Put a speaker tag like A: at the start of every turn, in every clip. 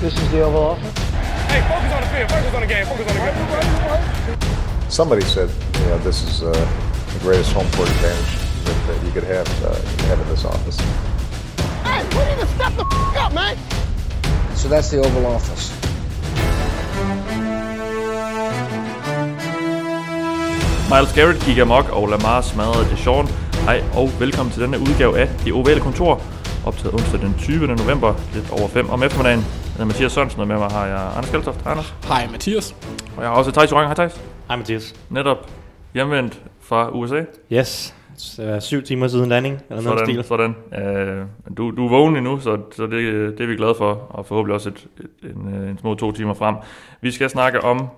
A: This is the Oval Office.
B: Hey, focus on the field. Focus on the game. Focus on the game.
C: Somebody said, you know, this is uh, the greatest home court advantage that, that you could have, uh, you could have in this office.
D: Hey, we need to step the f- up, man.
A: So that's the Oval Office.
E: Miles Garrett gik amok, og Lamar smadrede Deshaun. Hej og velkommen til denne udgave af Det Ovale Kontor, optaget onsdag den 20. november, lidt over 5 om eftermiddagen. Hedder Mathias Sørensen, og med mig har jeg Anders Kaltoft. Hej Anders.
F: Hej Mathias.
E: Og jeg har også Thijs Joranger. Hej Thijs.
G: Hej Mathias.
E: Netop hjemvendt fra USA.
G: Yes, så syv timer siden landing, eller noget
E: Sådan,
G: stil.
E: sådan. Øh, du, du er vågen endnu, så, så det, det er vi glade for, og forhåbentlig også et, et, en, øh, en små to timer frem. Vi skal snakke om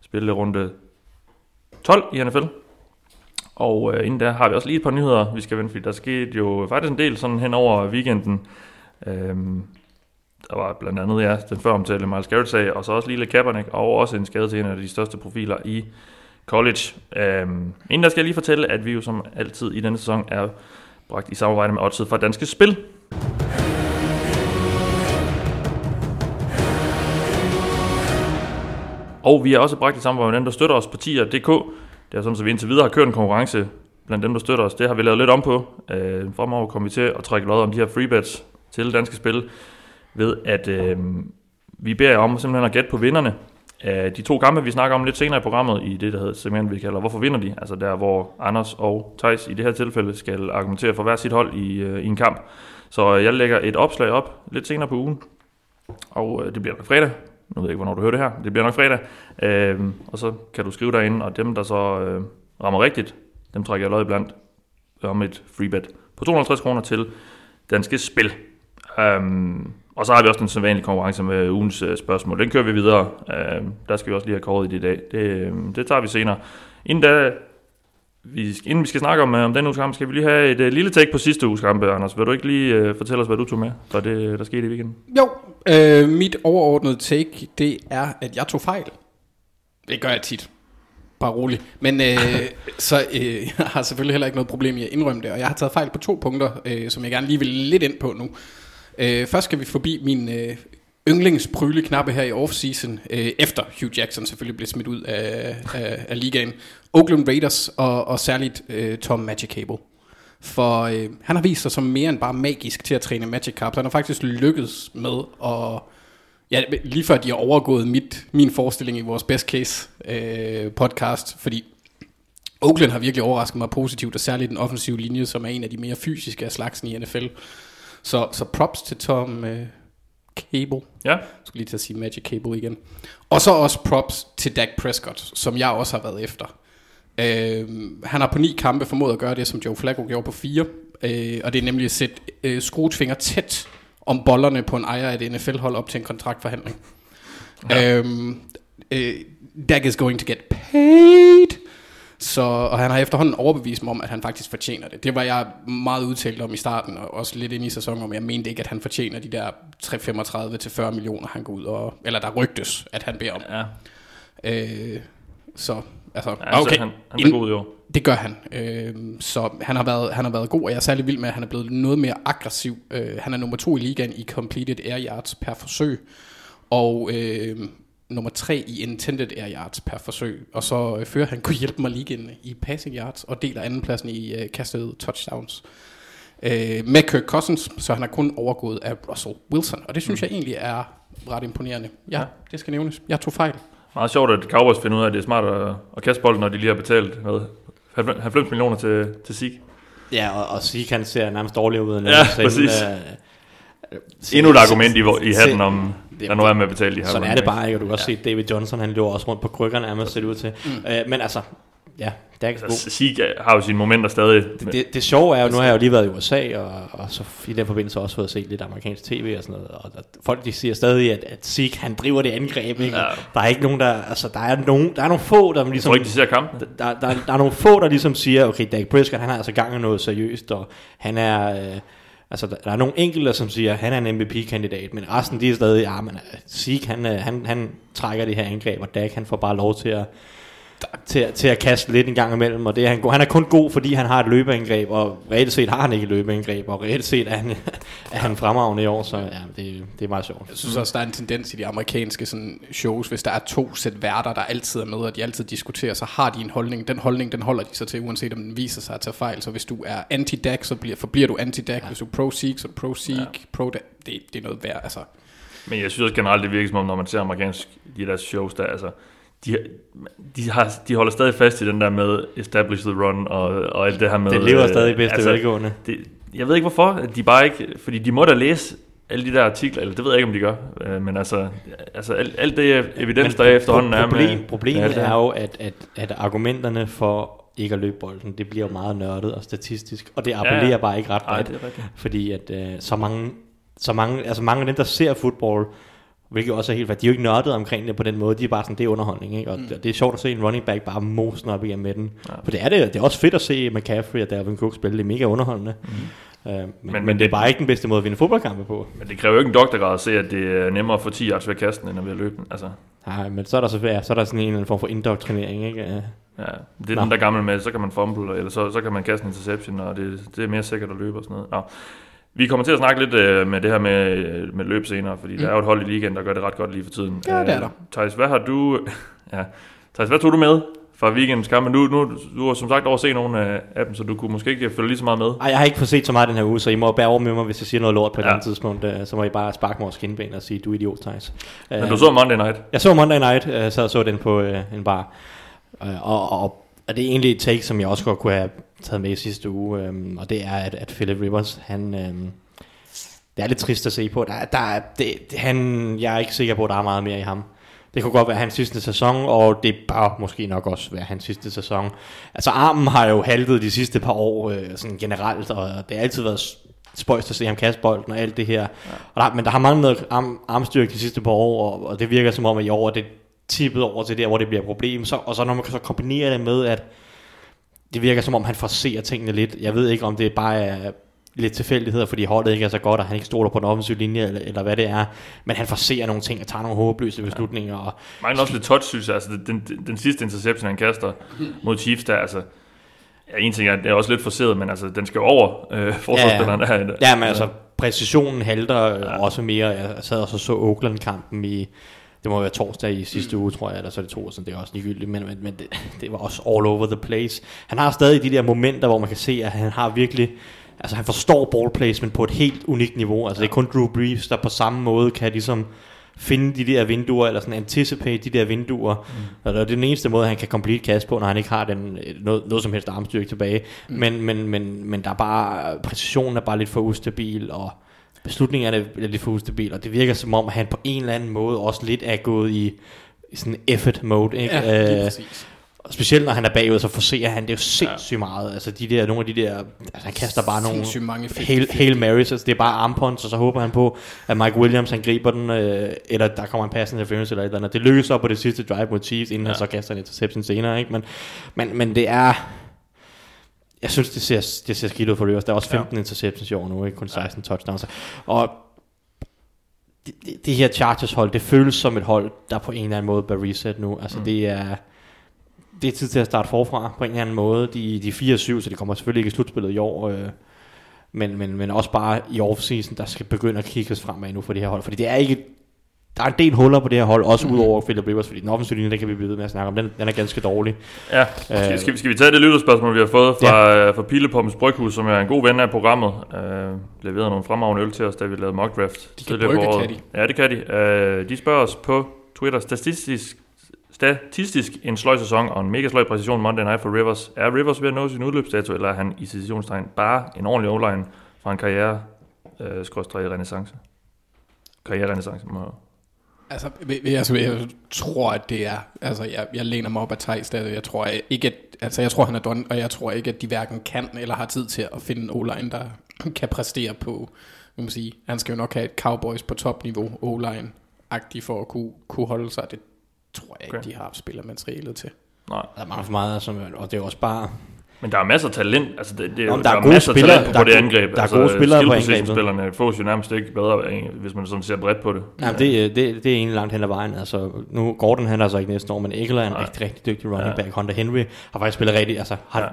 E: spillerunde 12 i NFL. Og øh, inden der har vi også lige et par nyheder, vi skal vende, fordi der skete jo faktisk en del sådan hen over weekenden. Øhm, der var blandt andet ja, den før omtalte Miles Garrett-sag, og så også Lille Kaepernick, og også en skade til en af de største profiler i college. Øhm, inden der skal jeg lige fortælle, at vi jo som altid i denne sæson er bragt i samarbejde med Odset fra Danske Spil. Og vi er også bragt i samarbejde med dem, der støtter os på tier.dk. Det er sådan, at vi indtil videre har kørt en konkurrence blandt dem, der støtter os. Det har vi lavet lidt om på. Øh, fremover kommer vi til at trække lod om de her freebets til danske spil, ved at øh, vi beder jer om simpelthen at gætte på vinderne af de to kampe, vi snakker om lidt senere i programmet, i det, der hedder segment, vi kalder Hvorfor vinder de? Altså der, hvor Anders og Tejs i det her tilfælde skal argumentere for hver sit hold i, øh, i en kamp. Så øh, jeg lægger et opslag op lidt senere på ugen, og øh, det bliver nok fredag. Nu ved jeg ikke, hvornår du hører det her. Det bliver nok fredag. Øh, og så kan du skrive derinde, og dem, der så øh, rammer rigtigt, dem trækker jeg lod blandt om et freebet på 250 kroner til Danske Spil. Um, og så har vi også den sædvanlige konkurrence med ugens uh, spørgsmål. Den kører vi videre. Uh, der skal vi også lige have kåret i det i dag. Det, uh, det tager vi senere. Inden, da, vi, inden vi skal snakke om, uh, om den uges kamp, skal vi lige have et uh, lille take på sidste uges kampe, Anders. Vil du ikke lige uh, fortælle os, hvad du tog med for det, der skete i weekenden?
F: Jo, øh, mit overordnede take, det er, at jeg tog fejl. Det gør jeg tit. Bare rolig. Men øh, så øh, jeg har selvfølgelig heller ikke noget problem i at indrømme det, og jeg har taget fejl på to punkter, øh, som jeg gerne lige vil lidt ind på nu. Øh, først skal vi forbi min øh, yndlingsprygleknappe her i offseason, øh, efter Hugh Jackson selvfølgelig blev smidt ud af, af, af ligaen. Oakland Raiders og, og særligt øh, Tom Magic Cable. For øh, han har vist sig som mere end bare magisk til at træne Magic Cup. Han har faktisk lykkedes med at... Ja, lige før de har overgået mit, min forestilling i vores best case øh, podcast, fordi Oakland har virkelig overrasket mig positivt, og særligt den offensive linje, som er en af de mere fysiske af slagsen i NFL. Så, så props til Tom øh, Cable.
E: Ja,
F: Jeg skulle lige til at sige Magic Cable igen. Og så også props til Dak Prescott, som jeg også har været efter. Øh, han har på ni kampe formået at gøre det, som Joe Flacco gjorde på fire. Øh, og det er nemlig at sætte øh, skruetfinger tæt om bollerne på en ejer af et NFL-hold op til en kontraktforhandling. Ja. Øhm, øh, Dak is going to get paid. Så, og han har efterhånden overbevist mig om, at han faktisk fortjener det. Det var jeg meget udtalt om i starten, og også lidt ind i sæsonen, om jeg mente ikke, at han fortjener de der 335 til 40 millioner, han går ud og... Eller der rygtes, at han beder om.
E: ja.
F: Øh, så, altså,
E: ja okay. han, han er god jo.
F: det gør han. Øh, så han har, været, han har været god, og jeg er særlig vild med, at han er blevet noget mere aggressiv. Øh, han er nummer to i ligaen i completed air yards per forsøg, og øh, nummer tre i intended air yards per forsøg. Og så øh, fører han kunne hjælpe mig ligaen i passing yards, og deler andenpladsen i øh, kastede touchdowns. Øh, med Kirk Cousins, så han er kun overgået af Russell Wilson, og det synes jeg egentlig er ret imponerende. Ja,
E: Ja.
F: det skal nævnes. Jeg tog fejl.
E: Meget sjovt, at Cowboys finder ud af, at det er smart at, at kaste bolden, når de lige har betalt hvad, 90 millioner til, til SIG.
G: Ja, og, og Sik han ser nærmest dårligere ud end
E: Ja, præcis.
G: Øh,
E: Endnu et argument i, hvor- i hatten om,
G: det-
E: der nu er med at betale de her.
G: Sådan er det bare ikke, og du kan også se David Johnson, han løber også rundt på krykkerne, nærmest ser det ud til. Mm. Øh, men altså, ja, det er ikke
E: Altså, SIG har jo sine momenter stadig.
G: det, det, det sjove er jo, nu har jeg jo lige været i USA, og, og så i den forbindelse også fået set lidt amerikansk tv og sådan noget, og der, folk de siger stadig, at, at Zeke, han driver det angreb, ikke?
E: Ja.
G: Der er ikke nogen, der, altså der er nogen, der er nogle få, der
E: Jeg
G: ligesom...
E: tror ikke, de ser kampen.
G: der, der, der er nogle få, der ligesom siger, okay, Dak Prescott, han har altså gang i noget seriøst, og han er... Øh, altså, der, der er nogle enkelte, som siger, at han er en MVP-kandidat, men resten, de er stadig, ja, men øh, Sieg, han, øh, han, han trækker det her angreb, og Dak, han får bare lov til at til, til at kaste lidt en gang imellem, og det er han, god. han er kun god, fordi han har et løbeangreb, og reelt set har han ikke et løbeangreb, og reelt set er han, er han fremragende i år, så ja, det, det er meget sjovt.
F: Jeg synes også, der er en tendens i de amerikanske sådan, shows, hvis der er to sæt værter, der altid er med, og de altid diskuterer, så har de en holdning. Den holdning, den holder de sig til, uanset om den viser sig at tage fejl. Så hvis du er anti-DAC, så bliver, forbliver du anti-DAC. Ja. Hvis du er pro-Seek, så er du pro-Seek. Ja. Pro det, det er noget værd, altså.
E: Men jeg synes også generelt, det virker som om, når man ser amerikansk de der shows der, altså, de, de, har, de holder stadig fast i den der med establish the run og, og alt det her med...
G: Det lever stadig bedste altså, velgående.
E: Det, jeg ved ikke hvorfor, de bare ikke... Fordi de må da læse alle de der artikler, eller det ved jeg ikke, om de gør, øh, men altså, altså alt, alt det evidens, der er efterhånden er
G: problem,
E: med...
G: Problemet er jo, at, at, at argumenterne for ikke at løbe bolden, det bliver jo meget nørdet og statistisk, og det appellerer ja, bare ikke ret
E: bredt,
G: fordi at øh, så mange, så mange, altså mange af dem, der ser fodbold, Hvilket også er helt de er jo ikke nørdet omkring det på den måde, de er bare sådan, det er underholdning, ikke? Og mm. det er sjovt at se en running back bare mosen op igen med den. Ja. For det er det, det er også fedt at se McCaffrey og Dalvin Cook spille, det er mega underholdende. Mm. Uh, men, men, men, men, det er bare ikke den bedste måde at vinde fodboldkampe på.
E: Men det kræver jo ikke en doktorgrad at se, at det er nemmere at få 10 yards ved kasten, end at ved den. Altså.
G: Nej, men så er der, så, ja, så er der sådan en eller anden form for indoktrinering, ikke?
E: Ja, det er Nå. den der gamle med, så kan man fumble, eller så, så kan man kaste en interception, og det, det er mere sikkert at løbe og sådan noget. Nå. Vi kommer til at snakke lidt øh, med det her med, øh, med løb senere, fordi mm. der er jo et hold i ligaen, der gør det ret godt lige for tiden.
F: Ja, det er der.
E: Øh, Thijs, hvad har du... ja, Thijs, hvad tog du med fra weekendens kamp? Nu, nu, du har som sagt overset nogle af dem, så du kunne måske ikke følge lige så meget med.
G: Nej, jeg har ikke fået set så meget den her uge, så I må bære over med mig, hvis jeg siger noget lort på et ja. andet tidspunkt. Øh, så må I bare sparke mig over skinben og sige, du er idiot, Thijs.
E: Men du så Monday Night?
G: Jeg så Monday Night, så så den på en bar. Og, og og det er egentlig et take, som jeg også godt kunne have taget med i sidste uge, øhm, og det er, at, at Philip Rivers, han, øhm, det er lidt trist at se på. Der, der, det, han, jeg er ikke sikker på, at der er meget mere i ham. Det kunne godt være hans sidste sæson, og det bør måske nok også være hans sidste sæson. Altså armen har jo haltet de sidste par år øh, sådan generelt, og det har altid været spøjst at se ham kaste bolden og alt det her. Ja. Og der, men der har manglet arm, armstyrke de sidste par år, og, og det virker som om, at i år det tippet over til der, hvor det bliver et problem. Så, og så når man så kombinerer det med, at det virker som om, han forser tingene lidt. Jeg ved ikke, om det bare er lidt tilfældigheder, fordi holdet ikke er så godt, og han ikke stoler på den offensive linje, eller, eller hvad det er. Men han forser nogle ting og tager nogle håbløse beslutninger. Og,
E: Mangler også lidt touch, synes jeg. Altså, den, den, den sidste interception, han kaster mod Chiefs, der altså... Ja, en ting er, det er også lidt forseret, men altså, den skal jo over øh, forsvarsspilleren.
G: Ja, ja. ja, men altså, præcisionen halter ja. også mere. Jeg sad og så, så Oakland-kampen i, det må være torsdag i sidste mm. uge, tror jeg, eller så er det to, så det er også ligegyldigt, men, men, men det, det var også all over the place. Han har stadig de der momenter, hvor man kan se, at han har virkelig altså han forstår ball placement på et helt unikt niveau. Altså det er kun Drew Brees, der på samme måde kan ligesom finde de der vinduer, eller sådan anticipate de der vinduer. Mm. Og det er den eneste måde, han kan complete cast på, når han ikke har den, noget, noget som helst armstyrke tilbage. Mm. Men, men, men, men der er bare, præcisionen er bare lidt for ustabil, og beslutningerne er lidt for ustabil, og det virker som om, han på en eller anden måde også lidt er gået i, i sådan effort mode. Ikke? Ja, øh. Og specielt når han er bagud, så forser han det jo sindssygt ja. meget. Altså de der, nogle af de der, altså han kaster bare nogle
F: mange
G: Hail, Hail Marys, altså det er bare armpunts, og så håber han på, at Mike Williams han griber den, øh, eller der kommer en passende interference eller et eller andet. Det lykkes så på det sidste drive mod Chiefs, inden ja. han så kaster en interception senere, ikke? Men, men, men det er, jeg synes det ser, det ser skidt ud for Rivers. Der er også 15 ja. interceptions i år nu, ikke kun 16 ja. touchdowns. Og det, det, det her Chargers hold, det føles som et hold, der på en eller anden måde bør reset nu. Altså mm. det er det er tid til at starte forfra på en eller anden måde. De, de 4-7, så de kommer selvfølgelig ikke i slutspillet i år. Øh, men, men, men også bare i offseason, der skal begynde at kigges fremad nu for det her hold. Fordi det er ikke der er en del huller på det her hold, også mm. udover Philip Rivers, fordi den offensive linje, den kan vi blive ved med at snakke om, den, den er ganske dårlig.
E: Ja, skal, øh, skal, vi, skal vi tage det lytterspørgsmål, vi har fået fra, ja. fra Pilepommens Bryghus, som er en god ven af programmet, øh, leverede nogle fremragende øl til os, da vi lavede mock draft.
F: De kan brygge, kan de.
E: Ja, det kan de. Øh, de spørger os på Twitter, statistisk Statistisk en sløj sæson og en mega sløj præcision Monday Night for Rivers. Er Rivers ved at nå sin udløbsdato, eller er han i situationstegn bare en ordentlig o fra en karriere, øh, renaissance? Karriere renaissance, må
F: Altså, altså, jeg tror, at det er, altså, jeg, jeg læner mig op af Thijs, der, jeg tror ikke, at, altså, jeg tror, han er done, og jeg tror ikke, at de hverken kan eller har tid til at finde en o-line, der kan præstere på, man sige, han skal jo nok have et Cowboys på topniveau o-line-agtigt for at kunne, kunne holde sig. Det tror jeg okay. ikke, de har spillermaterialet til.
E: Nej.
G: Der er meget for meget, som, og det er også bare...
E: Men der er masser af talent. Altså, det, det,
G: Nå,
E: der,
G: der er
E: er masser af
G: spillere.
E: talent
G: Der
E: på
G: er
E: det angreb.
G: der er
E: altså,
G: gode spillere på angrebet.
E: position-spillerne fås jo nærmest ikke bedre, hvis man sådan ser bredt på det.
G: Ja, det, øh, det, det er egentlig langt hen ad vejen. Altså, nu Gordon han er så ikke næste år, men Eckler er en rigtig, rigtig dygtig running
E: Ja.
G: back. Hunter Henry har faktisk spillet rigtig, altså har,
E: Ja.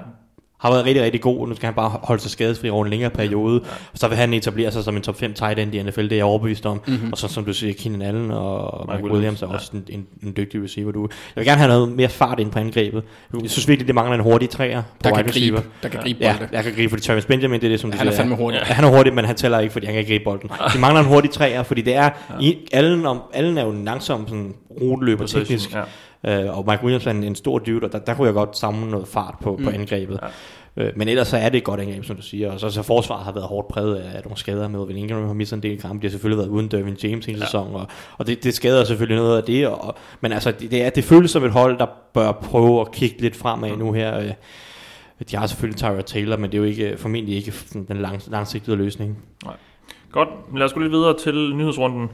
G: Har været rigtig, rigtig god. Nu skal han bare holde sig skadesfri over en længere periode. Ja. Og så vil han etablere sig som en top 5 tight end i NFL, det er jeg overbevist om. Mm-hmm. Og så som du siger, Keenan Allen og Mike, Williams,
E: Williams,
G: er også en, en, en, dygtig receiver. Du, jeg vil gerne have noget mere fart ind på angrebet. Jeg synes virkelig, det mangler en hurtig træer på
F: Der
G: wide receiver.
F: gribe, der kan gribe
G: Ja,
F: bolde.
G: jeg kan gribe, fordi Travis Benjamin, det er det, som du
F: Han er
G: siger,
F: fandme hurtig.
G: Ja, han er hurtig, men han tæller ikke, fordi han kan ikke gribe bolden. De mangler en hurtig træer, fordi det er, i, Allen, om, Allen er jo en langsom sådan, ruteløber teknisk,
E: ja.
G: Øh, og Mike Williams er en, en stor dude, og der, der kunne jeg godt samle noget fart på, mm. på angrebet. Ja. Øh, men ellers så er det et godt angreb, som du siger. Og så, så forsvaret har været hårdt præget af, af nogle skader med. Vil Ingram har mistet en del kampe. De har selvfølgelig været uden Dervin James hele ja. sæsonen. Og, og det, det skader selvfølgelig noget af det. Og, men altså, det, det, er, det føles som et hold, der bør prøve at kigge lidt fremad nu her. Øh, de har selvfølgelig Tyra Taylor, men det er jo ikke, formentlig ikke den lang, langsigtede løsning.
E: Godt, men lad os gå lidt videre til nyhedsrunden.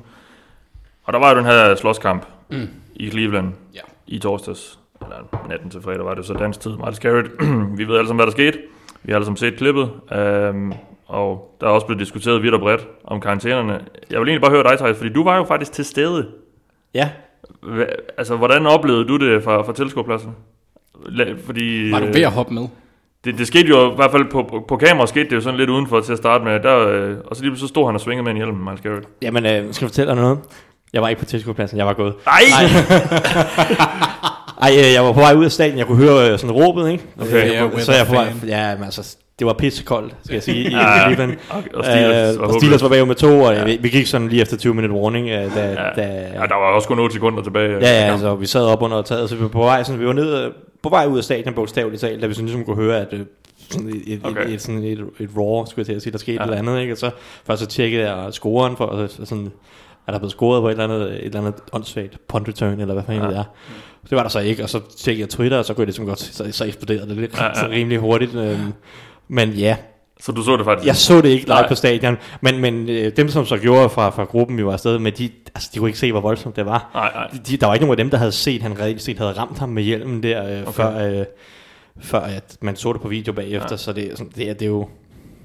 E: Og der var jo den her slåskamp mm. i Cleveland
F: Ja.
E: I torsdags. Eller natten til fredag var det så dansk tid. Miles Garrett. vi ved alle sammen, hvad der skete. Vi har alle sammen set klippet. Um, og der er også blevet diskuteret vidt og bredt om karantænerne. Jeg vil egentlig bare høre dig, Thijs, fordi du var jo faktisk til stede.
G: Ja,
E: Hva, altså, hvordan oplevede du det fra, fra tilskuerpladsen? La- Fordi,
F: Var du ved at hoppe med?
E: det, det skete jo i hvert fald på, på, på kamera skete det jo sådan lidt udenfor til at starte med. Der, øh, og så lige så stod han og svingede med en hjelm, Miles Garrett.
G: jamen øh, skal jeg fortælle dig noget? Jeg var ikke på tilskuerpladsen, jeg var gået.
E: Nej!
G: Ej, øh, jeg var på vej ud af stadion, jeg kunne høre øh, sådan råbet, ikke?
E: Okay.
G: Øh,
F: Ja,
G: så jeg på vej, ja, men altså, det var pissekoldt, skal jeg sige, i
E: Ja,
G: Cleveland.
E: og- og Steelers
G: Øh,
E: var
G: og Steelers var bagud med to, og vi, vi gik sådan lige efter 20 minutter warning, øh, da,
E: Ja.
G: da,
E: ja, der var også kun 8 sekunder tilbage.
G: Ja, ja, altså, vi sad op under taget, så vi var på vej, sådan, vi var nede, øh, på vej ud af stadion, bogstaveligt talt, da vi sådan ligesom kunne høre, at øh, sådan et, et,
E: Okay.
G: okay. et, et, sådan et, et raw, skulle jeg til at sige, der skete
E: Ja.
G: ja. et eller andet, ikke? Og så først så tjekkede jeg scoren for, og så sådan, er der blevet scoret på et eller andet, et eller andet åndssvagt punt return, eller hvad fanden
E: Ja.
G: det er. Det var der så ikke, og så tjekkede jeg Twitter, og så kunne jeg ligesom godt, så, så eksploderede det lidt,
E: Ja,
G: ja, så rimelig hurtigt. Øhm, men ja,
E: Så du så det faktisk?
G: jeg så det ikke live
E: Nej.
G: på stadion, men, men øh, dem som så gjorde fra, fra gruppen, vi var afsted med, de, altså, de kunne ikke se, hvor voldsomt det var.
E: Nej, nej.
G: De, der var ikke nogen af dem, der havde set, han reelt set havde ramt ham med hjelmen der, øh, okay. før, øh, før at man så det på video bagefter,
E: Ja.
G: så det, er sådan- det, er, det er jo...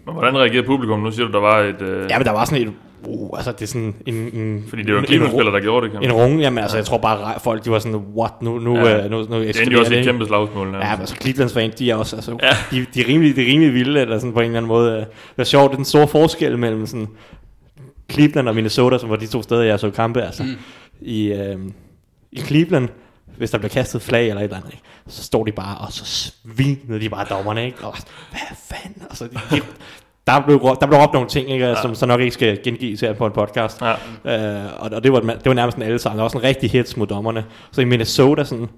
E: Men hvordan reagerede publikum? Nu siger du, der var et... Øh,
G: Ja, men der var sådan et... Uh, altså det er sådan en... en
E: fordi det var
G: en-
E: Cleveland-spiller, der gjorde det. Kan man.
G: En runge, jamen altså, jeg tror bare, folk, de var sådan, what, nu, nu,
E: Ja.
G: ja. nu, nu,
E: det endte
G: eskalerer
E: jo også et kæmpe slagsmål.
G: Ja,
E: nærmest.
G: men altså Clevelands fans, de er også, altså,
E: Ja.
G: ja. de, de, er rimelig, de er rimelig vilde, eller sådan på en eller anden måde. Det er sjovt, det er den store forskel mellem sådan Cleveland og Minnesota, som var de to steder, jeg så kampe, altså. Mm. I, øh, I Cleveland, hvis der bliver kastet flag eller et eller andet, ikke? så står de bare, og så svinede de bare dommerne, ikke? Og, hvad fanden? Altså, de, de, der blev, der blev råbt nogle ting, ikke, som så nok ikke skal gengives her på en podcast.
E: Ja.
G: Øh, og, og det var, det var nærmest en alle sammen. Der var sådan en rigtig hits mod dommerne. Så i Minnesota, sådan,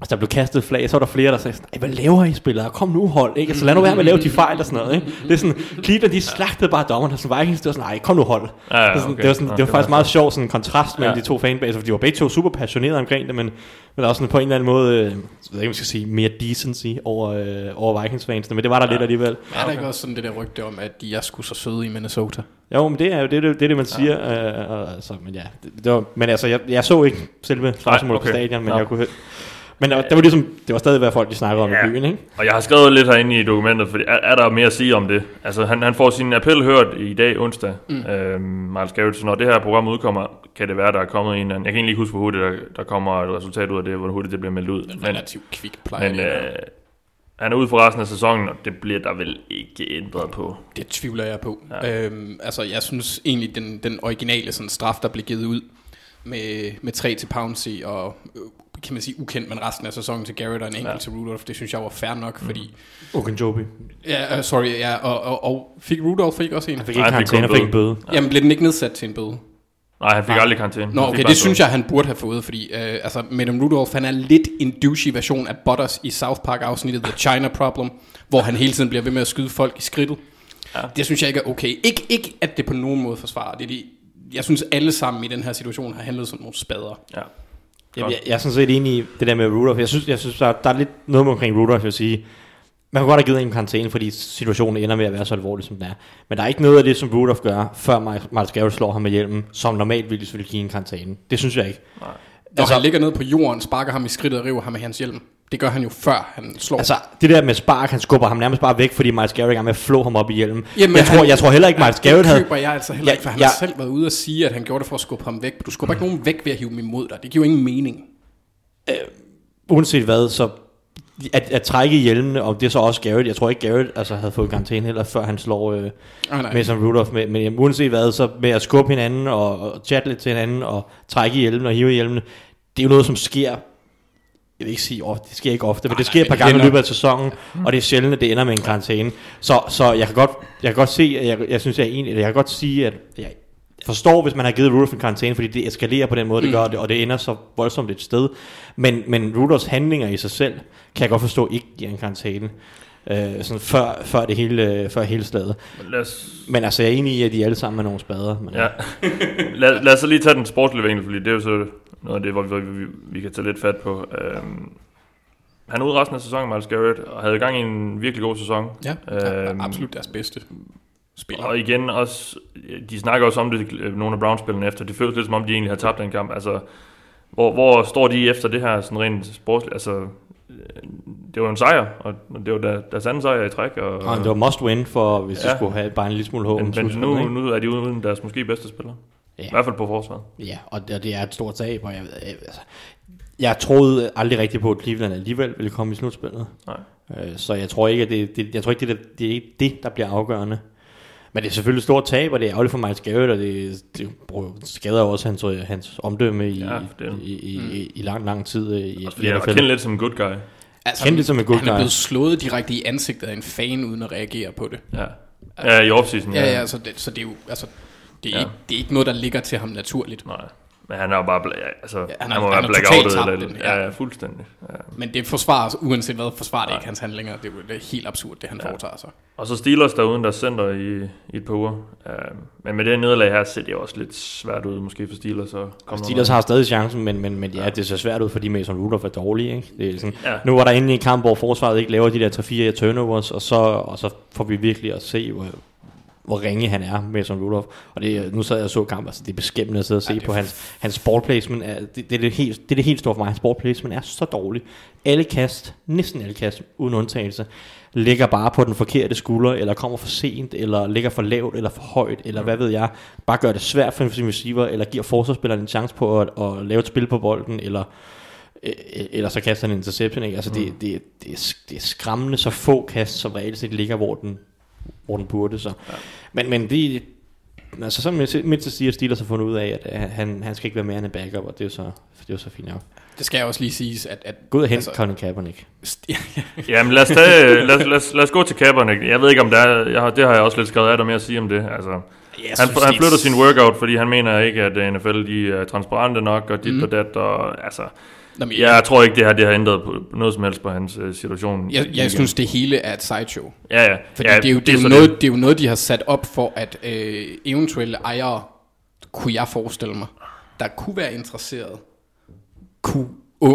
G: altså der blev kastet flag, så var der flere, der sagde sådan, "Ej, hvad laver I spillere? Kom nu hold, ikke? Altså lad nu være med at lave de fejl og sådan noget, ikke? Det er sådan, Cleveland, de slagtede bare dommerne, så Vikings, det var sådan, nej, kom nu hold.
E: Ja, ja,
G: det, var sådan,
E: okay.
G: det var, sådan,
E: Ja,
G: det var
E: det
G: faktisk
E: var
G: meget sjov sådan en kontrast mellem
E: Ja.
G: de to fanbaser, for de var begge to super passionerede omkring det, men, men der var også sådan på en eller anden måde, øh, jeg ved ikke, jeg skal sige, mere decency over, øh, over Vikings fansene, men det var der ja. lidt alligevel.
F: Er der ikke også sådan det der rygte om, at de er sgu så søde i Minnesota?
G: Jo, men det er jo det, det, det, er det man siger. Øh, og, altså, men ja, det, det var, men altså, jeg, jeg så ikke selve slagsmålet
E: okay.
G: på stadion, men
E: Nå.
G: jeg kunne. Men der, det var ligesom, det var stadig, hvad folk de snakkede om
E: Ja.
G: i byen, ikke?
E: Og jeg har skrevet lidt herinde i dokumentet, fordi er, er der mere at sige om det? Altså, han, han får sin appel hørt i dag, onsdag, mm. øhm, Miles Garrett. Så når det her program udkommer, kan det være, der er kommet en eller anden... Jeg kan egentlig ikke huske, hvor hurtigt der, der kommer et resultat ud af det, hvor hurtigt det bliver meldt ud. Men,
F: Relativt kvik plejer
E: men øh, han er ude for resten af sæsonen, og det bliver der vel ikke ændret på.
F: Det tvivler jeg på. Ja. Øhm, altså, jeg synes egentlig, den, den originale sådan, straf, der blev givet ud med, med 3 til Pouncy og kan man sige ukendt, men resten af sæsonen til Garrett og en enkelt ja. til Rudolph, det synes jeg var fair nok, fordi...
G: Ogunjobi.
F: Ja, uh, sorry, ja, og, og, og fik Rudolph ikke også en?
G: Han fik
E: Nej,
G: ikke
E: han fik
G: karantæne,
E: kun
G: han fik en bøde.
F: Jamen, blev den ikke nedsat til en bøde?
E: Nej, han fik
F: Nej.
E: aldrig karantæne.
F: Nå, okay, det synes jeg, han burde have fået, fordi øh, altså, Madam Rudolph, han er lidt en douchey version af Butters i South Park-afsnittet The China Problem, hvor han hele tiden bliver ved med at skyde folk i skridtet. Ja. Det synes jeg ikke er okay. Ikke, ikke at det på nogen måde forsvarer. Det er de, jeg synes, alle sammen i den her situation har handlet som nogle spader.
E: Ja.
G: Jamen, jeg, jeg er sådan set enig i det der med Rudolph. Jeg synes, jeg synes der, der er lidt noget omkring Rudolph, jeg vil sige. Man kan godt have givet en karantæne, fordi situationen ender med at være så alvorlig, som den er. Men der er ikke noget af det, som Rudolph gør, før Miles Garrett slår ham med hjelmen, som normalt ville selvfølgelig give en karantæne. Det synes jeg ikke.
F: Når altså, han ligger ned på jorden, sparker ham i skridtet og river ham med hans hjelm. Det gør han jo før han slår.
G: Altså, det der med spark, han skubber ham nærmest bare væk, fordi Miles Garrett er med at flå ham op i hjelmen.
F: Jamen,
G: jeg, tror,
F: han-
G: jeg tror heller ikke, Miles
F: det
G: Garrett havde...
F: køber jeg altså heller ikke, for han
G: ja.
F: har selv været ude og sige, at han gjorde det for at skubbe ham væk. Du skubber ikke nogen væk ved at hive dem imod dig. Det giver jo ingen mening.
G: uanset hvad, så at, at trække hjelmene, og det er så også Garrett. Jeg tror ikke, Garrett altså, havde fået karantæne heller, før han slår øh,
F: Ah, nej.
G: Mason Rudolph. Men, men uanset hvad, så med at skubbe hinanden og, og chatte lidt til hinanden og trække i hjelmene og hive hjelmene, det er jo noget, som sker jeg vil ikke sige ofte, det sker ikke ofte, men det sker et par
F: men
G: gange i løbet af sæsonen, og det er sjældent, at det ender med en karantæne. Så, så jeg, kan godt, jeg kan godt se, at jeg, jeg synes, jeg er enig, jeg kan godt sige, at jeg forstår, hvis man har givet Rudolph en karantæne, fordi det eskalerer på den måde, det gør det, og det ender så voldsomt et sted. Men, men Rudolphs handlinger i sig selv, kan jeg godt forstå, ikke giver en karantæne. Øh, sådan før, før, det hele, øh, før hele slaget.
E: Lad os,
G: Men altså, jeg er enig i, at de alle sammen er nogle spader. Men,
E: ja. lad, lad os så lige tage den sportslige vinkel, fordi det er jo så noget af det, hvor vi, vi, vi kan tage lidt fat på. Øhm, han er ude resten af sæsonen, Miles Garrett, og havde gang i en virkelig god sæson.
F: Ja,
E: Øhm,
F: absolut deres bedste spiller.
E: Og igen også, de snakker også om det, nogle af Browns-spillerne efter, det føles lidt som om, de egentlig har tabt den kamp. Altså, hvor, hvor står de efter det her sådan rent sportsligt? Altså, øh, det var jo en sejr, og det var der, deres anden sejr i træk. Og,
G: Og det var must win, for hvis ja. De skulle have bare en lille smule håb.
E: men, men nu, nu er de uden deres måske bedste spiller.
G: Ja.
E: I hvert fald på forsvaret.
G: Ja, og det, og det er et stort tab, og jeg, jeg, altså, jeg troede aldrig rigtigt på, at Cleveland alligevel ville komme i slutspillet.
E: Nej.
G: Øh, så jeg tror ikke, at det, det, jeg tror ikke, det, er- det er ikke det, der bliver afgørende. Men det er selvfølgelig et stort tab, og det er ærgerligt for Miles Garrett, og det, det bro- skader jo også hans, øh, hans omdømme i,
E: Ja,
G: ja,
E: er
G: i, i, i, i lang, lang tid øh, i,
E: Også
G: i
E: fordi han kendt lidt som en good guy.
F: Altså,
G: Kendt det som en good
F: han er
G: guy.
F: blevet slået direkte i ansigtet af en fan, uden at reagere på det.
E: Ja, ja i offseason.
F: Ja, ja, så det, så det er jo, altså, det er,
E: Ja.
F: ikke, det er ikke noget, der ligger til ham naturligt.
E: Nej. Men han er jo bare, ja, altså, ja,
F: han er-
E: han må
F: han
E: være blackoutet. Eller,
F: den,
E: ja.
F: ja.
E: ja, fuldstændig. Ja.
F: Men det forsvarer, uanset hvad, forsvarer det ikke hans handlinger. Det er, jo- det er helt absurd, det han ja. foretager sig.
E: Og så Steelers der uden deres center i, i et par uger. Uh, men med det nederlag her, ser det også lidt svært ud, måske for Steelers. at komme
G: Steelers har stadig chancen, men, men, men ja, det ser svært ud, fordi Mason Rudolph er dårlig. Ikke? Det er sådan,
E: Ja.
G: Nu var der endelig en kamp, hvor forsvaret ikke laver de der 3-4 turnovers, og så, og så får vi virkelig at se, hvor, hvor ringe han er, Mason Rudolph. Og det, nu sad jeg og så kamp, altså det er beskæmmende at sidde og se
F: er
G: på hans, hans sport placement. Er, det, det, er det, helt, det er det helt store for mig. Hans sport placement er så dårlig. Alle kast, næsten alle kast, uden undtagelse, ligger bare på den forkerte skulder, eller kommer for sent, eller ligger for lavt, eller for højt, eller hvad ved jeg. Bare gør det svært for en receiver, eller giver forsvarsspilleren en chance på at, at lave et spil på bolden, eller øh, eller så kaster han en interception. Ikke? Altså, mm. det, det, det, er, det er skræmmende så få kast, som reelt set ligger, hvor den, hvor den burde. Så. Ja. Men, men det, altså, så mindst mindst at sige, at Steelers har fundet ud af, at øh, han, han skal ikke være mere end en backup, og det er jo så, det er jo så fint nok.
F: Det skal også lige siges, at... at
G: Gå ud og hente
F: altså,
G: Colin Kaepernick.
E: Jamen lad os, tage, lad, os, lad, os, lad os gå til Kaepernick. Jeg ved ikke om der er, jeg har, det har jeg også lidt skrevet af der med at sige om det. Altså, han,
F: synes,
E: han
F: er-
E: flytter sin workout, fordi han mener ikke, at NFL de er transparente nok, og dit mm. og dat, og altså...
F: Nå, men
E: Jeg tror ikke, det her det har ændret på, noget som helst på hans uh, situation.
F: jeg, jeg synes, det hele er et sideshow.
E: Ja, ja.
F: Fordi
E: ja,
F: det, er jo, det, er jo noget, det er jo noget, de har sat op for, at øh, eventuelle ejere, kunne jeg forestille mig, der kunne være interesseret, kunne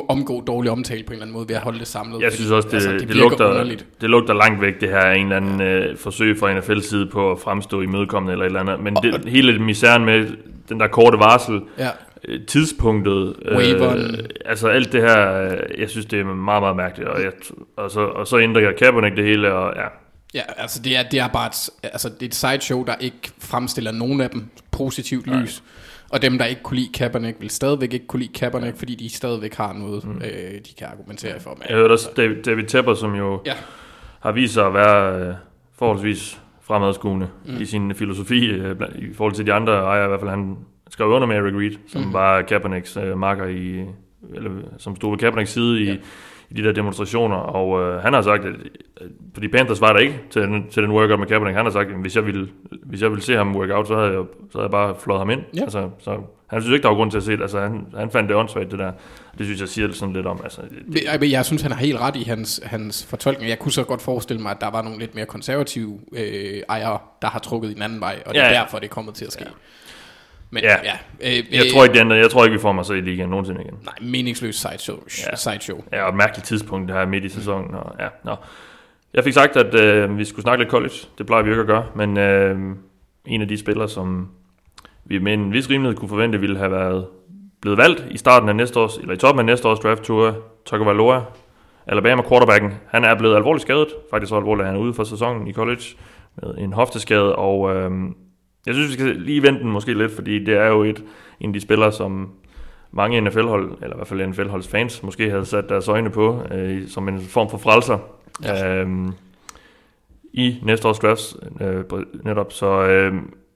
F: omgå dårlig omtale på en eller anden måde ved at holde det samlet.
E: Jeg synes også, det,
F: altså,
E: det,
F: det,
E: det, lugter,
F: underligt.
E: det lugter langt væk, det her er en eller anden øh, forsøg fra NFL's side på at fremstå i mødekommende eller et eller andet. Men det, hele misæren med den der korte varsel,
F: Ja.
E: Øh, tidspunktet,
F: Waveren.
E: altså alt det her, øh, jeg synes, det er meget, meget mærkeligt. Og, jeg, og, så, og så ændrer Kaepernick det hele, og ja,
F: Ja, altså det er, det er bare et, altså det er et sideshow, der ikke fremstiller nogen af dem positivt lys. Og dem, der ikke kunne lide Kaepernick, vil stadigvæk ikke kunne lide Kaepernick, fordi de stadigvæk har noget, mm. øh, de kan argumentere for.
E: Jeg hørte også David, David Tepper, som jo
F: Ja.
E: har vist sig at være øh, forholdsvis fremadskuende mm. i sin filosofi, øh, i forhold til de andre ejere, i hvert fald han skrev under med Eric Reed, som mm. var Kaepernicks øh, marker i, eller som stod ved Kaepernicks side i,
F: Ja.
E: i de der demonstrationer, og øh, han har sagt, at øh, fordi Panthers var der ikke til, den- til den workout med Kaepernick, han har sagt, at hvis jeg ville, hvis jeg ville se ham workout, så havde jeg, så havde jeg bare flået ham ind.
F: Ja.
E: Altså, så han synes ikke, der var grund til at se det. Altså, han, han fandt det åndssvagt, det der. Det synes jeg siger sådan lidt om. Altså, det,
F: Jeg, jeg, synes, han har helt ret i hans, hans fortolkning. Jeg kunne så godt forestille mig, at der var nogle lidt mere konservative øh, ejere, der har trukket i den anden vej, og det er
E: Ja, ja.
F: derfor, det er kommet til at ske. Men
E: Ja.
F: ja, øh,
E: jeg tror ikke, ændrer. Jeg tror ikke, vi får mig så i ligaen nogensinde igen.
F: Nej, meningsløs sideshow.
E: Ja.
F: Sideshow.
E: Ja, og et mærkeligt tidspunkt, det her midt i sæsonen. Og, ja, nå. Jeg fik sagt, at øh, vi skulle snakke lidt college. Det plejer vi ikke at gøre. Men øh, en af de spillere, som vi med en vis rimelighed kunne forvente, ville have været blevet valgt i starten af næste års, eller i toppen af næste års draft tour, Tagovailoa, Alabama quarterbacken, han er blevet alvorligt skadet. Faktisk så alvorligt, at han er ude for sæsonen i college med en hofteskade. Og øh, jeg synes, vi skal lige vente den måske lidt, fordi det er jo et, en af de spillere, som mange NFL-hold, eller i hvert fald NFL-holds fans, måske havde sat deres øjne på, øh, som en form for frelser. Ja. Øh, i næste års drafts øh, netop. Så, øh,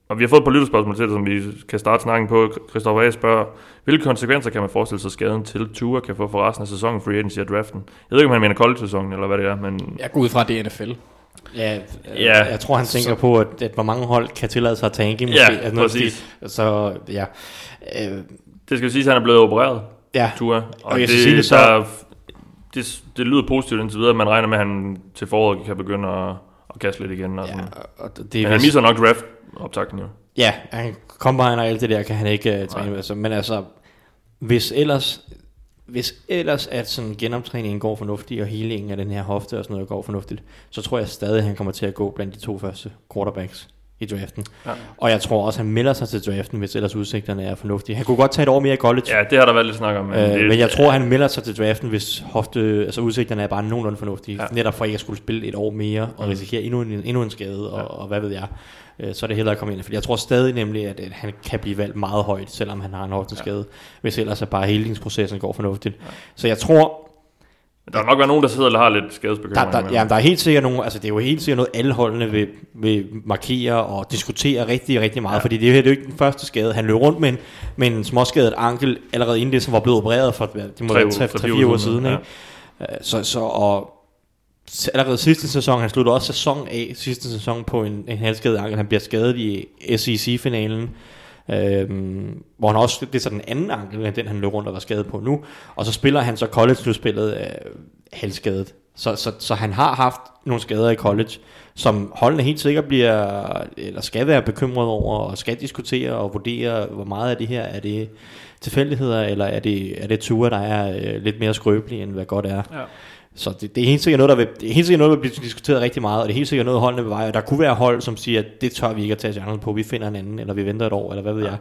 E: og vi har fået et par lytterspørgsmål til det, som vi kan starte snakken på. Christoffer A. spørger, hvilke konsekvenser kan man forestille sig skaden til Tua kan få for resten af sæsonen free agency og draften? Jeg ved ikke, om han mener college-sæsonen, eller hvad det er, men...
F: Jeg går ud fra, det er NFL.
G: Ja, ja, jeg tror, han tænker så, på, at, at hvor mange hold kan tillade sig at tanke. Måske,
E: Ja,
G: at noget
E: præcis.
G: Så ja, øh,
E: Det skal jo siges, at han er blevet opereret,
G: ja.
E: Tua. Og,
G: Og jeg
E: det,
G: sige det så-
E: der, det, det lyder positivt indtil videre. Man regner med, at han til foråret kan begynde at, at kaste lidt igen. Og
G: ja
E: sådan.
G: og det
E: Men
G: er
E: han misser nok draft optakten jo.
G: Ja, han combine og alt det der kan han ikke uh, træne med. Så, men altså, hvis ellers, hvis ellers at sådan genoptræningen går fornuftigt, og healingen af den her hofte og sådan noget går fornuftigt, så tror jeg stadig, at han kommer til at gå blandt de to første quarterbacks i draften.
E: Ja.
G: Og jeg tror også, at han melder sig til draften, hvis ellers udsigterne er fornuftige. Han kunne godt tage et år mere i college,
E: Ja, det har der været lidt snak om. Men,
G: Øh,
E: det,
G: men jeg tror, han melder sig til draften, hvis hofte, altså udsigterne er bare nogenlunde fornuftige.
E: Ja.
G: Ja. Netop for ikke at skulle spille et år mere og
E: Mm.
G: risikere endnu en, endnu en skade, og, og hvad ved jeg. Øh, så er det hellere at komme ind. Fordi jeg tror stadig nemlig, at, at han kan blive valgt meget højt, selvom han har en hofteskade. Ja. Hvis ellers er bare helingsprocessen går fornuftigt. Ja. Så jeg tror,
E: der har nok været nogen, der sidder og har lidt
G: der,
E: skadesbekymring.
G: der,
E: men-
G: ja, der er helt sikkert nogle, altså det er jo helt sikkert noget, alle holdene vil, vil markere og diskutere rigtig, rigtig meget, ja. fordi det her det er jo ikke den første skade. Han løb rundt med en, med en småskadet ankel, allerede inden det, som var blevet opereret for, det må
E: Tre
G: være
E: uger-
G: 3
E: tre,
G: 4
E: fire
G: uger
E: uger
G: siden. Ikke? Øh, Så, så og allerede sidste sæson, han sluttede også sæson af sidste sæson på en, en halvskadet ankel. Han bliver skadet i SEC-finalen, øhm, hvor han også, det er så den anden ankel, end den han løb rundt og var skadet på nu. Og så spiller han så college-slutspillet øh, halvskadet. Så, så, så han har haft nogle skader i college, som holdene helt sikkert bliver, eller skal være bekymret over, og skal diskutere og vurdere, hvor meget af det her er det tilfældigheder, eller er det, er det ture, der er øh, lidt mere skrøbelige, end hvad godt er.
E: Ja.
G: Så det, det, er helt sikkert noget, der vil, det er helt sikkert noget, der bliver diskuteret rigtig meget, og det er helt sikkert noget, holdene vil veje. Og der kunne være hold, som siger, at det tør vi ikke at tage chancen på, vi finder en anden, eller vi venter et år, eller hvad ved ja.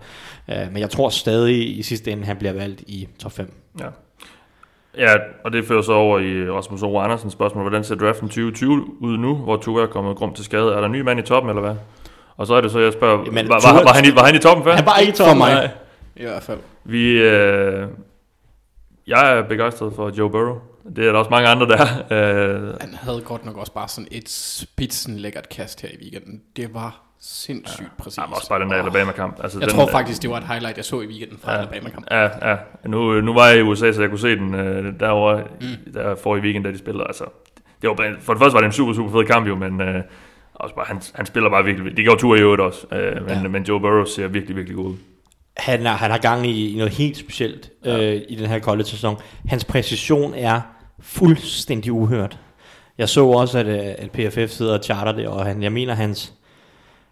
G: jeg. Uh, men jeg tror stadig i sidste ende, han bliver valgt i top 5.
E: Ja. Ja, og det fører så over i Rasmus Ove Andersens spørgsmål. Hvordan ser draften 2020 ud nu, hvor Tua er kommet grum til skade? Er der en ny mand i toppen, eller hvad? Og så er det så, jeg spørger,
G: Jamen,
E: var, var, var, han i, var han i toppen før?
G: Han var ikke i
F: For
G: toppen.
F: mig.
E: Nej.
F: I hvert fald.
E: Vi, øh, jeg er begejstret for Joe Burrow. Det er der også mange andre, der er. Øh,
F: Han havde godt nok også bare sådan et spidsen lækkert kast her i weekenden. Det var sindssygt ja, præcis.
E: jamen, også bare den der. Alabama-kamp. Altså,
F: Jeg
E: den,
F: tror faktisk, det var et highlight, jeg så i weekenden fra
E: Ja.
F: Alabama-kamp.
E: Ja, ja. Nu, nu var jeg i USA, så jeg kunne se den øh, derovre, mm. der for i weekend, da de spillede. Altså, det var, for det første var det en super, super fed kamp jo, men øh, også bare, han, han spiller bare virkelig. Det gjorde tur i øvrigt også, øh, men,
F: Ja.
E: ja. men Joe Burrow ser virkelig, virkelig god ud.
G: Han, er, han har gang i, i noget helt specielt ja. øh, i den her college-sæson. Hans præcision er fuldstændig uhørt. Jeg så også, at, øh, at PFF sidder og charter det, og han, jeg mener, hans,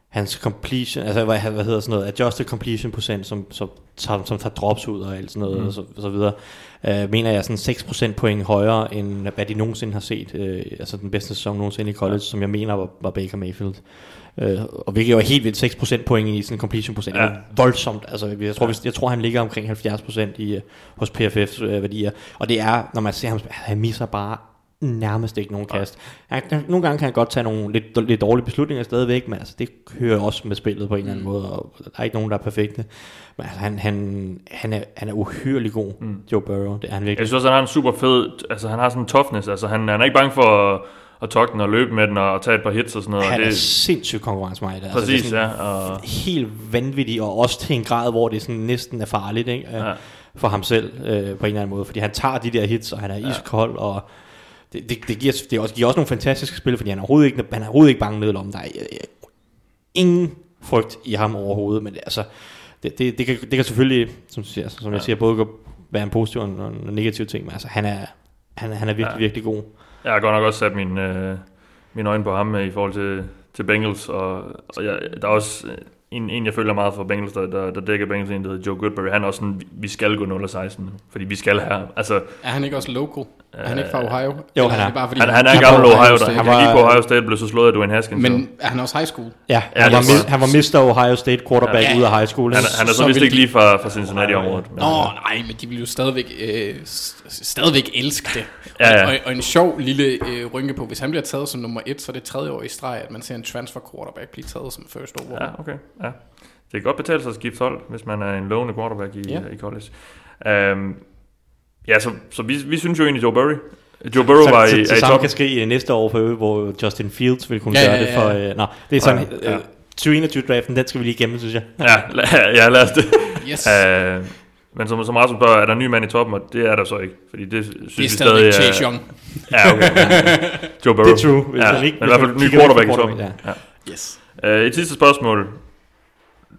G: hans completion, altså hvad, hvad hedder sådan noget, adjusted completion procent, som, som, som, som tager drops ud og alt sådan noget, mm. og, så, og så videre, øh, mener jeg sådan 6 procent point højere, end hvad de nogensinde har set, øh, altså den bedste sæson nogensinde i college, ja. som jeg mener var, var Baker Mayfield. Øh, og hvilket jo er helt vildt 6 procent point i sådan completion procent. Ja. Voldsomt. Altså, jeg, tror, ja. jeg tror, han ligger omkring 70 procent i, øh, hos PFF's øh, værdier. Og det er, når man ser ham, han misser bare nærmest ikke nogen kast. Han, han, nogle gange kan han godt tage nogle lidt, lidt dårlige beslutninger stadigvæk, men altså, det hører også med spillet på en eller anden måde, og der er ikke nogen, der er perfekte. Men altså, han, han, han, er, han er uhyrelig god, mm. Joe Burrow. Det er han virkelig.
E: Jeg synes også, han har en super fed, altså han har sådan en toughness, altså han, han er ikke bange for at, at tokke den og løbe med den og tage et par hits og sådan noget.
G: Han er
E: det,
G: sindssygt konkurrencemejdet. Altså,
E: præcis,
G: det er sådan
E: ja. Og,
G: helt vanvittig, og også til en grad, hvor det sådan næsten er farligt ikke?
E: Ja.
G: Ja. for ham selv øh, på en eller anden måde. Fordi han tager de der hits, og han er iskold, og det, det, det, giver, det også, giver også nogle fantastiske spil, fordi han er overhovedet ikke, han er overhovedet ikke bange ned lommen. Der er øh, ingen frygt i ham overhovedet, men det, altså, det, det, det, kan, det kan selvfølgelig, som, siger, som jeg siger, både være en positiv og en, og en negativ ting, men altså, han er, han, han er virkelig,
E: Ja.
G: ja. virkelig god
E: jeg har godt nok også sat min, øh, mine øjne på ham øh, i forhold til, til Bengals, og, og jeg, der er også, øh, en, en, jeg føler meget for Bengals, der, der, der dækker Bengals, en, der hedder Joe Goodberry, han er også sådan, vi skal gå 0-16 fordi vi skal have, altså,
F: Er han ikke også local? Er han ikke fra Ohio?
G: Jo,
F: Eller
G: han er.
F: det bare, fordi
E: han, han er en
F: på
E: gammel Ohio,
F: State?
E: der, han,
G: Han
E: gik
G: var-
E: på Ohio State, blev så slået af Dwayne Haskins. så.
F: Men er han også high school?
G: Ja,
E: Ja,
G: han, var,
E: er
G: han var Mr. Ohio State quarterback
F: Ja.
G: ud af high school.
E: han, er- han er
F: så
E: så vist ikke
F: de-
E: lige fra, fra Cincinnati-området.
F: Nå, nej, men de vil jo stadigvæk, øh, stadigvæk elske det.
E: Ja, ja.
F: Og, og, og en sjov lille øh, rynke på, hvis han bliver taget som nummer et, så er det tredje år i streg, at man ser en transfer quarterback blive taget som first overall.
E: Ja, okay. Ja. Det kan godt betale sig at skifte hold, hvis man er en lovende quarterback i,
F: Ja.
E: ja. i college. Um, ja, så, så vi, vi synes jo egentlig, Joe Burry. Joe Burrow
G: så,
E: var i,
G: så,
E: er
G: så
E: i
G: samme
E: top.
G: kan ske øh, næste år for hvor Justin Fields vil kunne
F: Ja,
G: gøre
F: ja,
G: det for...
F: ja.
G: Øh, nå, det er sådan...
E: Ja, ja.
G: Øh, 2021-draften, den skal vi lige igennem, synes jeg.
E: Ja, ja, lad os det.
F: Yes.
E: Uh, men som, som Rasmus spørger, er der en ny mand i toppen, og det er der så ikke. Fordi det synes
F: det er
E: vi stadig
F: Chase Young.
E: Ja, okay. Joe Burrow.
G: Det er true, hvis
E: Ja,
G: ikke-
E: men i hvert fald
G: hvis
E: ny quarterback i toppen.
G: quarterback,
E: Ja.
F: Yes.
E: Uh, et sidste spørgsmål.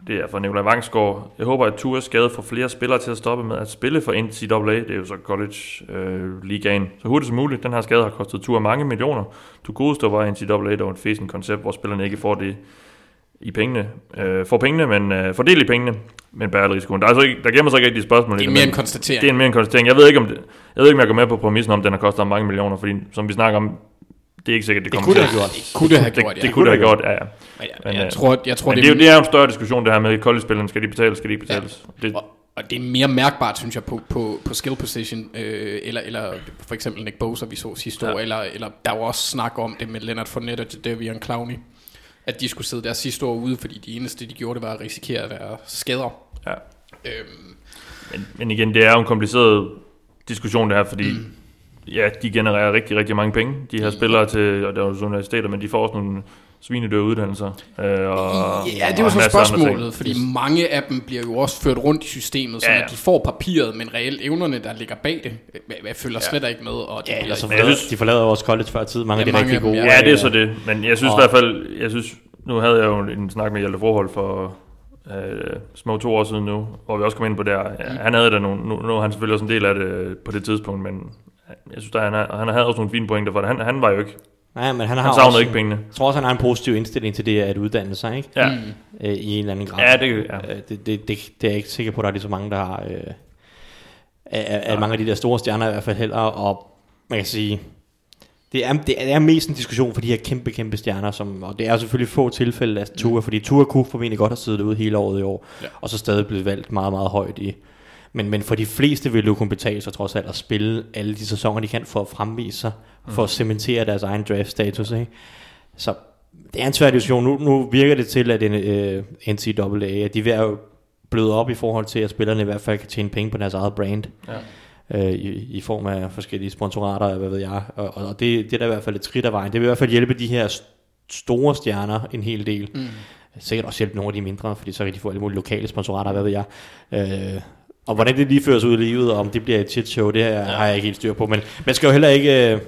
E: Det er fra Nikolaj Vangsgaard. Jeg håber, at Tours skade får flere spillere til at stoppe med at spille for NCAA. Det er jo så college øh, ligaen. Så hurtigt som muligt. Den her skade har kostet Tour mange millioner. Du godeste var NCAA, der var et fæsende koncept, hvor spillerne ikke får det i pengene. Øh, får pengene, men øh, får del i pengene, men bærer risikoen. Der, er altså ikke, der gemmer sig ikke rigtig spørgsmål.
F: Det er mere en konstatering.
E: Det er en mere en konstatering. Jeg ved ikke, om det, jeg ved ikke, om jeg går med på præmissen om, den har kostet mange millioner, fordi som vi snakker om, det er ikke sikkert, det,
G: Det
E: kommer
G: kunne det
E: til.
G: have gjort.
F: Det kunne det have
E: Det,
F: gjort, ja.
E: det kunne det have gjort, ja, ja.
F: Men jeg,
E: Men,
F: jeg,
E: øh,
F: tror, jeg tror,
E: Men
F: det,
E: det, er, jo- det er jo en større diskussion, det her med college-spillerne. Skal de betale, skal de ikke betales? Ja. Det,
F: og, og det er mere mærkbart, synes jeg, på, på, på skill position, øh, eller, eller for eksempel Nick Bosa, vi så sidste
E: Ja.
F: år, eller, eller der var også snak om det med Leonard Fournette og Devian Clowney, at de skulle sidde der sidste år ude, fordi de eneste, de gjorde, det var at risikere deres skader.
E: ja.
F: Øhm,
E: Men, men igen, det er jo en kompliceret diskussion det her, fordi mm. Ja, de genererer rigtig, rigtig mange penge. De her spillere til, og der er jo universiteter, men de får også nogle svinedøre uddannelser. Øh, og,
F: ja, det er jo så spørgsmålet, fordi mange af dem bliver jo også ført rundt i systemet, så
E: Ja, ja.
F: de får papiret, men reelt evnerne, der ligger bag det, øh, jeg følger slet ikke med. Og det
G: Ja, eller så
E: jeg
G: forlader,
E: synes-
G: de forlader også college før tid. Mange
F: Ja,
G: af de
F: mange
G: rigtig
F: dem,
G: gode.
F: ja.
E: Ja, det er så det. Men jeg synes
G: Og-
E: i hvert fald, jeg synes, nu havde jeg jo en snak med Hjalte Forhold for øh, små to år siden nu, hvor vi også kom ind på det her. Ja, han havde da nogle, nu, nu er han selvfølgelig også en del af det øh, på det tidspunkt, men jeg synes, der, han, har- han havde også nogle fine pointer for det. Han, han var jo ikke,
G: Ja, men han har
E: han savnede
G: også,
E: ikke pengene.
G: Jeg tror også, han har en positiv indstilling til det at uddanne sig, ikke?
E: Ja,
G: Øh, I en eller anden grad.
E: ja det ja.
G: Øh, det, det, det, det er jeg ikke sikker på, at der er lige så mange, der har... Øh, af, af mange af de der store stjerner i hvert fald heller, og man kan sige, det er, det er mest en diskussion for de her kæmpe, kæmpe stjerner, som, og det er selvfølgelig få tilfælde af Tua, fordi Tua kunne formentlig godt have siddet ude hele året i år,
F: Ja.
G: og så stadig blevet valgt meget, meget højt i. Men, men for de fleste vil kunne betale sig trods alt at spille alle de sæsoner, de kan for at fremvise sig, for at cementere deres egen draft status. Ikke? Så det er en svær diskussion. Nu, nu virker det til, at en, øh, NCAA, at de er ved at bløde op i forhold til, at spillerne i hvert fald kan tjene penge på deres eget brand.
E: Ja.
G: Øh, i, I form af forskellige sponsorater, hvad ved jeg. Og, og det, det er da i hvert fald et skridt af vejen. Det vil i hvert fald hjælpe de her st- store stjerner en hel del. Mm. Sikkert også hjælpe nogle af de mindre, fordi så kan de få alle mulige lokale sponsorater, hvad ved jeg. Øh, og hvordan det lige føres ud i livet, og om det bliver et shit show, det her, ja. har jeg ikke helt styr på. Men man skal jo heller ikke... øh,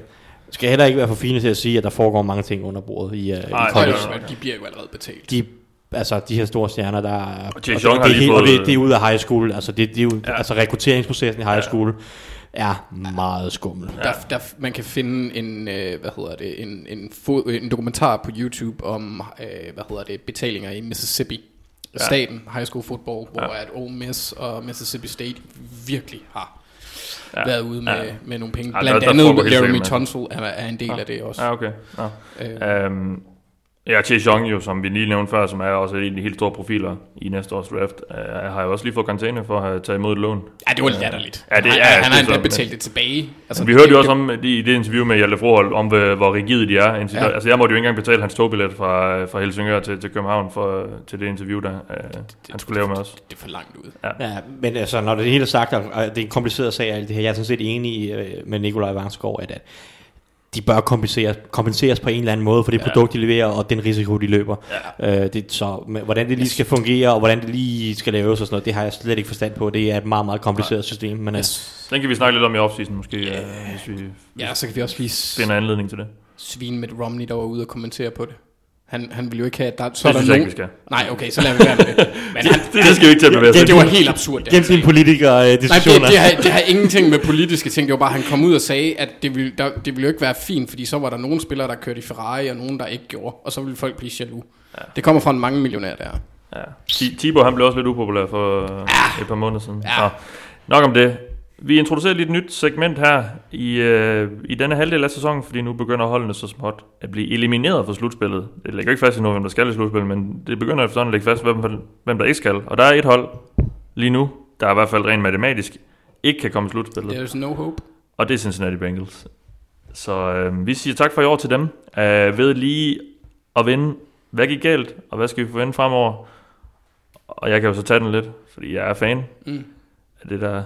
G: skal heller ikke være for fine til at sige, at der foregår mange ting under bordet i, uh, i
E: Nej,
G: college.
E: nej,
F: de bliver jo allerede betalt.
G: De, altså, de her store stjerner, der er...
E: Og Chase
G: det, det, er helt- og
E: fået-
G: det, det er ud af high school. Altså, det, det er jo,
E: Ja.
G: ja. altså rekrutteringsprocessen i high school er meget skummel.
F: Der, der, man kan finde en, øh, hvad hedder det, en, en, fo, en dokumentar på YouTube om, øh, hvad hedder det, betalinger i Mississippi. Ja. Staten, high school football, hvor
E: Ja.
F: ja. at Ole Miss og Mississippi State virkelig har
E: Ja.
F: ja. været ude med,
E: Ja.
F: ja. med nogle penge.
E: Ja,
F: Blandt
E: der- der
F: andet Jeremy Tunsil er, er en del af det også.
E: Ja, okay. Ja.
F: Øh,
E: Um, ja, Chase Young jo, som vi lige nævnte før, som er også en af de helt store profiler i næste års draft, uh, har jo også lige fået karantæne for at have taget imod et lån.
F: ja, det var latterligt.
E: Ja, det-
F: han,
E: ja,
F: han,
E: det
F: han
E: er
F: har endda betalt det tilbage. Altså,
E: Vi hørte
F: det-
E: jo også om i det interview med Hjalte Froholt, om hvor hvor rigide de er. Ja.
F: Ja.
E: Altså jeg måtte jo ikke engang betale hans togbillet fra, fra Helsingør til, til København for, til det interview, der uh, han skulle lave med os.
F: Det er for langt ud.
G: Ja, men altså, når det hele er sagt, og det er en kompliceret sag, alt det her, jeg er sådan set enig i, øh, med Nikolaj Vangsgaard, at, at de bør kompenseres, kompenseres på en eller anden måde for det ja. produkt, de leverer, og den risiko, de løber. Ja. Øh, det, så men, hvordan det lige skal fungere, og hvordan det lige skal laves og sådan noget, det har jeg slet ikke forstand på. Det er et meget, meget kompliceret system. Men, yes.
F: Yes.
E: Den kan vi snakke lidt om i offseason måske, yeah. uh, hvis vi
F: Ja, så kan vi også lige
E: finder anledning til det.
F: svine med Romney, der var ude og kommentere på det. Han, han ville jo ikke have, at der, så
E: Det
F: er der
E: synes jeg ikke,
F: nogen...
E: vi skal.
F: Nej, okay, så lader vi være med det. Men han,
E: Det, det skal vi ikke til at bevæge
F: det, det var helt absurd. Det,
G: Gennem dine
F: Nej,
G: politikerdiskussioner.
F: det, det, har, det har ingenting med politiske ting. Det var bare, at han kom ud og sagde, at det ville, der, det ville jo ikke være fint, fordi så var der nogle spillere, der kørte i Ferrari, og nogen, der ikke gjorde. Og så ville folk blive jaloux. Ja. Det kommer fra en mange millionær der.
E: Ja. Ti- Tibo, han blev også lidt upopulær for ja. et par måneder siden. Ja. Så, nok om det. Vi introducerer lige et nyt segment her i, øh, i denne halvdel af sæsonen, fordi nu begynder holdene så småt at blive elimineret fra slutspillet. Det ligger ikke fast i nu, hvem der skal i slutspillet, men det begynder efterhånden at ligge fast, hvem, hvem der ikke skal. Og der er et hold lige nu, der i hvert fald rent matematisk ikke kan komme i slutspillet.
F: There's no hope.
E: Og det er Cincinnati Bengals. Så øh, vi siger tak for i år til dem. Øh, ved lige at vinde, hvad gik galt, og hvad skal vi forvente fremover. Og jeg kan jo så tage den lidt, fordi jeg er fan
F: Mm.
E: af det der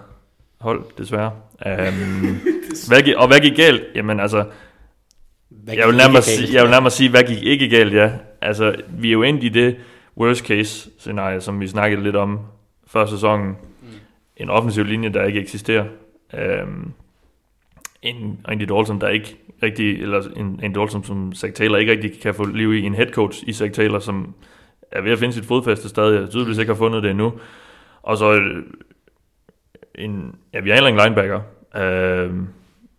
E: hold, desværre. Um, hvad gik, og hvad gik galt? Jamen altså,
G: Hvad
E: jeg vil, nærmere sige, jeg vil nærmere sige, hvad gik ikke galt, ja. Altså, vi er jo endt i det worst case scenarie, som vi snakkede lidt om før sæsonen. Mm. En offensiv linje, der ikke eksisterer. Um, en Andy Dalton, der ikke rigtig, eller en, en Dalton, som Zach Taylor ikke rigtig kan få liv i. En head coach i Zach Taylor, som er ved at finde sit fodfæste stadig, og tydeligvis ikke har fundet det endnu. Og så en, ja, vi har heller linebacker, øh,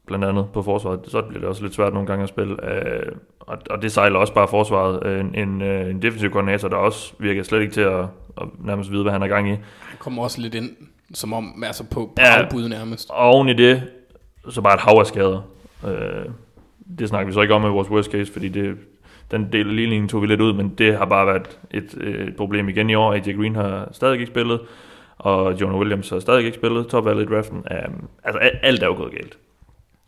E: blandt andet på forsvaret. Så bliver det også lidt svært nogle gange at spille. Øh, og, og det sejler også bare forsvaret. Øh, En, en, øh, en defensiv koordinator, der også virker slet ikke til at, at nærmest vide, hvad han er gang i.
F: Han kommer også lidt ind, som om, altså på, på
E: Ja.
F: ja. afbud nærmest.
E: Og oven i det, så bare et hav af skader. Øh, det snakker vi så ikke om i vores worst case, fordi det, den del af ligningen tog vi lidt ud, men det har bare været et, øh, et problem igen i år. AJ Green har stadig ikke spillet, og Jonah Williams har stadig ikke spillet topvalget i draften. Um, altså alt er jo gået galt.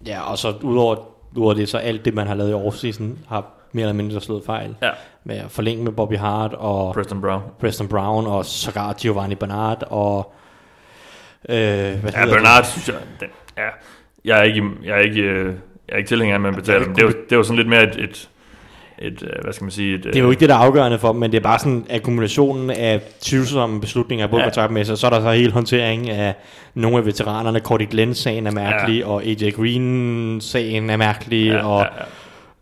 G: Ja, og så udover, udover det, så alt det, man har lavet i offseason, har mere eller mindre slået fejl.
E: Ja.
G: Med at forlænge med Bobby Hart og
E: Preston Brown.
G: Preston Brown og sågar Giovanni Bernard og... Øh, hvad
E: Ja, Bernard, synes jeg, den, ja, jeg er ikke, jeg er ikke, øh, jeg er ikke tilhænger af, at man betaler dem. Det er jo, det er jo sådan lidt mere et, et, et, øh, hvad skal man sige, et,
G: Det er jo ikke det, der er afgørende for dem, men det er bare sådan akkumulationen af tvivlsomme beslutninger, både
E: Ja.
G: kontaktmæssigt, og så er der så hele håndtering af nogle af veteranerne. Cordy Glenn-sagen er mærkelig, ja. og AJ Green-sagen er mærkelig,
E: ja,
G: og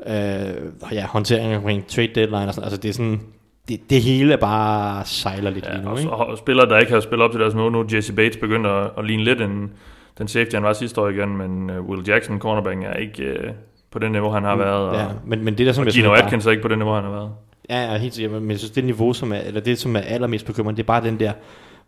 E: ja, ja.
G: øh, ja, håndtering omkring trade deadline og sådan. Altså det er sådan, det, det hele bare sejler lidt lige
E: Ja,
G: nu,
E: og,
G: ikke?
E: og spillere, der ikke har spillet op til deres niveau nu, Jesse Bates begynder at, at ligne lidt en, den safety, han var sidste år igen, men uh, Will Jackson, cornerback, er ikke uh, på det niveau, han har været, og,
G: Ja, men, men det der, som
E: og
G: jeg
E: Gino
G: synes bare-
E: Atkins er ikke på det niveau, han har været.
G: Ja, ja, helt sikkert, men jeg synes, det niveau, som er, eller det, som er allermest bekymrende, det er bare den der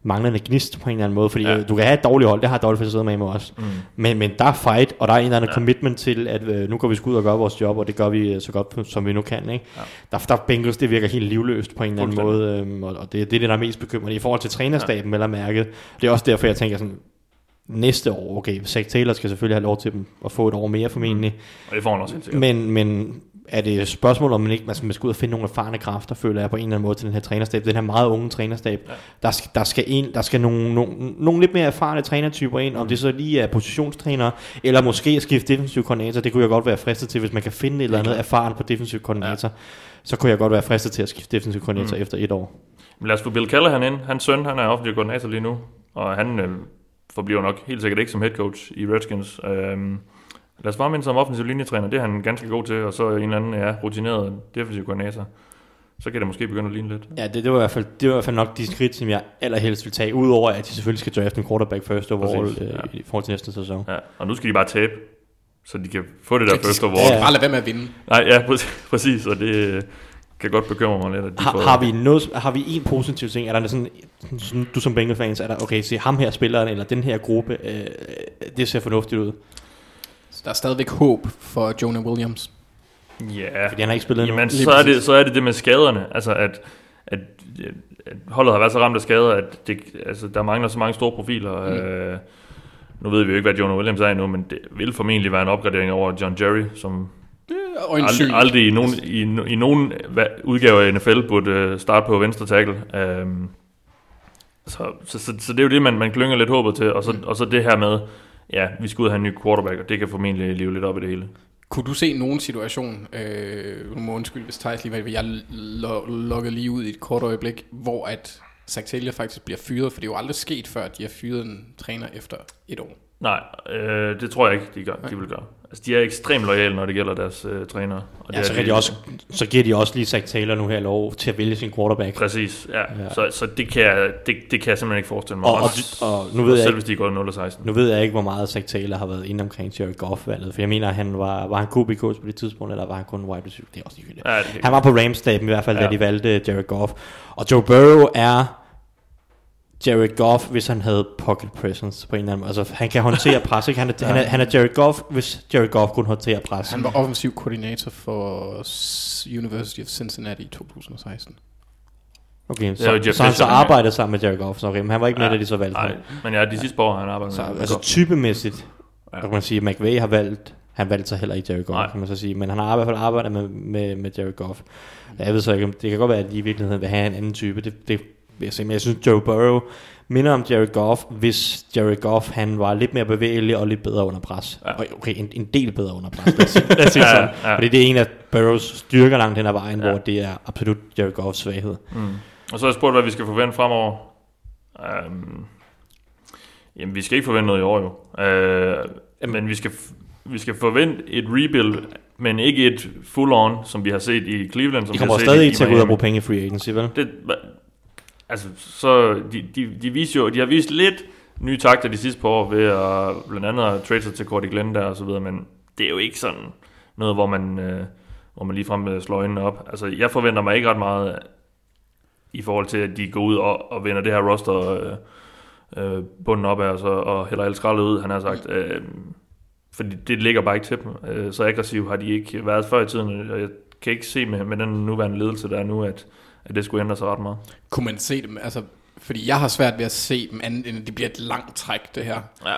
G: manglende gnist på en eller anden måde, fordi
E: Ja.
G: du kan have et dårligt hold, det har Dolphins siddet med mig også,
E: Mm.
G: men, men der er fight, og der er en eller anden ja. commitment til, at øh, nu går vi sgu ud og gør vores job, og det gør vi øh, så godt, som vi nu kan, ikke?
E: Ja.
G: Der, der Bengals, det virker helt livløst på en eller anden måde, øhm, og, og det, det er det, der er mest bekymrende i forhold til trænerstaben, ja. eller mærket. Det er også derfor, jeg tænker sådan, næste år, okay, Zach Taylor skal selvfølgelig have lov til dem at få et år mere formentlig,
E: Og det får han også helt sikkert.
G: men, men er det et spørgsmål, om man ikke man skal, ud og finde nogle erfarne kræfter, føler jeg på en eller anden måde til den her trænerstab, den her meget unge trænerstab.
E: Ja.
G: Der, skal, der skal, en, der skal nogle, nogle, nogle lidt mere erfarne trænertyper ind, om det så lige er positionstrænere, eller måske at skifte defensiv koordinator, det kunne jeg godt være fristet til, hvis man kan finde et eller andet erfaren på defensiv koordinator, ja. så kunne jeg godt være fristet til at skifte defensiv koordinator mm. efter et år.
E: Men lad os få Bill Callahan ind. Hans søn, han er offentlig koordinator lige nu, og han øh, forbliver nok helt sikkert ikke som head coach i Redskins. Øhm, lad os ham ind som offensiv linjetræner. Det er han ganske god til, og så en eller anden ja, rutineret defensiv koordinator. Så kan det måske begynde at ligne lidt.
G: Ja, det, det, var i hvert fald, det var i hvert fald nok de skridt, som jeg allerhelst vil tage, udover at de selvfølgelig skal drafte en quarterback first overall
E: Præcis,
G: øh,
E: ja.
G: i forhold til næste sæson.
E: Ja, og nu skal de bare tabe, så de kan få det der
F: Ja, de
E: first overall.
G: Ja.
F: Bare lad være med at vinde.
E: Nej, ja, præ- præcis, og det øh, kan godt bekymre mig lidt. At de
G: Har,
E: får,
G: har, vi noget, har vi en positiv ting? Er der sådan, sådan du som Bengals-fans, er der, okay, se ham her spilleren, eller den her gruppe, øh, det ser fornuftigt ud.
F: Så der er stadigvæk håb for Jonah Williams.
E: Ja,
G: Fordi han har ikke spillet.
E: Jamen, så er, det, så er det det med skaderne. Altså, at, at, at holdet har været så ramt af skader, at det, altså, der mangler så mange store profiler. Mm. Øh, nu ved vi jo ikke, hvad Jonah Williams er endnu, men det vil formentlig være en opgradering over John Jerry, som
F: En
E: aldrig, i nogen, i, i nogen udgave af NFL burde øh, starte på venstre tackle. Um, så, så, så, så det er jo det, man, man klynger lidt håbet til. Og så, mm. og så det her med, ja, vi skal ud og have en ny quarterback, og det kan formentlig leve lidt op i det hele.
F: Kunne du se nogen situation, øh, nu må undskylde, hvis Thijs lige var, jeg lo- lukkede lige ud i et kort øjeblik, hvor at Taylor faktisk bliver fyret, for det er jo aldrig sket før, at de har fyret en træner efter et år.
E: Nej, øh, det tror jeg ikke, de, gør, de vil gøre. Altså, de er ekstremt lojale, når det gælder deres øh, trænere. Og
G: Ja, så, kan de også, så giver de også lige Zach Taylor nu her lov til at vælge sin quarterback.
E: Præcis, ja.
G: Ja.
E: Så, så det, kan jeg, det, det kan jeg simpelthen ikke forestille mig.
G: Og- og-
E: Også-
G: og nu ved jeg
E: selv
G: ikke-
E: hvis de går 0 16.
G: Nu ved jeg ikke, hvor meget Zach Taylor har været inde omkring Jared Goff-valget, for jeg mener, han var, var han QB-coach på det tidspunkt, eller var han kun wide receiver? Det er også ligegyldigt.
E: Ja, det
G: Han var på Rams-staben i hvert fald, ja. da de valgte Jared Goff. Og Joe Burrow er Jared Goff, hvis han havde pocket presence på en eller anden måde. Altså, han kan håndtere pres, ikke? Han er, han er, han er Jared Goff, hvis Jared Goff kunne håndtere pres.
F: Han var offensiv koordinator for University of Cincinnati i 2016.
G: Okay, så, så han så arbejdede sammen med Jared Goff, så okay, men han var ikke med, da de så valgte
E: Nej, men ja, de sidste år har han arbejdet
G: Så,
E: med.
G: altså typemæssigt,
E: Ja.
G: ja. kan man sige, McVay har valgt, han valgte sig heller ikke Jared Goff,
E: Nej.
G: kan man så sige, men han har i hvert fald arbejdet med, med, med Jared Goff. Jeg ved så ikke, det kan godt være, at de i virkeligheden vil have en anden type, det, det vil jeg se, men jeg synes, Joe Burrow minder om Jared Goff, hvis Jared Goff, han var lidt mere bevægelig og lidt bedre under pres.
E: Ja.
G: Okay, en, en del bedre under pres, lad os sige, lad os sige sådan.
E: ja.
G: Fordi det er en af Burrows styrker langt hen ad vejen,
E: Ja.
G: hvor det er absolut Jared Goffs svaghed.
E: Mm. Og så har jeg spurgt, hvad vi skal forvente fremover. Um, jamen, vi skal ikke forvente noget i år jo. Uh, men vi skal, vi skal forvente et rebuild, men ikke et full-on, som vi har set i Cleveland. Som
G: De
E: vi har
G: kommer
E: set
G: stadig
E: i-
G: ikke
E: i
G: til at gå ud og bruge penge i free agency, vel?
E: det, altså, så de, de, de, viser jo, de har vist lidt nye takter de sidste par år ved at blandt andet at trade sig til Cordy Glenn der og så videre, men det er jo ikke sådan noget, hvor man, øh, hvor man ligefrem øh, slår øjnene op. Altså, jeg forventer mig ikke ret meget i forhold til, at de går ud og, og vender det her roster øh, øh, bunden op af os og, hælder alt skraldet ud, han har sagt. Øh, fordi det ligger bare ikke til dem. Øh, så aggressiv har de ikke været før i tiden, og jeg kan ikke se med, med den nuværende ledelse, der er nu, at, at det skulle ændre sig ret meget.
F: Kunne man se dem, altså, fordi jeg har svært ved at se dem andet, end det bliver et langt træk, det her.
E: Ja.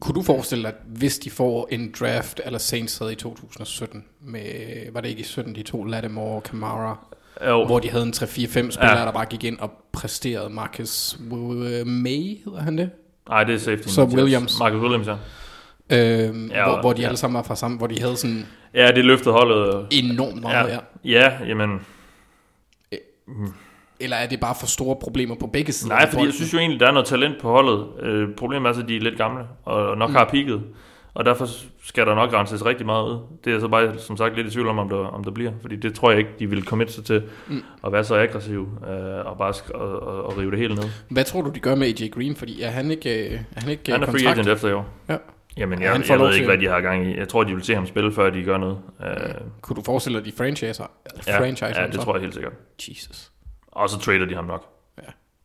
F: Kunne du forestille dig, at hvis de får en draft, eller Saints havde i 2017, med, var det ikke i 17, de to Lattimore og Kamara,
E: Jo,
F: hvor de havde en 3-4-5 spillere,
E: Ja.
F: der bare gik ind og præsterede Marcus May, hedder han det?
E: Nej, det er safety.
F: Så Williams.
E: Marcus Williams, ja.
F: Øhm,
E: Ja,
F: ja, hvor, hvor de
E: ja.
F: alle sammen var fra sammen, hvor de havde sådan
E: Ja, det løftede holdet.
F: enormt meget, ja.
E: Ja, ja jamen...
F: Eller er det bare for store problemer på begge sider?
E: Nej, fordi jeg synes jo egentlig, der er noget talent på holdet. Øh, problemet er så, at de er lidt gamle, og nok mm. har peaked. Og derfor skal der nok renses rigtig meget ud. Det er jeg så bare, som sagt, lidt i tvivl om, om der, om der bliver. Fordi det tror jeg ikke, de vil commit sig til mm. at være så aggressiv øh, og bare sk- og, og, og rive det hele ned.
F: Hvad tror du, de gør med AJ Green? Fordi er han ikke, øh, er han ikke
E: Han er free agent efter i år.
F: Ja.
E: Jamen, jeg, jeg ved ikke, hvad de har gang i. Jeg tror, de vil se ham spille, før de gør noget. Øh,
F: Kunne du forestille dig, de franchiser?
E: ja,
F: franchise
E: ja, det tror jeg helt sikkert.
F: Jesus.
E: Og så trader de ham nok.
F: Ja.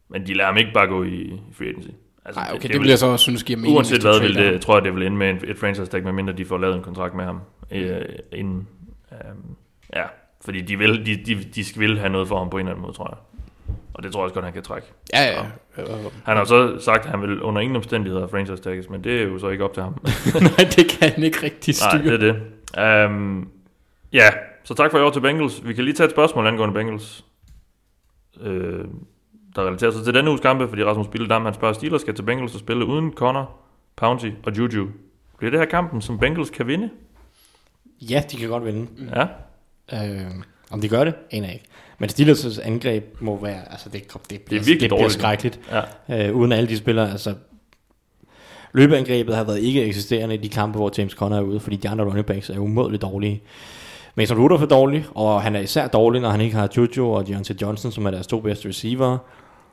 E: Men de lader ham ikke bare gå i, i free agency. Altså,
F: Nej, okay, det,
E: vil-
F: bliver så også synes giver mening.
E: Uanset hvad, vil det, tror jeg, det vil ende med en- et franchise tag, medmindre de får lavet en kontrakt med ham. Øh, inden, øh, ja, fordi de vil, de, de, de skal vil have noget for ham på en eller anden måde, tror jeg. Og det tror jeg også godt, han kan trække.
F: Ja, ja.
E: Han har så sagt, at han vil under ingen omstændigheder franchise tages, men det er jo så ikke op til ham.
F: Nej, det kan han ikke rigtig
E: Nej,
F: styre.
E: det er det. Um, ja, så tak for i år til Bengals. Vi kan lige tage et spørgsmål angående Bengals. Øh, der relaterer sig til denne uges kampe, fordi Rasmus Bildam, han spørger, Steelers skal til Bengals og spille uden Connor, Pouncy og Juju. Bliver det her kampen, som Bengals kan vinde?
G: Ja, de kan godt vinde.
E: Ja.
G: Øh, om de gør det, aner jeg ikke. Men Steelers' angreb må være, altså det, det, bliver,
E: virkelig
G: det bliver skrækkeligt.
E: ja.
G: Øh, uden alle de spillere, altså løbeangrebet har været ikke eksisterende i de kampe, hvor James Conner er ude, fordi de andre running backs er umådeligt dårlige. Mason Rudolph er dårlig, og han er især dårlig, når han ikke har Juju og Deontay Johnson, som er deres to bedste receiver.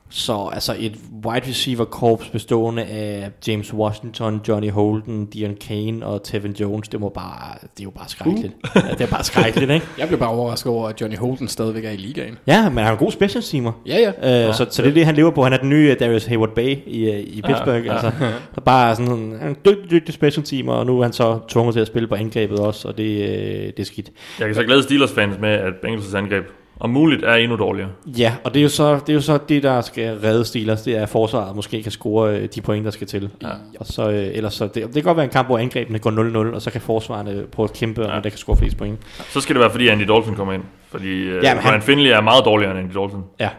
G: Så altså et wide receiver korps bestående af James Washington, Johnny Holden, Dion Kane og Tevin Jones, det, må bare, det er jo bare skrækkeligt. Uh. Ja, det er bare skrækkeligt, ikke?
F: Jeg blev bare overrasket over, at Johnny Holden stadigvæk er i ligaen.
G: Ja, men han er en god special teamer.
F: Ja, ja.
G: Øh, ja, så, så det er det, han lever på. Han er den nye Darius Hayward Bay i, øh, i Pittsburgh.
E: ja.
G: Ja, altså, der bare sådan en, en dygtig, dygtig special teamer, og nu er han så tvunget til at spille på angrebet også, og det, øh, det er skidt.
E: Jeg kan så glæde Steelers-fans med, at Bengals' angreb om muligt er endnu dårligere.
G: Ja, og det er, jo så, det er jo så det, der skal redde Steelers, det er, at forsvaret måske kan score øh, de point, der skal til. Ja. Og så, øh, ellers så, det, det kan godt være en kamp, hvor angrebene går 0-0, og så kan forsvarerne prøve at kæmpe, ja.
E: Ja.
G: og der kan score flest point.
E: Så skal det være, fordi Andy Dalton kommer ind. Fordi øh, Ryan
G: han-
E: Finley er meget dårligere end Andy Dalton.
G: Ja.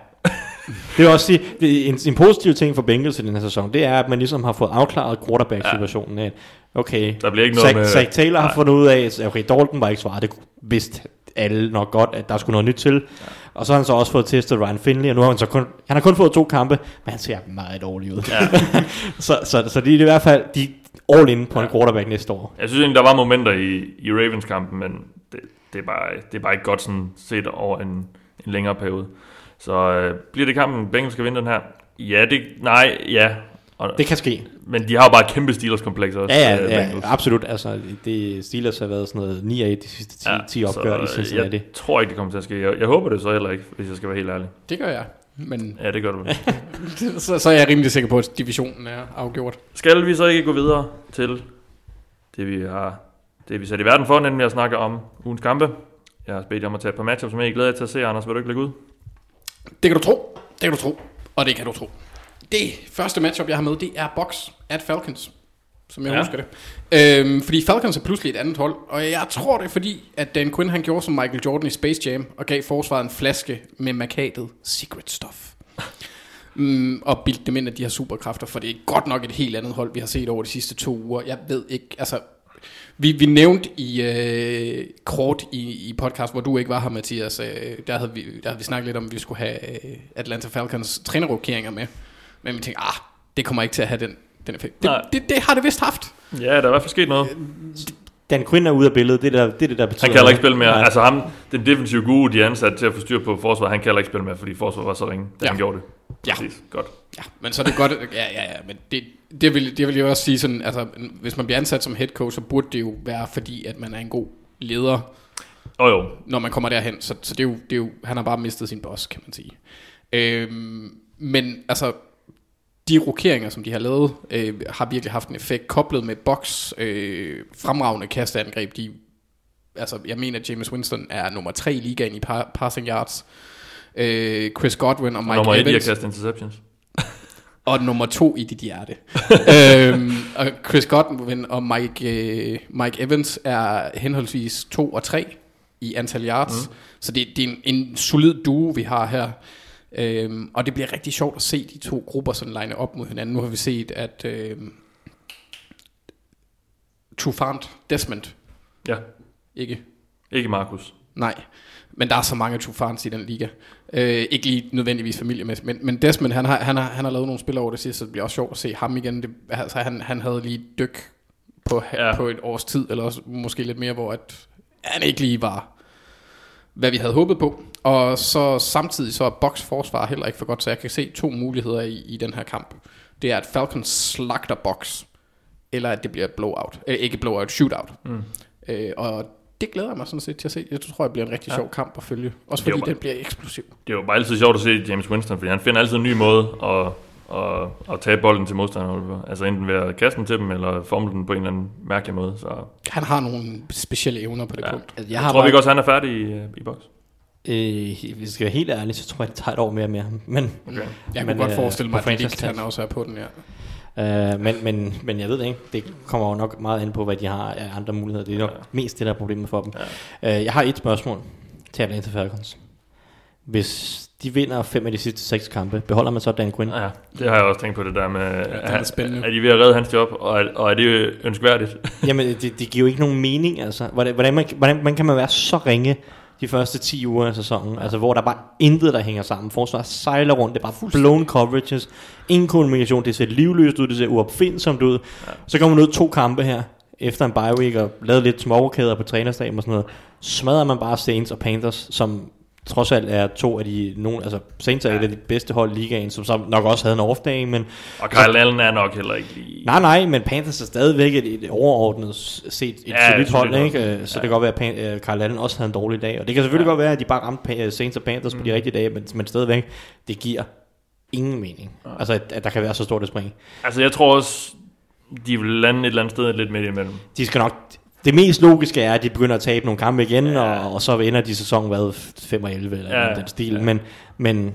G: Det er også det en, en positiv ting for Bengals i den her sæson, det er, at man ligesom har fået afklaret quarterback-situationen. Ja. Okay,
E: Der bliver ikke noget
G: Zach,
E: med-
G: Zach Taylor har fundet ud af, at okay, Dalton var ikke svaret, det vidste alle nok godt, at der skulle noget nyt til. Ja. Og så har han så også fået testet Ryan Finley, og nu har han så kun, han har kun fået to kampe, men han ser meget dårlig ud.
E: Ja.
G: så, så, så det er i hvert fald, de all in på en quarterback næste år.
E: Jeg synes egentlig, der var momenter i, i Ravens-kampen, men det, det, er bare, det er bare ikke godt sådan set over en, en længere periode. Så øh, bliver det kampen, Bengals skal vinde den her? Ja, det, nej, ja. Og,
G: Det kan ske.
E: Men de har jo bare et kæmpe Steelers-kompleks også.
G: Ja,
E: øh,
G: ja, ja
E: Bengals.
G: absolut. Altså, det Steelers har været sådan noget 9 af de sidste 10, ja, 10 opgør i
E: så,
G: Cincinnati.
E: Jeg tror ikke, det kommer til at ske. Jeg, jeg håber det så heller ikke, hvis jeg skal være helt ærlig.
F: Det gør jeg. Men
E: Ja, det gør du
F: så, så er jeg rimelig sikker på, at divisionen er afgjort.
E: Skal vi så ikke gå videre til det, vi har det, vi er sat i verden for, nemlig at snakke om ugens kampe. Jeg har bedt jer om at tage et par matchups, som jeg glæder jer til at se. Anders, vil du ikke lægge ud?
F: Det kan du tro. Det kan du tro. Og det kan du tro. Det første matchup, jeg har med, det er Box at Falcons. Som jeg
E: Ja.
F: husker det. Øhm, fordi Falcons er pludselig et andet hold. Og jeg tror det er fordi, at Dan Quinn han gjorde som Michael Jordan i Space Jam. Og gav forsvaret en flaske med markatet Secret Stuff. Mm, og bildte dem ind af de her superkræfter. For det er godt nok et helt andet hold, vi har set over de sidste to uger. Jeg ved ikke, altså... Vi, vi nævnte i øh, kort i, i podcast, hvor du ikke var her, Mathias, øh, der, havde vi, der havde vi snakket lidt om, at vi skulle have øh, Atlanta Falcons trænerrokeringer med. Men vi tænkte, ah, det kommer ikke til at have den, den effekt. Det,
E: Nej.
F: det, det har det vist haft.
E: Ja, der er i hvert fald sket noget.
G: Dan Quinn er ude af billedet, det, der, det er det, der betyder
E: Han kan heller ikke spille mere.
G: Nej.
E: Altså ham, den defensive guru, de er ansat til at få styr på forsvaret, han kan heller ikke spille mere, fordi forsvaret var så ringe, da
F: Ja.
E: han gjorde det.
F: Ja.
E: Præcis. Godt.
F: Ja, men så er det godt, ja, ja, ja, men det, det, vil, det vil jeg også sige sådan, altså, hvis man bliver ansat som head coach, så burde det jo være fordi, at man er en god leder,
E: Og jo,
F: når man kommer derhen. Så, så det, er jo, det er jo, han har bare mistet sin boss, kan man sige. Øhm, men altså, de rokeringer, som de har lavet, øh, har virkelig haft en effekt, koblet med box, øh, fremragende kasteangreb. De, altså, jeg mener, at James Winston er nummer tre i ligaen i par, passing yards. Øh, Chris Godwin og Mike
E: nummer i at
F: Evans.
E: kaste interceptions.
F: Og nummer to i dit hjerte. øhm, og Chris Godwin og Mike, øh, Mike Evans er henholdsvis to og tre i antal yards. Mm. Så det, det er en, en solid duo, vi har her. Øhm, og det bliver rigtig sjovt at se de to grupper sådan line op mod hinanden. Nu har vi set, at øhm, Trufant, Desmond,
E: Ja,
F: ikke
E: ikke Markus.
F: Nej, men der er så mange Trufants i den liga. Øh, ikke lige nødvendigvis familiemæssigt, men, men Desmond, han har, han, har, han har lavet nogle spil over det sidste, så det bliver også sjovt at se ham igen. Det, altså, han, han havde lige dyk på,
E: ja.
F: på et års tid, eller også måske lidt mere, hvor at han ikke lige var, hvad vi havde håbet på. Og så samtidig så er Box forsvar heller ikke for godt, så jeg kan se to muligheder i, i den her kamp. Det er, at Falcons slagter Box, eller at det bliver blowout. Øh, ikke blowout, shootout. Mm. Øh, og det glæder jeg mig sådan set til at se. Jeg tror, det bliver en rigtig ja. sjov kamp at følge. Også fordi
E: bare-
F: den bliver eksplosiv.
E: Det er jo bare altid sjovt at se James Winston, fordi han finder altid en ny måde at, at, at tage bolden til modstanderne. Altså enten ved at kaste den til dem, eller formle den på en eller anden mærkelig måde. Så jeg,
F: Han har nogle specielle evner på det ja. punkt.
G: Altså,
E: jeg
G: har
E: tror vi
G: bare-
E: ikke også, han er færdig i, øh, i boks.
G: Øh, hvis jeg skal være helt ærlig, så tror jeg, det tager et år mere med ham. Men,
E: Okay.
F: Jeg kunne
G: Men,
F: godt
G: øh,
F: forestille mig, at
G: franchise
F: han også er på den, ja.
G: øh, men, men, men jeg ved det ikke. Det kommer jo nok meget ind på, hvad de har af andre muligheder. Det er nok
E: Ja.
G: mest det, der er problemet for dem. Øh, jeg har et spørgsmål til Atlanta Falcons. Hvis de vinder fem af de sidste seks kampe, beholder man så Dan Quinn?
E: Ja, det har jeg også tænkt på det der med,
F: er
E: er,
F: spændende.
E: er de ved at redde hans job, og er, og er det ønskværdigt?
G: Jamen, det, det giver jo ikke nogen mening, altså. Hvordan, hvordan, man, hvordan man kan man være så ringe de første 10 uger af sæsonen, altså hvor der bare intet, der hænger sammen. Forsvaret sejler rundt, det er bare blown coverages, ingen kommunikation, det ser livløst ud, det ser uopfindsomt ud. Ja. Så kommer man ud to kampe her, efter en bye week, og lavet lidt småkæder på trænerstaben og sådan noget. Smadrer man bare Saints og Panthers, som trods alt er to af de, nogen, altså Saints er ja. et af de bedste hold i ligaen, som så nok også havde en off day, men
E: Og Kyle Allen er nok heller ikke lige...
G: Nej, nej, men Panthers er stadigvæk et, et overordnet set et
E: Ja,
G: ja, solidt hold,
E: solidt
G: ikke? Øh, Så det kan godt være, at Pan, uh, Carl Allen også havde en dårlig dag. Og det kan selvfølgelig ja. godt være, at de bare ramte øh, Saints og Panthers mm. på de rigtige dage, men, men stadigvæk, det giver ingen mening. Ja. Altså, at, at der kan være så stort et spring.
E: Altså, jeg tror også, de vil lande et eller andet sted lidt midt imellem.
G: De skal nok... Det mest logiske er, at de begynder at tabe nogle kampe igen, ja. og, og så ender de sæsonen hvad, 5 og 11 eller
E: Ja,
G: den stil.
E: Ja.
G: Men, men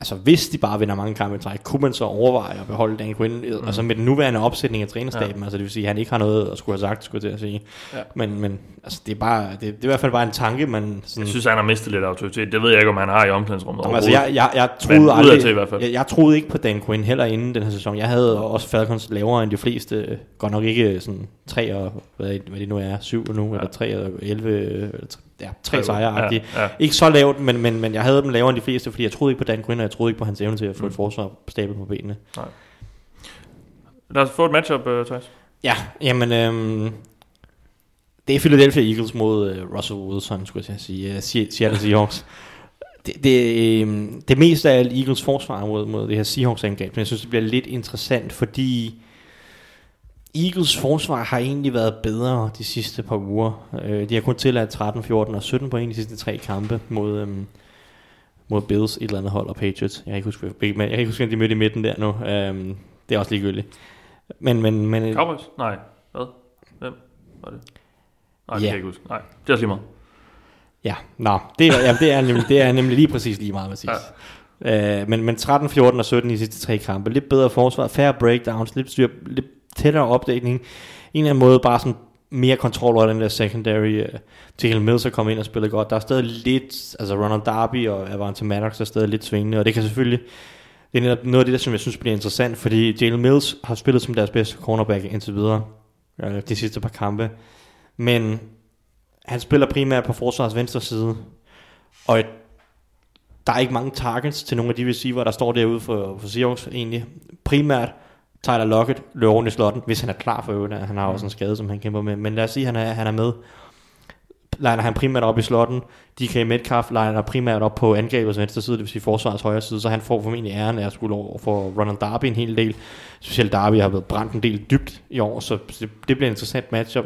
G: altså, hvis de bare vinder mange kampe i træk, kunne man så overveje at beholde Dan Quinn, mm. altså med den nuværende opsætning af trænerstaben, ja. altså det vil sige, at han ikke har noget at skulle have sagt, skulle jeg til at sige.
E: Ja.
G: Men, men altså, det er bare, det, det er i hvert fald bare en tanke, man sådan,
E: Jeg synes, han har mistet lidt autoritet. Det ved jeg ikke, om han har i omklædningsrummet
G: Jamen, altså, jeg, jeg, jeg troede
E: Men
G: aldrig,
E: udadtil i hvert fald.
G: Jeg, jeg troede ikke på Dan Quinn heller inden den her sæson. Jeg havde også Falcons lavere end de fleste. Godt nok ikke sådan 3 og, hvad, hvad det nu er, 7 nu, ja. eller 3 og 11, eller tre- ja, 3 sejre
E: Ja, ja.
G: Ikke så lavt, men, men, men jeg havde dem lavere end de fleste, fordi jeg troede ikke på Dan Quinn, og jeg troede ikke på hans evne til at få mm. et forsvar stablet på benene.
E: Lad os få et matchup, uh, Thijs.
G: Ja, jamen, øhm, det er Philadelphia Eagles mod øh, Russell Wilson, skulle jeg sige, uh, Seattle Seahawks. Det, det, øh, det meste af Eagles forsvar mod, mod det her Seahawks angreb, men jeg synes, det bliver lidt interessant, fordi Eagles forsvar har egentlig været bedre de sidste par uger. Øh, de har kun tilladt 13, 14 og 17 point de sidste tre kampe mod, øhm, mod Bills, et eller andet hold og Patriots. Jeg kan ikke huske, jeg kan ikke huske, at de mødte i midten der nu. Øhm, det er også ligegyldigt. Men, men, men,
E: Cowboys? Nej. Hvad? Hvem var det? Nej, det
G: Ja.
E: kan jeg ikke huske. Nej, det er også lige meget.
G: Ja, nå, det er, ja, det, er nemlig, det er nemlig lige præcis lige meget præcis. Ja. Øh, men, men 13, 14 og 17 i de sidste tre kampe. Lidt bedre forsvar, færre breakdowns, lidt, styr, lidt tættere opdækning. En eller anden måde bare sådan mere kontrol over den der secondary. Øh, til Jalen Mills er kommet ind og spillet godt. Der er stadig lidt, altså Ronald Darby og Avante Maddox er stadig lidt svingende, og det kan selvfølgelig, det er netop noget af det, der, som jeg synes bliver interessant, fordi Jalen Mills har spillet som deres bedste cornerback indtil videre, øh, de sidste par kampe. Men han spiller primært på forsvarets venstre side, og der er ikke mange targets til nogle af de receiver, der står derude for, for Seahawks egentlig. Primært Tyler Lockett løber rundt i slotten, hvis han er klar for øvrigt. Han har også en skade, som han kæmper med. Men lad os sige, at han er, han er med. Liner han primært op i slotten. DK Metcalf liner primært op på angrebets venstre side, det vil sige forsvarets højre side, så han får formentlig æren af at skulle over for Ronald Darby en hel del. Specielt Darby har været brændt en del dybt i år, så det, det bliver en interessant matchup.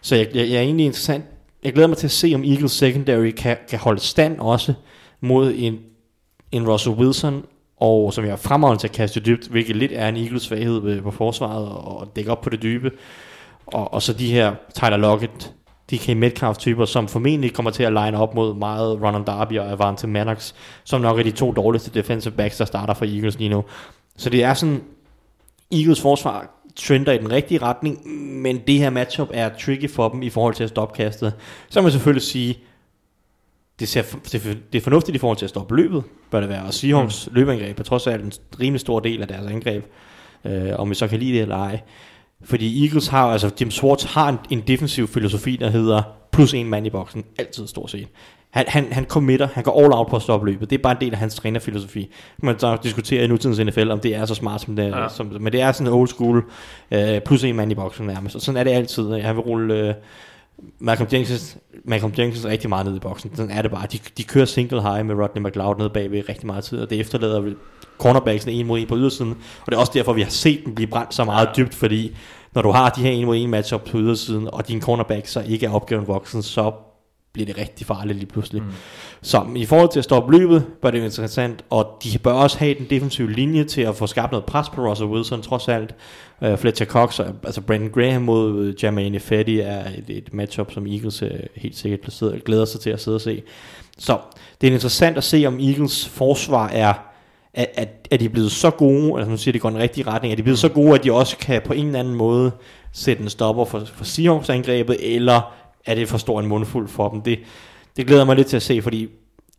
G: Så jeg, jeg, jeg er egentlig interessant. Jeg glæder mig til at se, om Eagles secondary kan, kan holde stand også mod en, en Russell Wilson, og som jeg fremragende til at kaste dybt, hvilket lidt er en Eagles svaghed på forsvaret, og, og dække op på det dybe. Og, og så de her Tyler Lockett, DK Metcalf-typer, som formentlig kommer til at line op mod meget Ronald Darby og Avante Maddox, som nok er de to dårligste defensive backs, der starter for Eagles lige nu. Så det er sådan, Eagles forsvar trender i den rigtige retning, men det her matchup er tricky for dem i forhold til at stoppe kastet. Så kan man selvfølgelig sige, det, ser, det, det er fornuftigt i forhold til at stoppe løbet, bør det være. Og Seahawks mm. løbeangreb er trods alt en rimelig stor del af deres angreb, øh, om vi så kan lide det eller ej. Fordi Eagles har, altså Jim Schwartz har en, en defensiv filosofi, der hedder plus en mand i boksen, altid stort set. Han, han, han committer, han går all out på at stoppe løbet. Det er bare en del af hans trænerfilosofi. Man så diskuterer i nutidens NFL, om det er så smart som det.
E: Ja.
G: Ja. Som, men det er sådan old school, øh, plus en mand i boksen nærmest. Og sådan er det altid. Han vil rulle øh, Malcolm Jenkins, Malcolm Jenkins rigtig meget ned i boksen. Sådan er det bare. De, de kører single high med Rodney McLeod nede bagved rigtig meget tid, og det efterlader vel cornerbacksene en mod en på ydersiden. Og det er også derfor, vi har set dem blive brændt så meget dybt, fordi når du har de her en mod en matchup på ydersiden, og din cornerback så ikke er opgaven voksen, så bliver det rigtig farligt lige pludselig. Mm. Så i forhold til at stoppe løbet, bør det jo interessant, og de bør også have den defensive linje til at få skabt noget pres på Russell Wilson, trods alt. Uh, Fletcher Cox, og, altså Brandon Graham mod uh, Jermaine Fetty er et, et matchup, som Eagles uh, helt sikkert placeret, glæder sig til at sidde og se. Så det er interessant at se, om Eagles forsvar er at, at, at de er blevet så gode, altså nu siger de går i den rigtige retning, at de er blevet så gode, at de også kan på en eller anden måde sætte en stopper for, for Seahawks angrebet, eller er det for stor en mundfuld for dem? Det, det glæder mig lidt til at se, fordi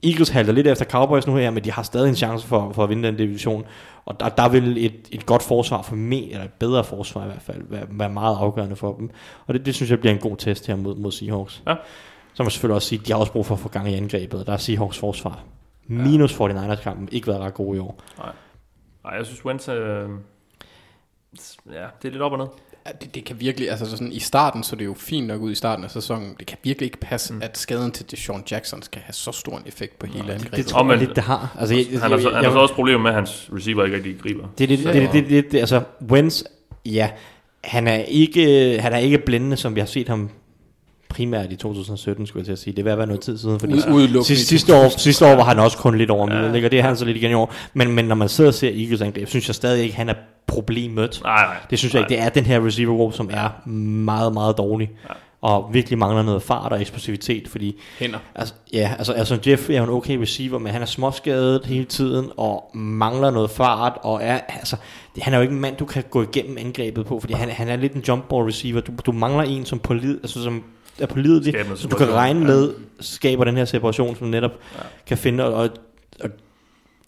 G: Eagles halter lidt efter Cowboys nu her, men de har stadig en chance for, for at vinde den division. Og der, der vil et, et godt forsvar for mig, eller et bedre forsvar i hvert fald, være, være meget afgørende for dem. Og det, det synes jeg bliver en god test her mod, mod Seahawks.
E: Ja.
G: Så må man selvfølgelig også sige, at de har også brug for at få gang i angrebet. og Der er Seahawks forsvar. Minus 49ers-kampen ikke været ret god i år.
E: Nej, jeg synes Wentz, øh, ja, det er lidt op og ned.
F: Det, det kan virkelig, altså sådan i starten, så det er jo fint nok ud i starten af sæsonen. Det kan virkelig ikke passe, mm. at skaden til Deshaun Jackson skal have så stor en effekt på hele angrebet.
G: Det tror jeg
E: men-
G: lidt, det har. Altså, jeg,
E: Han har, så, han har så også problemer med, at hans receiver ikke rigtig griber.
G: Det er det, det, det, det, det, det, altså Wentz, ja, han er ikke, han er ikke blændende, som vi har set ham primært i 2017, skulle jeg til at sige. Det er ved at være noget tid siden, fordi
F: Ud- udelukkende
G: sidste, sidste, år, sidste år var han også kun lidt over middel, ikke? og det er han så lidt igen i år. Men, men når man sidder og ser Eagles angreb, synes jeg stadig ikke, han er problemet.
E: Nej, nej.
G: Det synes jeg
E: nej.
G: ikke. Det er den her receiver group, som er meget, meget dårlig. Og virkelig mangler noget fart og eksplosivitet, fordi
F: Hænder.
G: Altså, ja, altså, altså Jeff er jo en okay receiver, men han er småskadet hele tiden, og mangler noget fart, og er, altså, det, han er jo ikke en mand, du kan gå igennem angrebet på, fordi han, han er lidt en jump ball receiver. Du, du mangler en, som, polid, altså, som er pålidelig,
E: Skaber
G: du kan regne
E: Ja.
G: med, skaber den her separation, som netop ja. kan finde, og, og,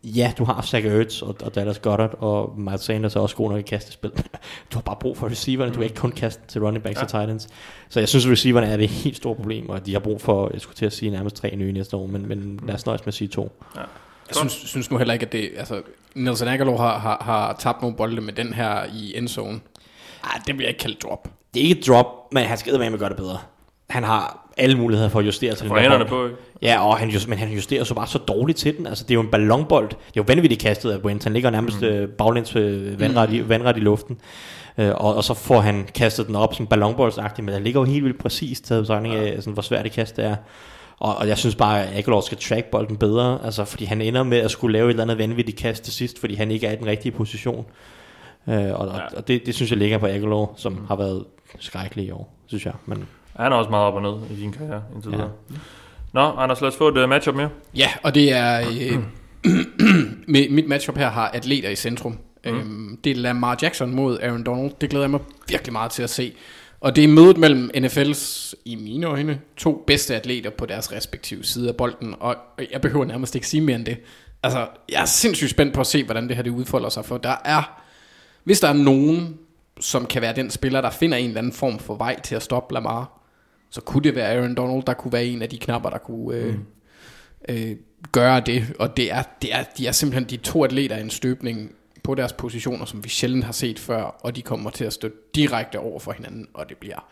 G: ja, du har Zach Ertz og, og Dallas Goddard, og Miles Sanders er også god nok i kastespil. Du har bare brug for receiverne, du kan ikke kun kaste til running backs ja. og tight ends. Så jeg synes, at receiverne er det helt store problem, og de har brug for, jeg skulle til at sige nærmest tre nye næste år, men, men lad os nøjes med at sige to.
F: Jeg synes, synes nu heller ikke, at det... Altså, Nelson Aguilar har, har, har tabt nogle bolde med den her i endzone. Ah, det bliver ikke kaldt drop.
G: Det er ikke et drop, men han skal med at gøre det bedre. Han har alle muligheder for at justere til den der
E: hænderne på, ikke?
G: Ja, og han, just, men han justerer så bare så dårligt til den. Altså, det er jo en ballonbold. Det er jo vanvittigt kastet af Wentz. Han ligger nærmest mm. øh, baglæns øh, vandret, i, vandret i luften. Øh, og, og, så får han kastet den op som ballonboldsagtigt, men den ligger jo helt vildt præcis taget betragtning af, sådan, hvor svært det kast er. Og, og jeg synes bare, at Aguilar skal track bolden bedre, altså, fordi han ender med at skulle lave et eller andet vanvittigt kast til sidst, fordi han ikke er i den rigtige position. Øh, og, og, og det, det synes jeg ligger på Aguilar, som mm. har været skrækkelig i år, synes jeg. Men
E: Han er også meget op og ned i sin karriere indtil videre. Nå, Anders, lad os få et uh, matchup mere.
F: Ja, og det er... Øh, med, mit matchup her har atleter i centrum. Mm. Øhm, det er Lamar Jackson mod Aaron Donald. Det glæder jeg mig virkelig meget til at se. Og det er mødet mellem NFL's, i mine øjne, to bedste atleter på deres respektive side af bolden. Og jeg behøver nærmest ikke sige mere end det. Altså, jeg er sindssygt spændt på at se, hvordan det her det udfolder sig. For der er... Hvis der er nogen, som kan være den spiller, der finder en eller anden form for vej til at stoppe Lamar, så kunne det være Aaron Donald, der kunne være en af de knapper, der kunne øh, øh, gøre det. Og det er, det er, de er simpelthen de to atleter i en støbning på deres positioner, som vi sjældent har set før, og de kommer til at stå direkte over for hinanden, og det bliver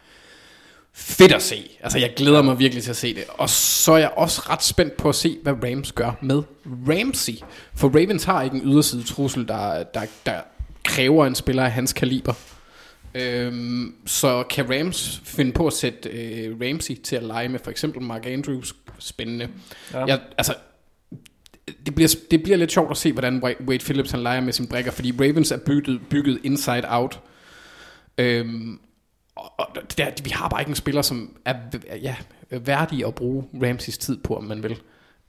F: fedt at se. Altså, jeg glæder mig virkelig til at se det. Og så er jeg også ret spændt på at se, hvad Rams gør med Ramsey. For Ravens har ikke en yderside trussel, der, der, der kræver en spiller af hans kaliber. Øhm, så kan Rams finde på at sætte øh, Ramsey til at lege med for eksempel Mark Andrews. Spændende.
E: Ja.
F: Jeg, altså, det bliver, det bliver lidt sjovt at se, hvordan Wa- Wade Phillips han leger med sin brækker, fordi Ravens er bygget, bygget inside out. Øhm, og, og der, vi har bare ikke en spiller, som er ja, værdig at bruge Ramseys tid på, om man vil.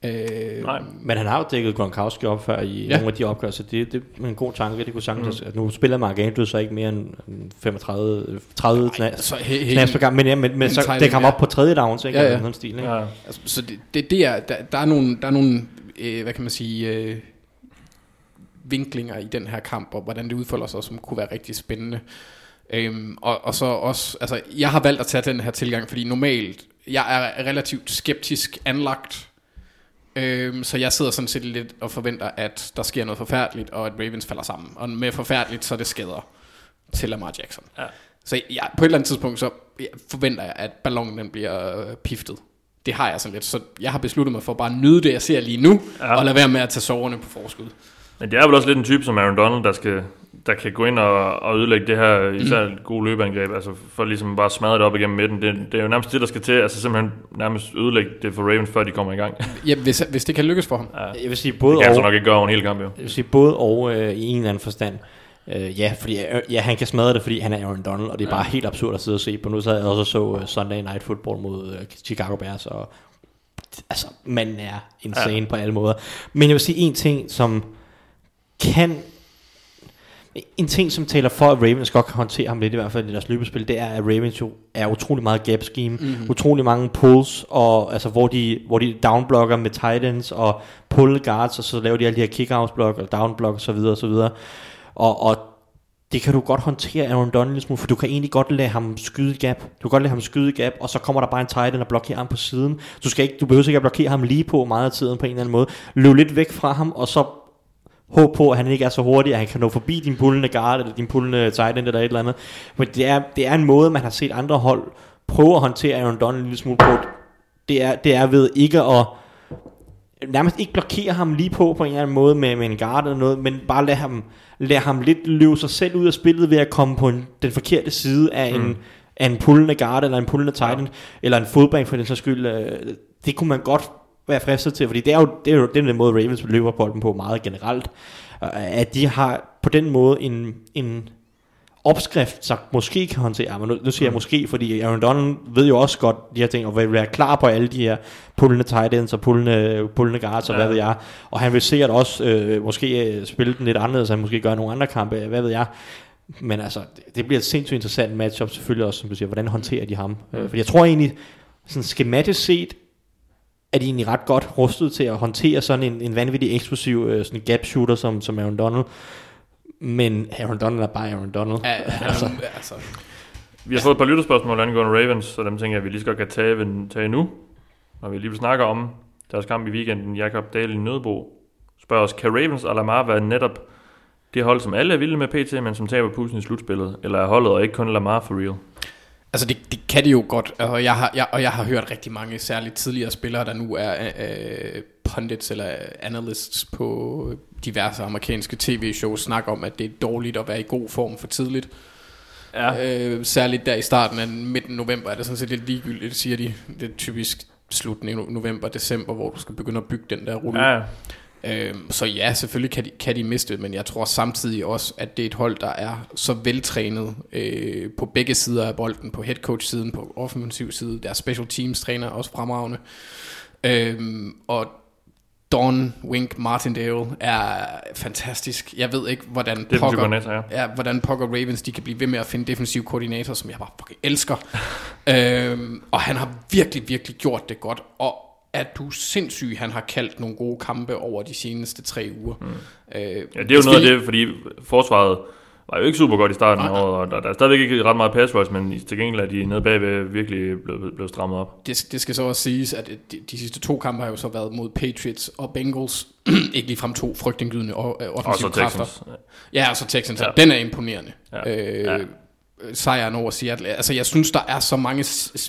F: Øh,
E: Nej.
G: Men han har jo dækket Gronkowski op før i
F: Ja.
G: nogle af de opgør, så det, det er en god tanke. Det kunne sagtens, mm. at nu spiller Mark Andrews så ikke mere end 35, 30 knas,
F: så he, he,
G: knas per gang, men, ja, men, men så det
F: end,
G: kom
F: ja.
G: op på tredje downs, ikke?
F: Ja, ja.
G: Sådan stil, ikke?
E: Ja.
F: Altså, så det, det, det er, der, der er nogle, der er nogle øh, hvad kan man sige, øh, vinklinger i den her kamp, og hvordan det udfolder sig, som kunne være rigtig spændende. Øhm, og, og så også, altså, jeg har valgt at tage den her tilgang, fordi normalt, jeg er relativt skeptisk anlagt, øhm, så jeg sidder sådan set lidt og forventer, at der sker noget forfærdeligt, og at Ravens falder sammen. Og med forfærdeligt, så er det skader til Lamar Jackson.
E: Ja.
F: Så jeg, på et eller andet tidspunkt, så forventer jeg, at ballonen den bliver øh, piftet. Det har jeg sådan lidt, så jeg har besluttet mig for bare at nyde det, jeg ser lige nu,
E: Ja.
F: ja. og lade være med at tage soverne på forskud.
E: Men det er vel også lidt en type som Aaron Donald, der, skal, der kan gå ind og, og ødelægge det her, især mm. gode løbeangreb, altså for ligesom bare smadre det op igennem midten. Det, det er jo nærmest det, der skal til, altså simpelthen nærmest ødelægge det for Ravens, før de kommer i gang. Det
F: Ja, hvis, hvis det kan lykkes for ham.
G: Jeg vil sige både
E: kan han så
G: og,
E: nok ikke gøre over en hel kamp, jo.
G: jeg vil sige både og øh, i en eller anden forstand. Øh, ja, fordi øh, ja, han kan smadre det, fordi han er Aaron Donald, og det er bare helt absurd at sidde og se på. Nu så jeg også så uh, Sunday Night Football mod uh, Chicago Bears, og altså, manden er insane ja. på alle måder. Men jeg vil sige en ting, som kan en ting, som taler for, at Ravens godt kan håndtere ham lidt, i hvert fald i deres løbespil, det er, at Ravens jo er utrolig meget gap scheme, mm-hmm. utrolig mange pulls, og, altså, hvor, de, hvor de downblocker med tight ends og pull guards, og så laver de alle de her kick-outs block og downblock og så videre og så videre. Og, og det kan du godt håndtere Aaron Donald lille smule, for du kan egentlig godt lade ham skyde gap. Du kan godt lade ham skyde gap, og så kommer der bare en tight end og blokerer ham på siden. Du, skal ikke, du behøver ikke at blokere ham lige på meget af tiden på en eller anden måde. Løb lidt væk fra ham, og så håb på, at han ikke er så hurtig, at han kan nå forbi din pullende guard, eller din pullende tight end, eller et eller andet. Men det er, det er en måde, man har set andre hold prøve at håndtere Aaron Donald en lille smule på. Det er, det er ved ikke at nærmest ikke blokere ham lige på på en eller anden måde med, med en guard eller noget, men bare lade ham, lade ham lidt løbe sig selv ud af spillet ved at komme på en, den forkerte side af en,
E: Mm.
G: af en pullende guard eller en pullende tight end, eller en fodbank for den sags skyld. øh, Det kunne man godt være fristet til, fordi det er jo, det er jo den måde, Ravens løber bolden på meget generelt, øh, at de har på den måde en, en opskrift, så måske kan håndtere, men nu, nu siger jeg måske, fordi Aaron Donald ved jo også godt de her ting, og vil være klar på alle de her pullende tight ends og pullende, pullende guards, og
E: Ja.
G: hvad ved jeg, og han vil sikkert også øh, måske øh, spille den lidt anderledes, han måske gøre nogle andre kampe, hvad ved jeg, men altså, det- det bliver et sindssygt interessant matchup, selvfølgelig også, som du siger, hvordan håndterer de ham, mm. fordi jeg tror egentlig, sådan skematisk set, er de egentlig ret godt rustet til at håndtere sådan en, en vanvittig eksplosiv øh, sådan gap shooter som, som Aaron Donald, men Aaron Donald er bare Aaron Donald.
F: Ja, altså, altså,
E: Vi har fået et par lytterspørgsmål angående Ravens, så dem tænker jeg, at vi lige så godt kan tage, tage nu. Når vi lige vil snakke om deres kamp i weekenden. Jakob Dahl i Nødbo spørger os, kan Ravens og Lamar være netop det hold, som alle er vilde med PT, men som taber pusen i slutspillet? Eller er holdet og ikke kun Lamar for real?
F: Altså det, det kan de jo godt, og jeg, har, jeg, og jeg har hørt rigtig mange særligt tidligere spillere, der nu er øh, pundits eller analysts på diverse amerikanske tv-shows, snakke om, at det er dårligt at være i god form for tidligt.
E: Ja.
F: Øh, særligt der i starten af midten november er det sådan set lidt ligegyldigt, siger de. Det er typisk slutningen november, december, hvor du skal begynde at bygge den der rulle.
E: Ja,
F: Øhm, så ja, selvfølgelig kan de, kan de miste, men jeg tror samtidig også, at det er et hold, der er så veltrænet øh, på begge sider af bolden, på headcoach-siden, på offensiv side, deres special teams træner er også fremragende. Øhm, og Don Wink Martindale er fantastisk. Jeg ved ikke, hvordan pokker,
E: koordinator, ja.
F: ja, hvordan pokker Ravens de kan blive ved med at finde defensiv koordinator, som jeg bare fucking elsker. øhm, og han har virkelig, virkelig gjort det godt. Og er du sindssyg, han har kaldt nogle gode kampe over de seneste tre uger. Mm. Øh,
E: Ja, det er jo noget af det, fordi forsvaret var jo ikke super godt i starten året, og der, der er stadigvæk ikke ret meget pass rush, men til gengæld er de nede bagved virkelig blevet, blevet strammet op.
F: det, det skal så også siges, at de, de sidste to kampe har jo så været mod Patriots og Bengals. ikke ligefrem to frygtindgydende og, øh,
E: Og så
F: offensive kræfter.
E: Texans.
F: Ja, og så Texans.
E: Ja.
F: Den er imponerende.
E: Ja.
F: Øh,
E: Ja.
F: Sejren over Seattle. Altså, jeg synes, der er så mange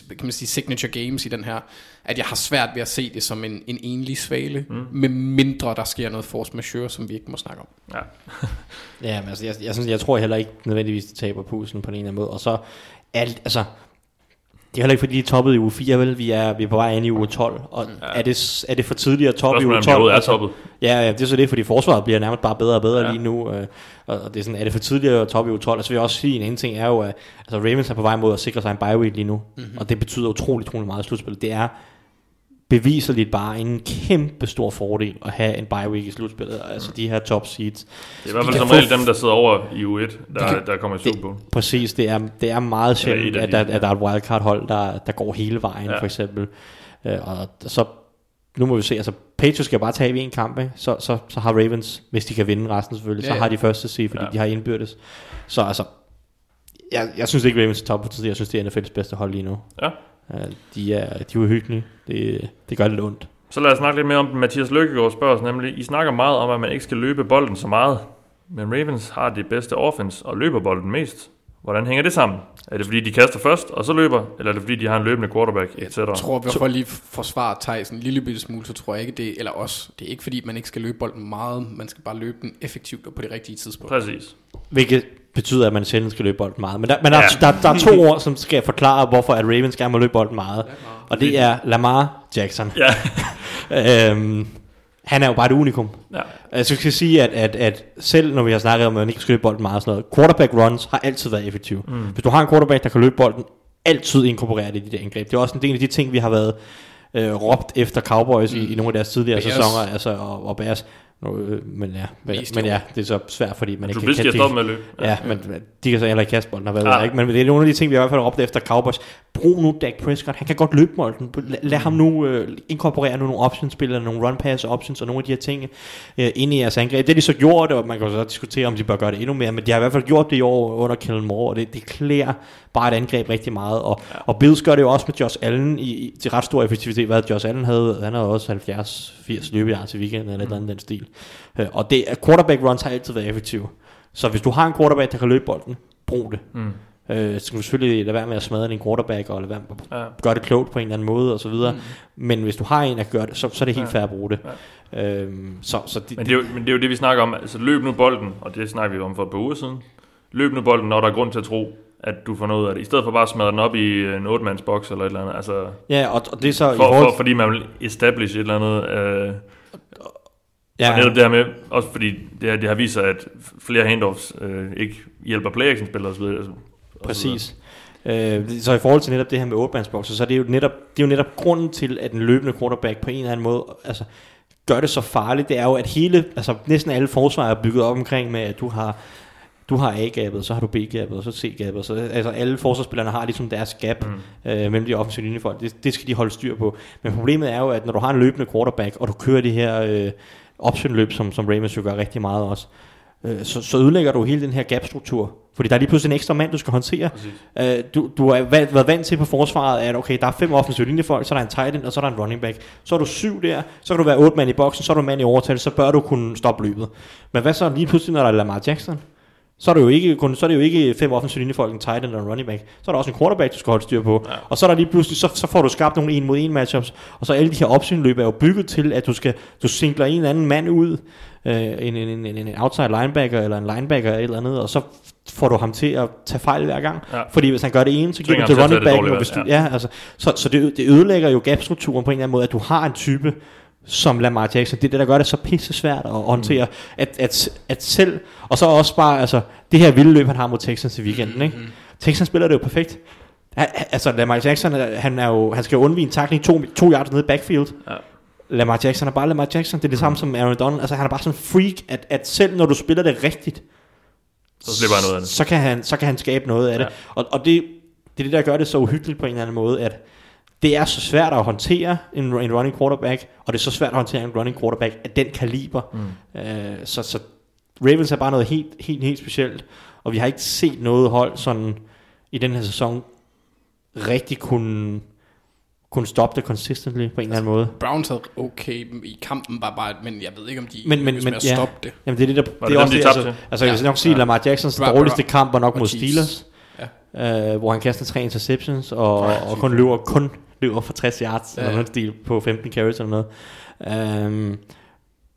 F: kan man sige, signature games i den her, at jeg har svært ved at se det som en, en enlig svale, mm. med mindre der sker noget force majeure, som vi ikke må snakke om.
E: Ja.
G: Ja, men altså, jeg, jeg, synes, jeg tror heller ikke nødvendigvis, de taber pusen på en eller anden måde. Og så, alt, altså, det er heller ikke fordi, de er toppet i uge 4, vel? Vi er, vi er på vej ind i uge 12. Og ja. er, det, er det for tidligt at toppe i uge
E: er, om
G: 12?
E: de overhovedet er
G: Altså,
E: toppet.
G: Ja, ja, det er så det, fordi forsvaret bliver nærmest bare bedre og bedre
E: Ja.
G: lige nu. Øh, og og det er sådan, er det for tidligt at toppe i uge 12? Og så vil jeg også sige, en anden ting er jo, at altså, Ravens er på vej mod at sikre sig en bye week lige nu. Mm-hmm. Og det betyder utroligt, utroligt meget i slutspillet. Det er beviseligt bare en kæmpe stor fordel at have en bye week i slutspillet. Altså de her top seeds.
E: Det er i hvert fald som regel dem, der sidder over i U1, der,
G: kan-
E: der kommer i Super
G: præcis, det er, det er meget sjældent, at,
E: de,
G: der, at der er et wildcard hold, der, der går hele vejen,
E: Ja.
G: for eksempel. Øh, og så, nu må vi se, altså Patriots skal bare tage en kamp, ikke? Så, så, så har Ravens, hvis de kan vinde resten selvfølgelig,
F: Ja,
G: så
F: ja.
G: har de første seed, fordi
E: Ja.
G: ja. de har indbyrdes. Så altså, jeg, jeg synes ikke Ravens er top på tid, jeg synes det er NFL's bedste hold lige nu.
E: Ja.
G: Øh, de er, de er uhyggelige, det, det gør lidt ondt.
E: Så lad os snakke lidt mere om den. Mathias Lykkegaard spørger os nemlig, I snakker meget om, at man ikke skal løbe bolden så meget, men Ravens har det bedste offense og løber bolden mest. Hvordan hænger det sammen? Er det fordi, de kaster først, og så løber, eller er det fordi, de har en løbende quarterback, etc.?
F: Jeg tror, vi for lige forsvare Thijs en lille bitte smule, så tror jeg ikke det, eller også, det er ikke fordi, man ikke skal løbe bolden meget, man skal bare løbe den effektivt og på det rigtige tidspunkt.
E: Præcis.
G: Hvilket betyder, at man sjældent skal løbe bolden meget. Men der, men der,
E: Ja.
G: ja. der, der er to ord, som skal forklare, hvorfor at Ravens gerne må løbe bolden meget. Og det er Lamar Jackson.
E: Ja.
G: øhm, han er jo bare et unikum.
E: ja.
G: Altså jeg skal sige, at, at, at selv når vi har snakket om, at man ikke skal løbe bolden meget og sådan noget, quarterback runs har altid været effektive. Mm. Hvis du har en quarterback, der kan løbe bolden, altid inkorporere det i de der angreb. Det er også en del af de ting, vi har været øh, råbt efter Cowboys mm. i, i nogle af deres tidligere
F: Bears.
G: sæsoner, altså, og, og Bears. Nu, øh, men ja, men, men ja, det er så svært, fordi man ikke
E: Du
G: kan
E: stoppe med at løbe.
G: Ja, men men de kan så heller ikke kaste bolden, og hvad ved
E: Ah.
G: jeg ikke. Men det er nogle af de ting, vi har i hvert fald råbt efter Cowboys. Brug nu Dak Prescott. Han kan godt løbe bolden. Lad, lad ham nu øh, inkorporere nogle optionsspil, eller nogle run pass options, og nogle af de her ting øh, ind i jeres angreb. Det har de så gjort, og man kan så diskutere, om de bør gøre det endnu mere, men de har i hvert fald gjort det i år under Kellen Moore, og det, det klæder bare et angreb rigtig meget. Og, ja. og Bills gør det jo også med Josh Allen i, i, til ret stor effektivitet. Hvad Josh Allen havde, han havde også 70-80 løbeyards i weekenden, eller et eller andet den stil. Øh, og det, quarterback runs har altid været effektive. Så hvis du har en quarterback, der kan løbe bolden, brug det.
E: Mm.
G: Øh, så skal du selvfølgelig lade være med at smadre din quarterback, og lade være med at
E: Ja.
G: gøre det klogt på en eller anden måde, og så videre. Mm. Men hvis du har en, der kan gøre det, så, så er det helt
E: Ja.
G: fair at bruge det. Ja. Øhm, så, så de,
E: Men det, er jo, men det er jo det, vi snakker om. Altså løb nu bolden, og det snakker vi om for et par uger siden. Løb nu bolden, når der er grund til at tro, at du får noget ud af det. I stedet for bare at smadre den op i en 8 boks eller et eller andet. Altså,
G: ja, og, og det er så i
E: for,
G: forhold
E: for, fordi man vil establish et eller andet. Øh, ja. Og netop det her med, også fordi det, her, det har vist sig, at flere handoffs øh, ikke hjælper play-action-spillere osv. Altså,
G: Præcis. Øh, så i forhold til netop det her med 8 så er det jo netop, det er jo netop grunden til, at en løbende quarterback på en eller anden måde altså, gør det så farligt. Det er jo, at hele, altså næsten alle forsvar er bygget op omkring med, at du har du har A-gabet, så har du B-gabet, og så C-gabet. Så altså alle forsvarsspillerne har ligesom deres gap mm. øh, mellem de offensive linjefolk. Det, det skal de holde styr på. Men problemet er jo, at når du har en løbende quarterback, og du kører det her øh, option-løb, som, som Ravens jo gør rigtig meget også, øh, så, så ødelægger du hele den her gap-struktur. Fordi der er lige pludselig en ekstra mand, du skal håndtere. Øh, du, du har været, været vant til på forsvaret, at okay, der er fem offensive linjefolk, så er der en tight end, og så er der en running back. Så er du syv der, så kan du være otte mand i boksen, så er du mand i overtal, så bør du kunne stoppe løbet. Men hvad så lige pludselig, når der er Lamar Jackson? Så er, det jo ikke, kun, så er det jo ikke fem offensive linjefolk, en tight end og en running back. Så er der også en quarterback, du skal holde styr på. Ja. Og så er der lige pludselig, så, så får du skabt nogle en mod en matchups. Og så alle de her opsynløb er jo bygget til, at du skal du singler en eller anden mand ud, øh, en, en, en, en, outside linebacker eller en linebacker eller et eller andet, og så får du ham til at tage fejl hver gang.
E: Ja.
G: Fordi hvis han gør det ene, så giver du til running back. hvis du,
E: valg,
G: ja. altså, så, så det, det ødelægger jo gap-strukturen på en eller anden måde, at du har en type, som Lamar Jackson. Det er det, der gør det så pisse svært at håndtere. Mm. At, at, at selv, og så også bare, altså, det her vilde løb, han har mod Texans i weekenden, ikke? Texans spiller det jo perfekt. Han, altså, Lamar Jackson, han, er jo, han skal jo undvige en takling to, to yards nede i backfield.
E: Ja.
G: Lamar Jackson er bare Lamar Jackson. Det er det samme som Aaron Donald. Altså, han er bare sådan en freak, at, at selv når du spiller det rigtigt,
E: Så slipper han noget af det.
G: så kan han, så kan han skabe noget af det.
E: Ja.
G: Og, og det, det er det, der gør det så uhyggeligt på en eller anden måde, at det er så svært at håndtere en, en running quarterback, og det er så svært at håndtere en running quarterback af den kaliber. Mm. Øh, så, så Ravens er bare noget helt, helt, helt specielt, og vi har ikke set noget hold sådan i den her sæson rigtig kunne, kunne stoppe det consistently på en eller anden måde.
F: Browns havde okay i kampen, bare, bare, men jeg ved ikke, om de
G: Men, men, men ja.
F: stoppe det.
G: Jamen det er det, der,
E: Var
G: det,
E: det
G: er
E: dem,
G: også
E: de
G: altså, altså jeg vil nok sige,
F: Ja.
G: Lamar Jacksons
F: Bra-
G: dårligste kamp var nok mod. Steelers, øh, hvor han kaster tre interceptions, og, og kun løber, kun løber for 60 yards,
F: Ja.
G: eller noget stil på 15 carries eller noget. Um,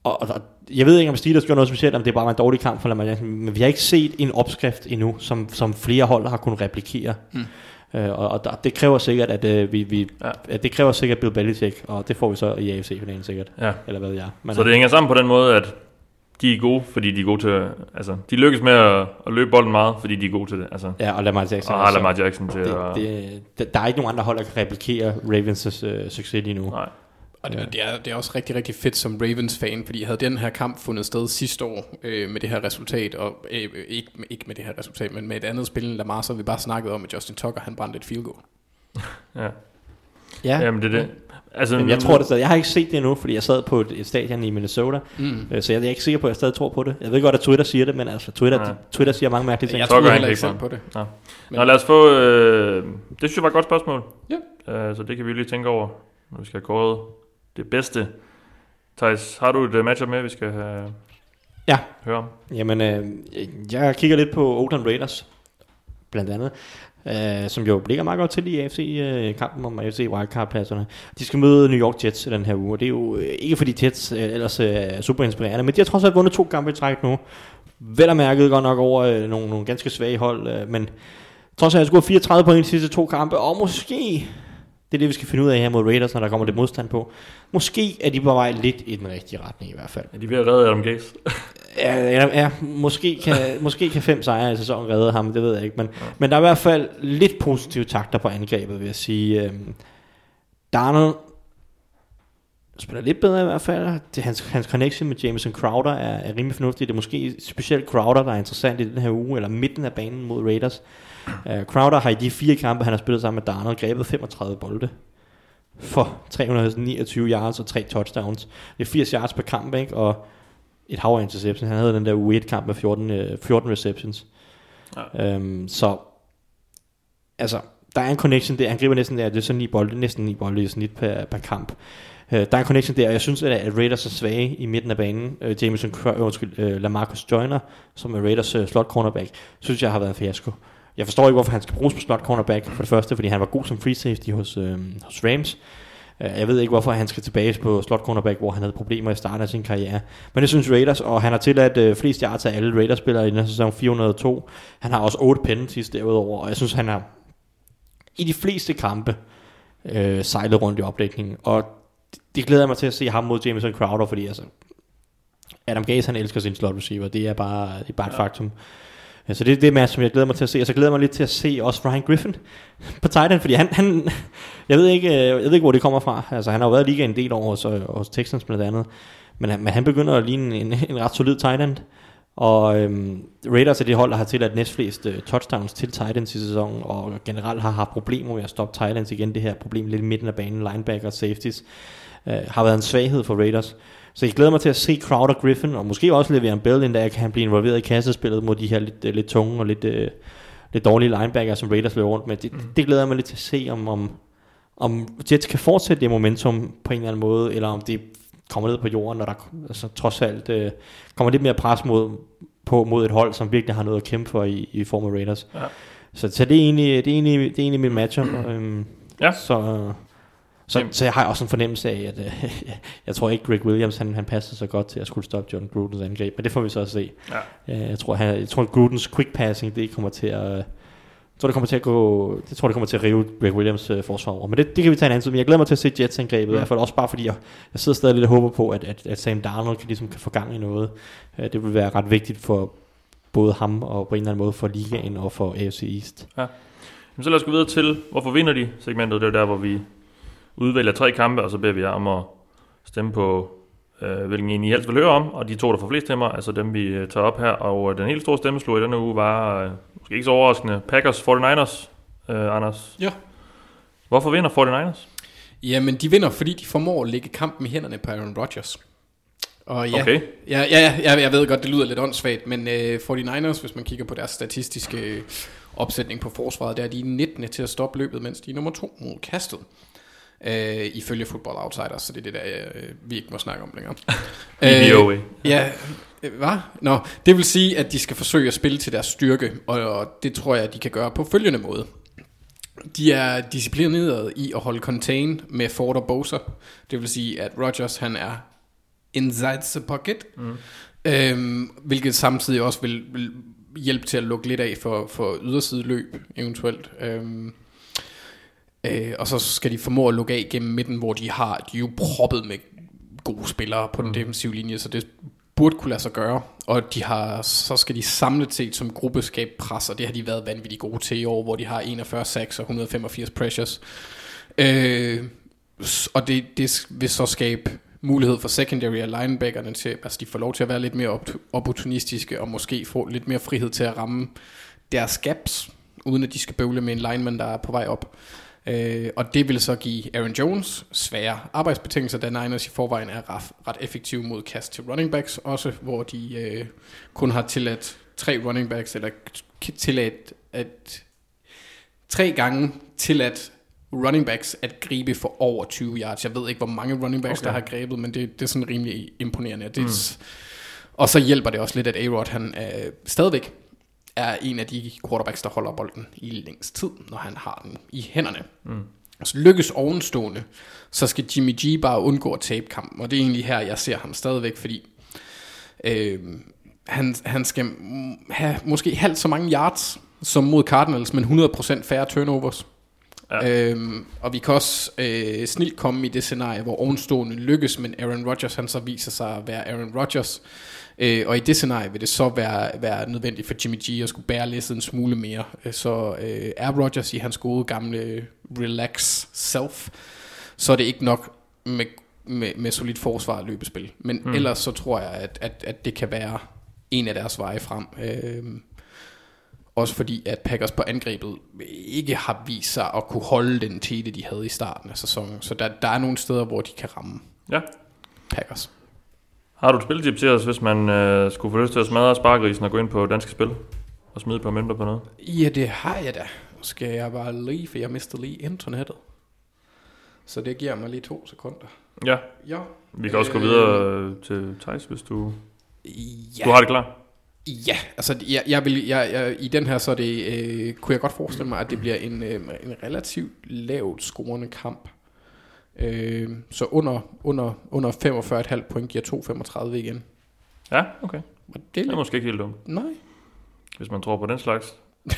G: og, og, jeg ved ikke, om Steelers gør noget specielt, om det bare var en dårlig kamp for Lamar Jackson, men vi har ikke set en opskrift endnu, som, som flere hold har kunnet replikere. Mm. Uh, og, og der, det kræver sikkert, at uh, vi, vi
E: Ja.
G: at det kræver sikkert Bill Belichick, og det får vi så i AFC-finalen sikkert.
E: Ja.
G: Eller hvad jeg. Men,
E: Så det hænger sammen på den måde, at de er gode, fordi de er gode til... Altså, de lykkes med at, at løbe bolden meget, fordi de er gode til det. Altså,
G: Ja, og Lamar Jackson.
E: og har Lamar Jackson til
G: det,
E: at...
G: det, det, der er ikke nogen andre hold, der kan replikere Ravens' øh, succes lige nu.
E: Nej.
F: Og det, det, er, det er også rigtig, rigtig fedt som Ravens-fan, fordi havde den her kamp fundet sted sidste år øh, med det her resultat, og øh, ikke, ikke med det her resultat, men med et andet spil end Lamar, så vi bare snakket om, at Justin Tucker, han brændte et field goal.
E: Ja.
G: Ja,
E: Jamen, det er det. Altså,
G: Jamen, jeg tror det stadig. Jeg har ikke set det endnu, fordi jeg sad på et, et stadion i Minnesota,
F: Mm.
G: øh, så jeg, jeg er ikke sikker på, at jeg stadig tror på det. Jeg ved godt, at Twitter siger det, men altså Twitter,
E: Ja.
G: Twitter siger mange mærkelige ting.
F: Jeg tror
E: er
F: heller
E: ikke
F: selv på det.
E: Nå. Nå, lad os få... Øh, det synes jeg var et godt spørgsmål.
F: Ja.
E: Øh, så det kan vi lige tænke over, når vi skal have kåret det bedste. Thijs, har du et uh, matchup med, vi skal have,
G: Ja.
E: høre om?
G: Jamen, øh, jeg kigger lidt på Oakland Raiders, blandt andet, øh, som jo ligger meget godt til i AFC-kampen øh, om AFC wildcard-pladserne. De skal møde New York Jets i den her uge, og det er jo øh, ikke fordi Jets øh, ellers øh, er super inspirerende, men de har trods alt vundet to kampe i træk nu. Vel og mærket godt nok over øh, nogle, nogle ganske svage hold, øh, men trods alt har jeg scoret 34 point i de sidste to kampe, og måske, det er det vi skal finde ud af her mod Raiders, når der kommer lidt modstand på, måske er de på vej lidt i den rigtige retning i hvert fald.
E: Er de ved at redde Adam Gaze?
G: Ja, ja, ja måske, kan, måske kan fem sejre i sæsonen redde ham, det ved jeg ikke. Men, ja. men der er i hvert fald lidt positive takter på angrebet, vil jeg sige. Øhm, Darnold spiller lidt bedre i hvert fald. Det, hans, hans connection med Jameson Crowder er, er rimelig fornuftig. Det er måske specielt Crowder, der er interessant i den her uge, eller midten af banen mod Raiders. Uh, Crowder har i de fire kampe, han har spillet sammen med Darnold, grebet 35 bolde for 329 yards og tre touchdowns. Det er 80 yards per kamp, ikke? Og et hav af interceptions. Han havde den der u 1 kamp med 14, øh, 14 receptions. Ja. Øhm, så altså, der er en connection der. Han griber næsten der, det er sådan ni bolde, næsten ni bolde i snit per, per kamp. Øh, der er en connection der, og jeg synes, at, Raiders er svage i midten af banen. Øh, Jameson, øh, undskyld, øh, Lamarcus Joyner, som er Raiders øh, slot cornerback, synes jeg har været en fiasko. Jeg forstår ikke, hvorfor han skal bruges på slot cornerback, for det første, fordi han var god som free safety hos, øh, hos Rams. Øh, Jeg ved ikke, hvorfor han skal tilbage på slot cornerback, hvor han havde problemer i starten af sin karriere. Men det synes Raiders, og han har tilladt øh, flest yards af alle Raiders-spillere i den her sæson, 402. Han har også 8 penalties derudover, og jeg synes, han har i de fleste kampe øh, sejlet rundt i opdækningen. Og det, det glæder jeg mig til at se ham mod Jameson Crowder, fordi altså, Adam Gaze, han elsker sin slot receiver. Det er bare, det er bare et faktum. Ja, så det er det match, som jeg glæder mig til at se. Og så glæder jeg mig lidt til at se også Ryan Griffin på Titan, fordi han, han jeg, ved ikke, øh, jeg ved ikke, hvor det kommer fra. Altså, han har jo været i ligaen en del år hos, øh, hos Texans blandt andet. Men, han- men han begynder at ligne en, en ret solid tight end. Og øhm, Raiders er det hold, der har tilladt næstflest øh, touchdowns til Titans i sæsonen, og generelt har haft problemer med at stoppe Titans igen. Det her problem lidt i midten af banen, linebacker, safeties, øh, har været en svaghed for Raiders. Så jeg glæder mig til at se Crowder Griffin, og måske også Le'Veon Bell, inden der kan han blive involveret i kassespillet mod de her lidt, øh, lidt tunge og lidt, øh, lidt dårlige linebacker, som Raiders løber rundt med. Det, mm. det glæder jeg mig lidt til at se, om, om, om Jets kan fortsætte det momentum på en eller anden måde, eller om det kommer ned på jorden, når der altså, trods alt øh, kommer lidt mere pres mod, på mod et hold, som virkelig har noget at kæmpe for i, i form af Raiders. Ja. Så, så det, er egentlig, det, er egentlig, det er egentlig min matchup. Øhm,
E: Ja.
G: Så, så, så jeg har også en fornemmelse af, at øh, jeg tror ikke, Greg Williams han, han passer så godt til at skulle stoppe John Grudens angreb, men det får vi så at se.
E: Ja.
G: Øh, jeg tror, han, jeg tror Grudens quick passing, det kommer til at... Jeg tror, det kommer til at gå, det tror, det kommer til at rive Greg Williams øh, forsvar over. Men det, det kan vi tage en anden tid. Men jeg glæder mig til at se Jets angrebet, mm. i hvert fald også bare fordi, jeg, jeg sidder stadig lidt og håber på, at, at, at Sam Darnold kan, ligesom, kan få gang i noget. Øh, det vil være ret vigtigt for både ham og på en eller anden måde for ligaen og for AFC East.
E: Jamen, så lad os gå videre til, hvorfor vinder de segmentet. Det er der, hvor vi udvælger tre kampe, og så beder vi jer om at stemme på, øh, hvilken en I helst vil høre om. Og de to, der får flest stemmer, altså dem, vi øh, tager op her. Og øh, den helt store stemmeslå i denne uge var, øh, måske ikke så overraskende, Packers 49ers, øh, Anders.
F: Ja.
E: Hvorfor vinder 49ers?
F: Jamen, de vinder, fordi de formår at lægge kampen i hænderne på Aaron Rodgers. Og ja,
E: Okay.
F: ja, ja, ja, jeg ved godt, det lyder lidt åndssvagt, men øh, 49ers, hvis man kigger på deres statistiske opsætning på forsvaret, der er de 19. til at stoppe løbet, mens de er nummer 2 mod kastet. Øh, ifølge Football Outsiders, så det er det der, øh, vi ikke må snakke om længere. Ja, øh, hvad? Nå, det vil sige, at de skal forsøge at spille til deres styrke, og, og det tror jeg, de kan gøre på følgende måde. De er disciplineret i at holde contain med Ford og Bosa. Det vil sige, at Rodgers han er inside the pocket, mm. øhm, hvilket samtidig også vil, vil hjælpe til at lukke lidt af for, for ydersideløb eventuelt. Øhm, øh, og så skal de formå at lukke af gennem midten, hvor de har de er jo proppet med gode spillere på den defensive linje, så det burde kunne lade sig gøre. Og de har, så skal de samlet set som gruppe skabe pres, og det har de været vanvittigt gode til i år, hvor de har 41 sacks og 185 pressures. Øh, og det, det vil så skabe mulighed for secondary og linebackerne til, altså de får lov til at være lidt mere op- opportunistiske, og måske få lidt mere frihed til at ramme deres gaps, uden at de skal bøvle med en lineman, der er på vej op. Øh, og det vil så give Aaron Jones svære arbejdsbetingelser, da Niners i forvejen er ret, ret effektive mod kast til running backs, også hvor de øh, kun har tilladt tre running backs, eller tilladt at tre gange tilladt running backs at gribe for over 20 yards. Jeg ved ikke, hvor mange running backs. Okay. der har grebet, men det, det er sådan rimelig imponerende. Det, mm. Og så hjælper det også lidt, at A-Rod han øh, stadigvæk er en af de quarterbacks, der holder bolden i længst tid, når han har den i hænderne. Mm. Så lykkes ovenstående, så skal Jimmy G bare undgå at tabe kampen, og det er egentlig her, jeg ser ham stadigvæk, fordi øh, han, han skal have måske halvt så mange yards som mod Cardinals, men 100% færre turnovers. Ja. Øhm, og vi kan også øh, snilt komme i det scenarie, hvor ovenstående lykkes, men Aaron Rodgers han så viser sig at være Aaron Rodgers. Øh, og i det scenarie vil det så være, være nødvendigt for Jimmy G at skulle bære læsset en smule mere. Øh, Så øh, er Rodgers i hans gode gamle relax self, så er det ikke nok med, med, med solidt forsvar og løbespil. Men mm. ellers så tror jeg, at, at, at det kan være en af deres veje frem. Øh, også fordi, at Packers på angrebet ikke har vist sig at kunne holde den tete, de havde i starten af sæsonen. Så der, der er nogle steder, hvor de kan ramme
E: Ja.
F: Packers.
E: Har du et spiltip til os, hvis man øh, skulle få lyst til at smadre spargrisen og gå ind på danske spil? Og smide et par mønter på noget?
F: Ja, det har jeg da. Skal jeg bare lige, for jeg mistede lige internettet. Så det giver mig lige to sekunder.
E: Ja,
F: Ja.
E: vi kan også gå videre øh, til Thijs, hvis du,
F: Ja,
E: du har det klar.
F: ja altså jeg, jeg vil, jeg, jeg, i den her så det, øh, kunne jeg godt forestille mig, at det bliver en, øh, en relativt lavt scorende kamp. Øh, så under, under, under 45,5 point giver 2,35 igen.
E: Ja, okay.
F: Og det er
E: Det er måske ikke helt dumt,
F: nej.
E: hvis man tror på den slags.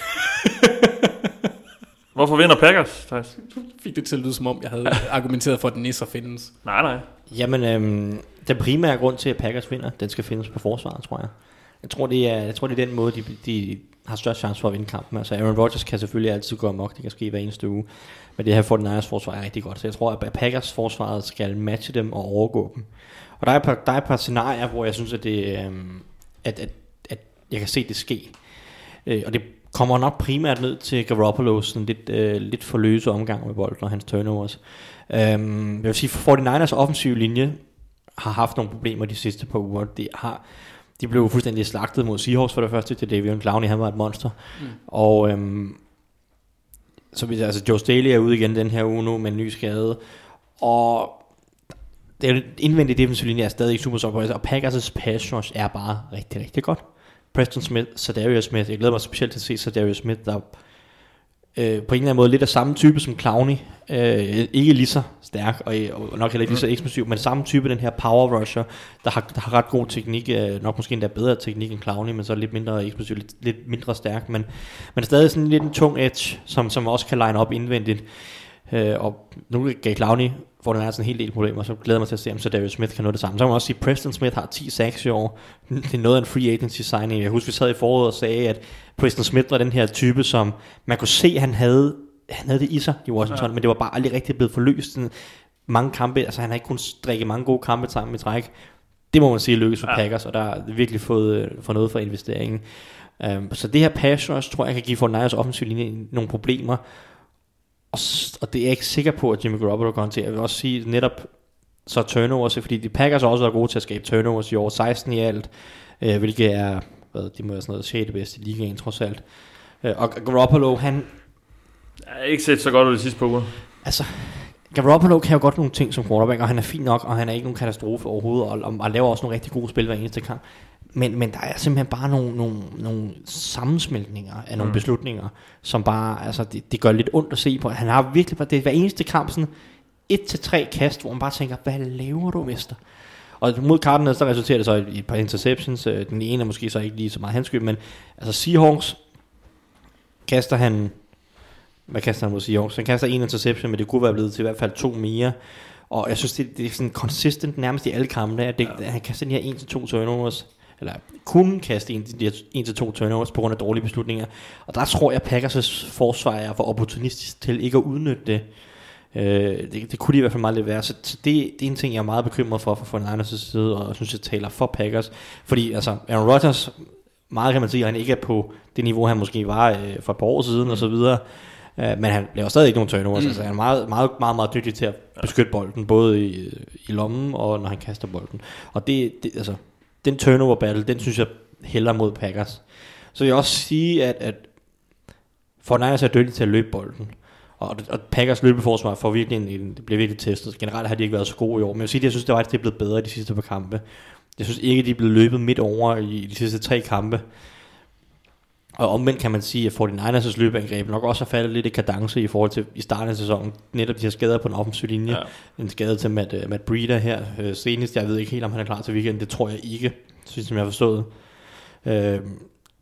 E: Hvorfor vinder Packers, Thijs?
F: Fik det til at lyde som om, jeg havde argumenteret for, at nisser findes.
E: Nej, nej.
G: Jamen, øhm, den primære grund til, at Packers vinder, den skal findes på forsvaret, tror jeg. Jeg tror, det er, jeg tror, det er den måde, de, de har størst chance for at vinde kampen. Altså, Aaron Rodgers kan selvfølgelig altid gå amok, det kan ske hver eneste uge. Men det her 49ers forsvar er rigtig godt, så jeg tror, at Packers forsvaret skal matche dem og overgå dem. Og der er et par, der er et par scenarier, hvor jeg synes, at, det, øhm, at, at, at jeg kan se det ske. Øh, og det kommer nok primært ned til Garoppolo, sådan lidt, øh, lidt for løse omgang med bolden og hans turnovers. Øhm, jeg vil sige, for 49ers offensiv linje har haft nogle problemer de sidste par uger. De, har, de blev fuldstændig slagtet mod Seahawks for det første til Davion Clowney, han var et monster. Mm. Og øhm, så vi, altså Joe Staley er ude igen den her uge nu med en ny skade. Og det indvendige defensive linje er stadig ikke super solid, og Packers' pass rush er bare rigtig, rigtig godt. Preston Smith, Sadarius Smith, jeg glæder mig specielt til at se Sadarius Smith, der øh, på en eller anden måde lidt af samme type som Clowney. Øh, ikke lige så stærk, og, og nok heller ikke lige så eksplosiv, men samme type, den her power rusher, der har, der har ret god teknik, øh, nok måske endda bedre teknik end Clowney, men så lidt mindre eksplosiv, lidt, lidt mindre stærk, men, men stadig sådan lidt en tung edge, som, som også kan line op indvendigt. Øh, og nu gav Clowney hvor den er sådan en hel del problemer, så glæder jeg mig til at se, om så Darius Smith kan nå det samme. Så kan man også sige, at Preston Smith har 10 sacks i år. Det er noget af en free agency signing. Jeg husker, vi sad i foråret og sagde, at Preston Smith var den her type, som man kunne se, at han havde, han havde det i sig i Washington, ja. men det var bare aldrig rigtig blevet forløst. Sådan mange kampe, altså han har ikke kun strikket mange gode kampe sammen i træk. Det må man sige lykkes for ja. Packers, og der er virkelig fået, fået noget for investeringen. Um, så det her pass rush, tror jeg, kan give for Niners offensiv linje nogle problemer. Og, og det er jeg ikke sikker på, at Jimmy Garoppolo kan håndtere. Jeg vil også sige netop så turnovers, fordi de Packers også er gode til at skabe turnovers i år, 16 i alt, øh, hvilket er, hvad, de må være sådan noget 6. bedste i ligaen trods alt. Øh, og Garoppolo, han...
E: Jeg har ikke set så godt ud de sidste par uger.
G: Altså, Garoppolo kan jo godt nogle ting som quarterback, og han er fin nok, og han er ikke nogen katastrofe overhovedet, og, og, og laver også nogle rigtig gode spil hver eneste kamp. Men, men der er simpelthen bare nogle, nogle, nogle sammensmeltninger af nogle mm. beslutninger, som bare, altså det, det gør lidt ondt at se på. Han har virkelig bare, det er hver eneste kamp sådan et til tre kast, hvor man bare tænker, hvad laver du, mester? Og mod Cardinals, der resulterer det så i et par interceptions. Øh, den ene er måske så ikke lige så meget handskyld, men altså Seahawks kaster han, hvad kaster han mod Seahawks? Han kaster en interception, men det kunne være blevet til i hvert fald to mere. Og jeg synes, det, det er sådan consistent nærmest i alle kampe, at det, ja. han kaster den her en til to turnovers eller kunne kaste en, en til to turnovers på grund af dårlige beslutninger. Og der tror jeg, Packers' forsvar er for opportunistisk til ikke at udnytte det. Øh, det, det kunne de i hvert fald meget lidt være. Så, så det, det er en ting, jeg er meget bekymret for, for, for Niners side, og jeg synes, jeg taler for Packers. Fordi altså, Aaron Rodgers, meget kan man sige, at han ikke er på det niveau, han måske var øh, for et par år siden, mm. og så videre. Uh, men han laver stadig ikke nogen turnovers. Mm. Altså, han er meget, meget, meget, meget dygtig til at beskytte bolden, både i, i lommen og når han kaster bolden. Og det, det altså, den turnover battle, den synes jeg hælder mod Packers. Så jeg vil også sige, at, at Fortnite er dygtig til at løbe bolden. Og, og Packers løbeforsvar får virkelig en, en, det bliver virkelig testet. Generelt har de ikke været så gode i år, men jeg vil sige, at jeg synes, det var, at det er blevet bedre de sidste par kampe. Jeg synes ikke, at de er blevet løbet midt over i de sidste tre kampe. Og omvendt kan man sige, at 49ers' løbeangreb nok også har faldet lidt i kadence i forhold til i starten af sæsonen. Netop de her skader på den offensive linje. Ja. En skade til Matt, uh, Matt Breeder her uh, senest. Jeg ved ikke helt, om han er klar til weekenden. Det tror jeg ikke, synes som jeg har forstået. Uh,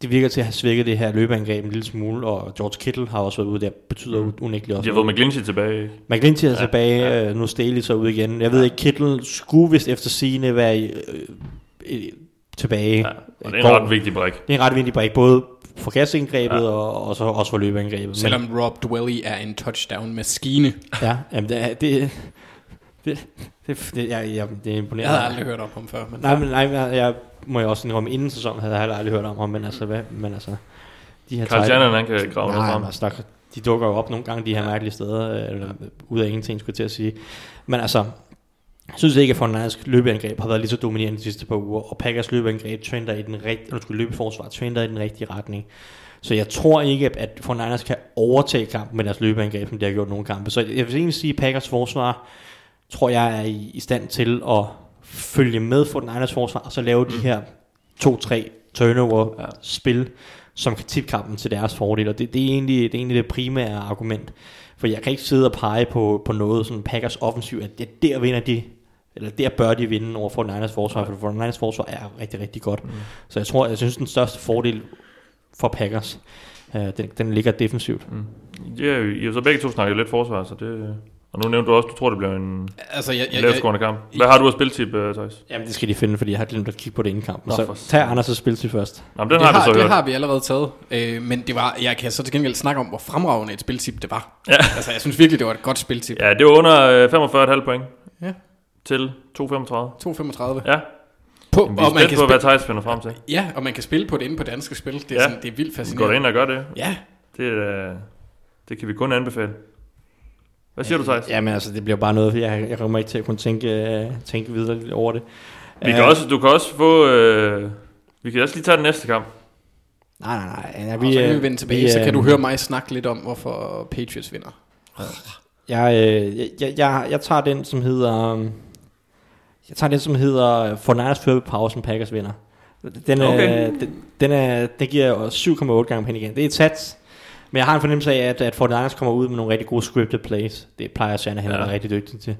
G: det virker til at have svækket det her løbeangreb en lille smule, og George Kittle har også været ude, det betyder mm. unægteligt også.
E: Jeg ved, McGlinchey tilbage.
G: McGlinchey er ja, tilbage, ja. nu Staley så ud igen. Jeg ved ikke, Kittle skulle vist efter sigende være øh, tilbage. Ja,
E: og det er en ret vigtig brik.
G: Det er en ret vigtig brik, både for kastindgrebet ja. og, og så også for løbeangrebet.
F: Selvom Men, Rob Dwelly er en touchdown-maskine.
G: Ja, jamen det, er, det, det, det, det, jeg, jeg, det er imponerende.
F: Jeg har aldrig hørt om ham før.
G: Men nej, men, nej, jeg, jeg må jeg også indrømme, inden sæsonen havde jeg aldrig hørt om ham, men altså, hvad, men altså
E: de her Carl Shannon, han kan grave noget frem.
G: Altså, der, de dukker jo op nogle gange, de her mærkelige steder, eller ud af ingenting, skulle jeg til at sige. Men altså, jeg synes ikke, at Fortnite's løbeangreb har været lige så dominerende de sidste par uger, og Packers løbeangreb trender i den rigtige, skulle løbeforsvar trender i den rigtige retning. Så jeg tror ikke, at Fortnite kan overtage kampen med deres løbeangreb, som de har gjort nogle kampe. Så jeg vil egentlig sige, at Packers forsvar, tror jeg er i, stand til at følge med Fortnite's forsvar, og så lave de her to-tre turnover-spil, ja. som kan tippe kampen til deres fordel. Og det, det, er egentlig, det er egentlig det primære argument. For jeg kan ikke sidde og pege på, på noget, sådan Packers offensiv, at det, der vinder de eller der bør de vinde over for Niners forsvar, for for Niners forsvar er rigtig, rigtig godt. Mm. Så jeg tror, jeg synes, den største fordel for Packers, uh, den, den ligger defensivt. Mm.
E: Ja, I har så begge to snakket lidt forsvar, så det... Og nu nævnte du også, du tror, det bliver en altså, jeg, jeg, lavskårende kamp. Hvad har du at spiltip, uh, Thijs?
G: Jamen, det skal de finde, fordi jeg har glemt at kigge på det inden kamp. Så tag Anders' spiltip først.
F: Jamen, den det har, har, så det har vi allerede taget. Øh, men det var, jeg kan så til gengæld snakke om, hvor fremragende et spiltip det var. Ja. altså, jeg synes virkelig, det var et godt spiltip.
E: Ja, det var under 45,5 point. Ja til 2,35.
F: 2,35.
E: Ja. På, Jamen, vi er og man kan på, hvad Thijs finder frem til.
F: Ja, og man kan spille på det inde på danske spil. Det er, ja. sådan, det er vildt fascinerende.
E: Går ind og gør det.
F: Ja.
E: Det, uh, det kan vi kun anbefale. Hvad siger du, Thijs?
G: Jamen altså, det bliver bare noget, jeg, jeg kommer ikke til at kunne tænke, øh, tænke videre over det.
E: Vi kan
G: Øh,
E: også, du kan også få... Øh, vi kan også lige tage den næste kamp.
G: Nej, nej, nej. Ja,
F: Vi, og så kan
G: øh,
F: vi vende tilbage,
G: vi,
F: så kan
G: øh,
F: du høre mig snakke lidt om, hvorfor Patriots vinder.
G: Jeg, øh, jeg, jeg, jeg, jeg tager den, som hedder... Jeg tager den, som hedder For Niners fører pausen, Packers vinder. Den,
E: Okay.
G: okay. den, den, er, den giver 7,8 gange penge igen. Det er et sats. Men jeg har en fornemmelse af, at, at 49ers kommer ud med nogle rigtig gode scripted plays. Det plejer Shanahan ja. at være rigtig dygtig til.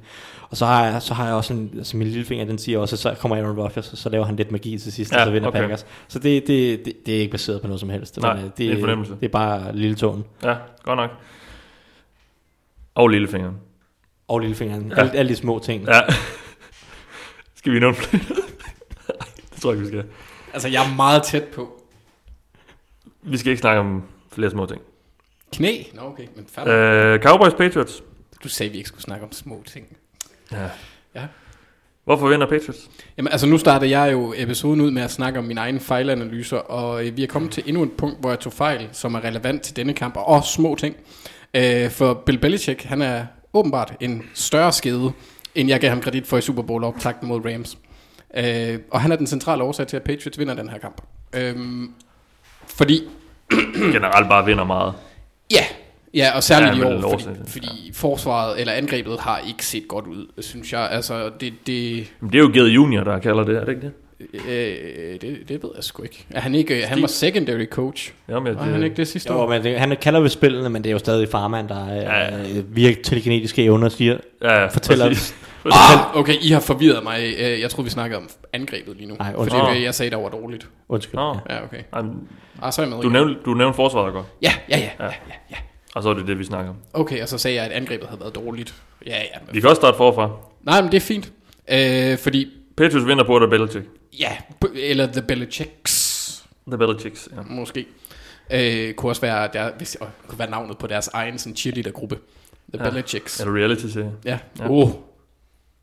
G: Og så har jeg, så har jeg også en, altså min lillefinger, den siger også, at så kommer Aaron Rodgers, så laver han lidt magi til sidst,
E: Ja,
G: og så vinder
E: okay.
G: Packers. Så det, det, det, det, er ikke baseret på noget som helst.
E: Nej,
G: Men, øh,
E: det er fornemmelse.
G: Det er bare lille tåen.
E: Ja, godt nok. Og lillefingeren.
G: Og lillefingeren.
E: Ja.
G: Alle, alle de små ting.
E: Ja. Skal vi flere? Nej, det tror jeg ikke, vi skal.
F: Altså, jeg er meget tæt på.
E: Vi skal ikke snakke om flere små ting.
F: Knæ? Nå, okay, men færdig.
E: Øh, Cowboys Patriots.
F: Du sagde, vi ikke skulle snakke om små ting.
E: Ja.
F: Ja.
E: Hvorfor vinder Patriots?
F: Jamen, altså nu starter jeg jo episoden ud med at snakke om mine egne fejlanalyser, og øh, vi er kommet til endnu et punkt, hvor jeg tog fejl, som er relevant til denne kamp, og også små ting. Øh, for Bill Belichick, han er åbenbart en større skede, end jeg gav ham kredit for i Super Bowl optakten mod Rams. Øh, og han er den centrale årsag til, at Patriots vinder den her kamp. Øh, fordi
E: Generelt bare vinder meget.
F: Ja, ja og særligt
E: Ja,
F: ja, i
E: men
F: år,
E: årsag
F: fordi, fordi forsvaret eller angrebet har ikke set godt ud, synes jeg. Altså, det, det,
E: Men det er jo Gede Junior, der kalder det, er det ikke det?
F: øh, det, det ved jeg sgu ikke. Er han ikke, han var secondary coach.
E: Jamen, ja,
F: Var han ikke det sidste
G: Jo,
F: år?
G: men det, han kalder ved spillene, men det er jo stadig farmand, der
E: Ja,
G: ja,
E: ja.
G: ja. virker telekinetiske evner, siger,
E: Ja, ja,
G: fortæller.
F: Ah, okay, I har forvirret mig. Øh, Jeg tror vi snakkede om angrebet lige nu.
G: Nej,
F: for
G: undskyld.
F: det, det, jeg sagde, der var dårligt.
G: Undskyld.
E: Nå,
F: Ja, okay. Ah, så er jeg med
E: du, nævnte, du nævnte forsvaret godt,
F: Ja, ja, ja, ja, ja, ja.
E: og så er det det, vi snakker om.
F: Okay, og så sagde jeg, at angrebet havde været dårligt. Ja, ja. Men,
E: Vi kan også starte forfra.
F: nej, men det er fint. Øh, fordi,
E: Patriots vinder på det Belichick.
F: ja, eller The Belichicks,
E: The Belichicks, ja.
F: måske. Øh, kunne også være, der, hvis, øh, kunne være navnet på deres egen sådan cheerleader-gruppe. The
E: Ja.
F: Belichicks.
E: Er det reality-serie?
F: Ja.
E: Ja.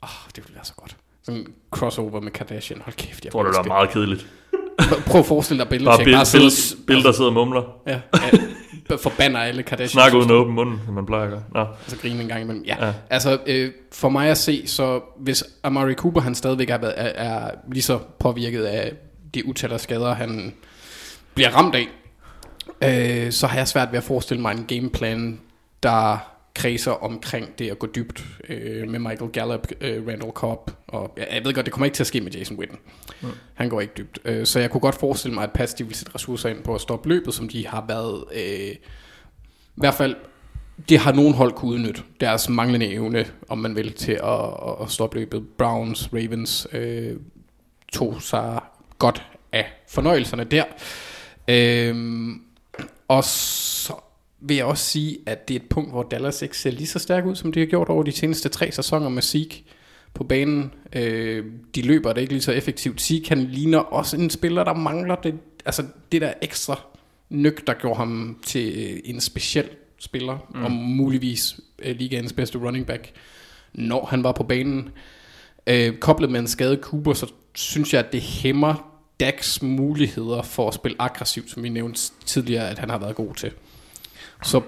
F: Åh. Oh. det ville være så godt. Sådan en crossover med Kardashian. Hold kæft, jeg
E: tror, det var meget kedeligt.
F: Prøv at forestille dig Belichick.
E: Bare bil,
F: bare sidder
E: bil,
F: og s-
E: bil, der sidder og mumler.
F: Ja, ja, forbander alle Kardashian.
E: Snak uden at åbne munden, som man plejer at gøre. Nå.
F: Så grine en gang imellem. Ja.
E: Ja.
F: Altså, øh, for mig at se, så hvis Amari Cooper, han stadigvæk er, er, er lige så påvirket af de utal af skader, han bliver ramt af, øh, så har jeg svært ved at forestille mig en gameplan, der kredser omkring det at gå dybt øh, med Michael Gallup, øh, Randall Cobb, og jeg, jeg ved godt, det kommer ikke til at ske med Jason Witten. Mm. Han går ikke dybt. Øh, så jeg kunne godt forestille mig, at Pats de vil sætte ressourcer ind på at stoppe løbet, som de har været... Øh, i hvert fald det har nogen hold kunne udnytte. Deres manglende evne, om man vil, til at, at- stoppe løbet. Browns, Ravens øh, tog sig godt af fornøjelserne der. Øhm, og så vil jeg også sige, at det er et punkt, hvor Dallas ikke ser lige så stærk ud, som de har gjort over de seneste tre sæsoner med Zeke på banen. Øh, de løber det ikke lige så effektivt. Zeke han ligner også en spiller, der mangler det, altså det der ekstra nyk, der gjorde ham til øh, en speciel spiller, mm. og muligvis øh, ligaens bedste running back, når han var på banen. Øh, koblet med en skadet Cooper, så synes jeg, at det hæmmer Dax muligheder for at spille aggressivt, som vi nævnte tidligere, at han har været god til. Så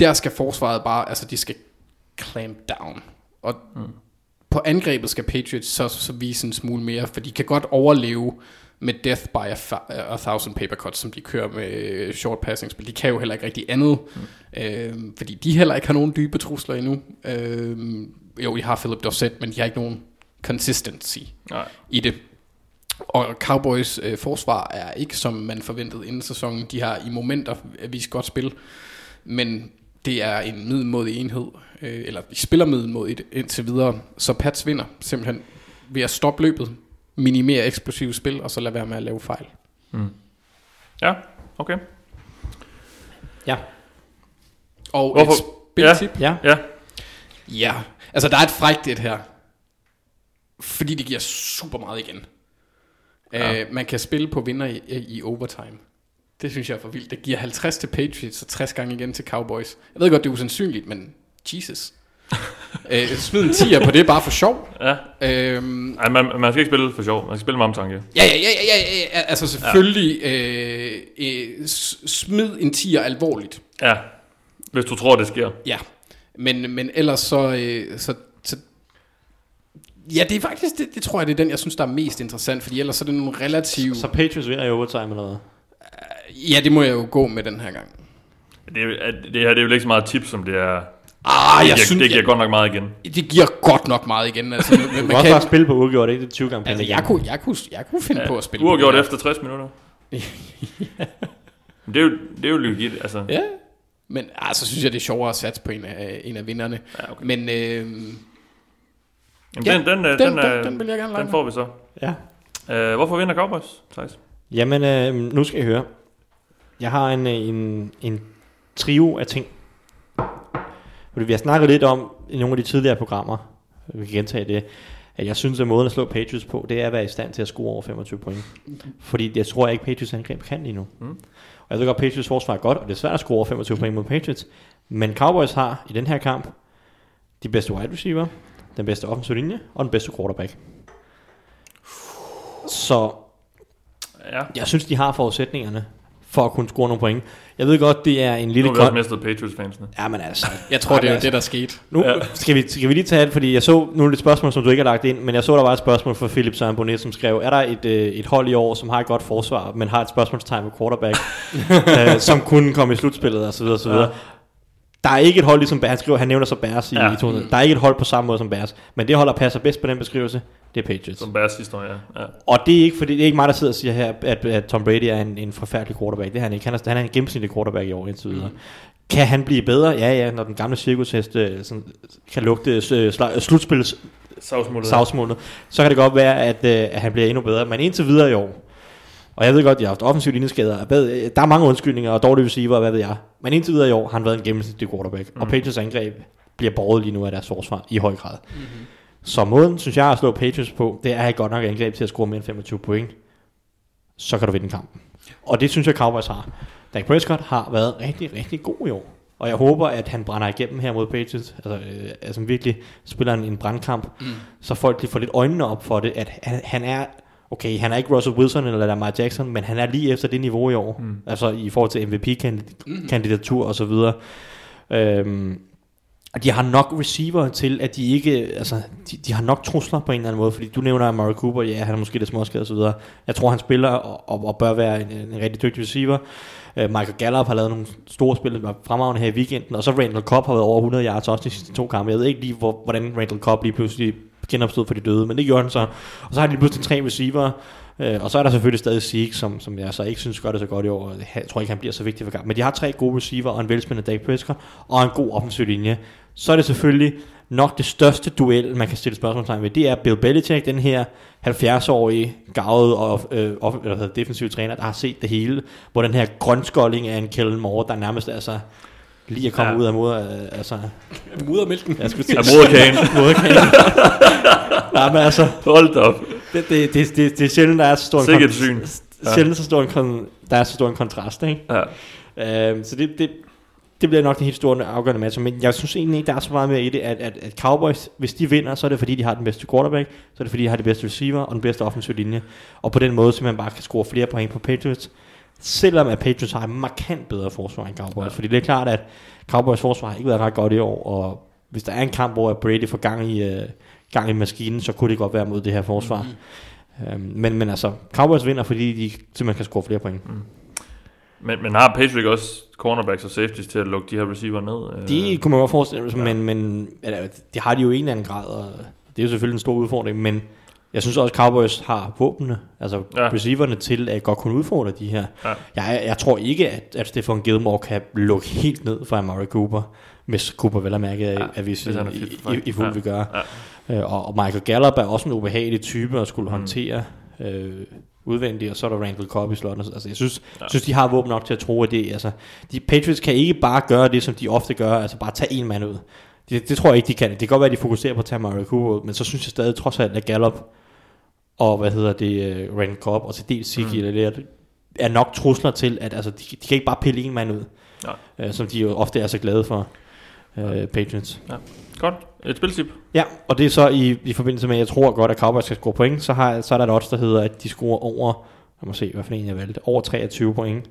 F: der skal forsvaret bare, altså de skal clamp down. Og mm. på angrebet skal Patriots så, så vise en smule mere, for de kan godt overleve med death by a, a thousand paper cuts, som de kører med øh, short passing spil. De kan jo heller ikke rigtig andet, mm. øh, fordi de heller ikke har nogen dybe trusler endnu. Øh, jo, de har Philip Dorsett, men de har ikke nogen consistency
E: Nej.
F: i det. Og Cowboys øh, forsvar er ikke, som man forventede inden sæsonen. De har i momenter vist godt spil, men det er en middelmodig enhed, øh, eller de spiller middelmodigt indtil videre. Så Pats vinder simpelthen ved at stoppe løbet, minimere eksplosive spil, og så lade være med at lave fejl.
E: Ja, okay.
G: Ja.
F: Og
E: Hvorfor-
F: et spiltip.
G: Ja.
E: Ja,
F: Ja, altså der er et frækt et her. Fordi det giver super meget igen. Ja.
E: Ja.
F: Uh, man kan spille på vinder i, i overtime. Det synes jeg er for vildt. Det giver 50 til Patriots og 60 gange igen til Cowboys. Jeg ved godt, det er usandsynligt, men Jesus. uh, smid en 10'er på det bare for sjov.
E: ja.
F: Uh,
E: Ej, man, man skal ikke spille for sjov. Man skal spille med omtanke.
F: ja, ja, ja, ja, ja, ja, altså selvfølgelig øh, øh, s- smid en 10'er alvorligt.
E: Ja, hvis du tror, det sker.
F: Ja. Men, men ellers så, øh, så, så Ja, det er faktisk, det, det tror jeg, det er den, jeg synes, der er mest interessant, fordi ellers så er det nogle relativt...
G: Så Patriots vinder i overtime eller hvad?
F: Ja, det må jeg jo gå med den her gang.
E: Det, er, at det her det er jo ikke så meget tips, som det er...
F: Ah,
E: det,
F: jeg
E: giver,
F: synes,
E: det giver
F: jeg,
E: godt nok meget igen.
F: det giver godt nok meget igen. Altså, man,
G: Du
F: man
G: kan også bare spille på uafgjort, ikke? Det er 20 gange
F: altså, jeg, kunne, jeg, kunne, jeg kunne finde ja, på at spille
E: Uafgjort efter 60 minutter. Men det er jo, det er jo legit, altså.
F: Ja, men altså, synes jeg, det er sjovere at satse på en af, en af vinderne.
E: Ja, okay.
F: Men øh,
E: Jamen,
F: Ja,
E: den, den, øh,
F: den-
E: den, øh,
F: den- den vil jeg gerne lege
E: Den får vi så.
G: Ja.
E: Uh, hvorfor vinder Cowboys, Thijs?
G: Jamen, øh, nu skal I høre. Jeg har en, øh, en, en trio af ting. Fordi vi har snakket lidt om i nogle af de tidligere programmer, vi kan gentage det, at jeg synes, at måden at slå Patriots på, det er at være i stand til at score over 25 point. Fordi jeg tror ikke, Patriots angreb kan lige nu.
E: Mm.
G: Og jeg ved godt, Patriots forsvar er godt, og det er svært at score over 25 point mod Patriots. Men Cowboys har i den her kamp de bedste wide receiver, den bedste offensive linje og den bedste quarterback. Så
E: Ja.
G: jeg synes, de har forudsætningerne for at kunne score nogle point. Jeg ved godt, det er en
E: Nu
G: lille
E: har vi også mistet Patriots-fansene.
G: Ja, men altså.
F: jeg tror, det er jo det, der skete.
G: Nu ja. skal, vi, skal vi lige tage det, fordi jeg så nu er det et spørgsmål, som du ikke har lagt ind, men jeg så, der var et spørgsmål fra Philip Søren Bonnet, som skrev, er der et, øh, et hold i år, som har et godt forsvar, men har et spørgsmålstegn med quarterback, øh, som kunne komme i slutspillet, og så videre, og så videre.
E: Ja.
G: Der er ikke et hold, ligesom Bears, han skriver, han nævner så Bears i,
E: Ja.
G: i 2000. Der er ikke et hold på samme måde som Bears, men det hold, der passer bedst på den beskrivelse, det er Patriots.
E: Som Bears år, ja. ja.
G: Og det er ikke, fordi det er ikke mig, der sidder og siger her, at, at Tom Brady er en, en forfærdelig quarterback. Det er han ikke. Han er, han er en gennemsnitlig quarterback i år indtil videre. Mm. Kan han blive bedre? Ja, ja, når den gamle cirkushest øh, sådan, kan lugte øh, slutspillets
E: Savsmålet.
G: savsmålet, så kan det godt være, at, øh, at han bliver endnu bedre. Men indtil videre i år, og jeg ved godt, at jeg har haft offensiv linjeskader, der er mange undskyldninger og dårlige receiver, hvad ved jeg. Men indtil videre i år har han været en gennemsnitlig quarterback. Mm. Og Patriots angreb bliver borget lige nu af deres forsvar i høj grad. Mm-hmm. Så måden, synes jeg, at slå Patriots på, det er at godt nok angreb til at score mere end 25 point. Så kan du vinde kampen. Og det synes jeg, Cowboys har. Dak Prescott har været rigtig, rigtig god i år. Og jeg håber, at han brænder igennem her mod Patriots. Altså, øh, altså virkelig spiller en, en brandkamp. Mm. Så folk lige får lidt øjnene op for det, at han, han er... Okay, han er ikke Russell Wilson eller Lamar Jackson, men han er lige efter det niveau i år. Mm. Altså i forhold til MVP-kandidatur og så videre. Øhm, og de har nok receiver til, at de ikke, altså, de, de har nok trusler på en eller anden måde, fordi du nævner Amari Cooper, ja, han er måske lidt småskadet og så videre. Jeg tror, han spiller og, og, og bør være en, en rigtig dygtig receiver. Uh, Michael Gallup har lavet nogle store spil, fremragende her i weekenden, og så Randall Cobb har været over 100 yards også de sidste to kampe. Jeg ved ikke lige, hvor, hvordan Randall Cobb lige pludselig genopstod for de døde, men det gjorde han så. Og så har de lige pludselig tre receiver, øh, og så er der selvfølgelig stadig Zeke, som, som jeg så ikke synes gør det så godt i år. Jeg tror ikke, han bliver så vigtig for gang. Men de har tre gode receiver, og en velspændende Dak Prescott, og en god offensiv linje. Så er det selvfølgelig nok det største duel, man kan stille spørgsmålstegn ved. Det er Bill Belichick, den her 70-årige, gavede og øh, off- eller hvad hedder, defensiv træner, der har set det hele. Hvor den her grønskolding af en Kellen Moore, der nærmest altså lige er kommet
E: Ja.
G: ud af moder, øh, altså,
F: Muddermælken.
G: jeg skulle
E: Ja, moderkagen.
G: moderkagen. Nej, men altså,
E: Hold da op.
G: det, det, det, det, det er sjældent, der er så stor en,
E: Sikkert syn. Ja.
G: sjældent så stor en, kon- der er så stor en kontrast, ikke?
E: Ja.
G: Øhm, så det, det, det bliver nok den helt store afgørende match. Men jeg synes egentlig ikke, der er så meget mere i det, at, at, at Cowboys, hvis de vinder, så er det fordi, de har den bedste quarterback, så er det fordi, de har det bedste receiver og den bedste offensive linje. Og på den måde simpelthen bare kan score flere point på Patriots. Selvom at Patriots har et markant bedre forsvar end Cowboys. Ja. Fordi det er klart, at Cowboys forsvar har ikke været ret godt i år, og hvis der er en kamp, hvor Brady får gang i, uh, gang i maskinen, så kunne det godt være mod det her forsvar. Mm. Um, men, men altså, Cowboys vinder, fordi de simpelthen kan score flere point.
E: Men, men har Patrick også cornerbacks og safeties til at lukke de her receiver ned? Øh,
G: Det kunne man godt forestille sig, men, men eller, det har de jo i en eller anden grad, og det er jo selvfølgelig en stor udfordring, men jeg synes også, Cowboys har våbnene, altså
E: Ja.
G: receiverne til at godt kunne udfordre de her.
E: Ja.
G: Jeg, jeg tror ikke, at, at Stefan Gilmore kan lukke helt ned for Amari Cooper, hvis Cooper vel er mærket
E: Ja,
G: at vi i, i,
E: det.
G: i fuld
E: Ja.
G: vi gør.
E: Ja.
G: Øh, og, og Michael Gallup er også en ubehagelig type at skulle
E: Mm.
G: håndtere øh, udvendigt, og så er der Randall Cobb i slotten. Altså, jeg synes, Ja. synes, de har våben nok til at tro, at det altså, de Patriots kan ikke bare gøre det, som de ofte gør, altså bare tage en mand ud. Det, det tror jeg ikke, de kan. Det kan godt være, at de fokuserer på at tage Mario Cooper ud, men så synes jeg stadig trods alt, at Gallup og hvad hedder det, uh, Randall Cobb og til dels Ziggy,
E: Mm.
G: det, er nok trusler til, at altså, de, de kan ikke bare pille en mand ud,
E: Nej.
G: uh, som de jo ofte er så glade for, uh, Patriots.
E: Godt. Et spiltip.
G: Ja, og det er så i, i forbindelse med, at jeg tror godt, at Cowboys skal score point, så, har, så er der et odds, der hedder, at de scorer over, jeg må se, hvad for en jeg valgte, over 23 point.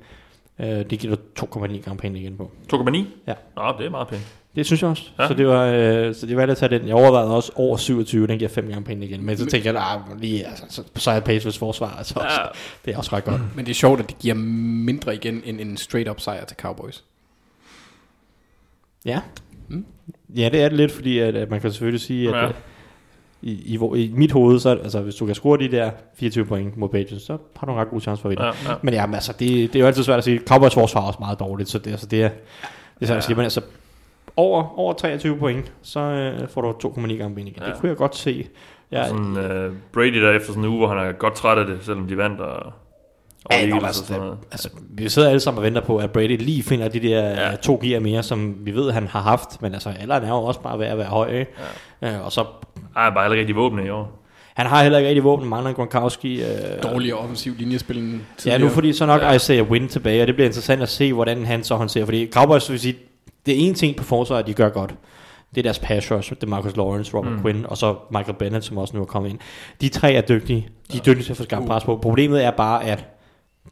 G: Uh, det giver du 2,9 gange penge igen på.
E: 2,9?
G: Ja.
E: Nå, det er meget pænt.
G: Det synes jeg også.
E: Ja.
G: Så det var, øh, så det var at tage den. Jeg overvejede også over 27, den giver fem gange penge igen. Men så tænkte jeg, at lige, altså, så, så er Patriots forsvar, altså, ja. også, det er også ret godt.
F: Men det er sjovt, at det giver mindre igen end en straight-up sejr til Cowboys.
G: Ja. Ja, det er det lidt, fordi at, at man kan selvfølgelig sige, at
E: Ja.
G: ja. i, i, hvor- i mit hoved, så, altså, hvis du kan score de der 24 point mod Patriots, så har du en ret god chance for at vinde.
E: Ja, ja.
G: Men ja, men altså, det, det er jo altid svært at sige. Cowboys forsvar er også meget dårligt, så det, altså, det er, det er sådan, ja. siger, men altså, over, over 23 point, så øh, får du 2,9 gange ben igen. Ja. Det kunne jeg godt se.
E: Ja,
G: Ja,
E: sådan, uh, Brady der efter sådan en uge, hvor han er godt træt af det, selvom de vandt, og, og
G: Ja, nå, altså,
E: sådan
G: altså, vi sidder alle sammen og venter på, at Brady lige finder de der
E: Ja.
G: ja. to gear mere, som vi ved, han har haft. Men altså, alderen er jo også bare ved at være høj. Ikke? Ja. Øh, og så,
E: Ej, bare alle rigtig våben i år.
G: han har heller ikke rigtig våben, mangler Gronkowski. Øh,
F: Dårligere offensiv linjespil end
G: Ja, nu fordi så nok
E: Ja.
G: ja. Isaiah Wynn tilbage, og det bliver interessant at se, hvordan han så håndterer. Fordi Cowboys vil sige, det er en ting på forsvaret, de gør godt. Det er deres pass rush, det er Marcus Lawrence, Robert
E: Mm.
G: Quinn, og så Michael Bennett, som også nu er kommet ind. De tre er dygtige. De er dygtige til at få skarpt
F: Uh.
G: pres på. Problemet er bare, at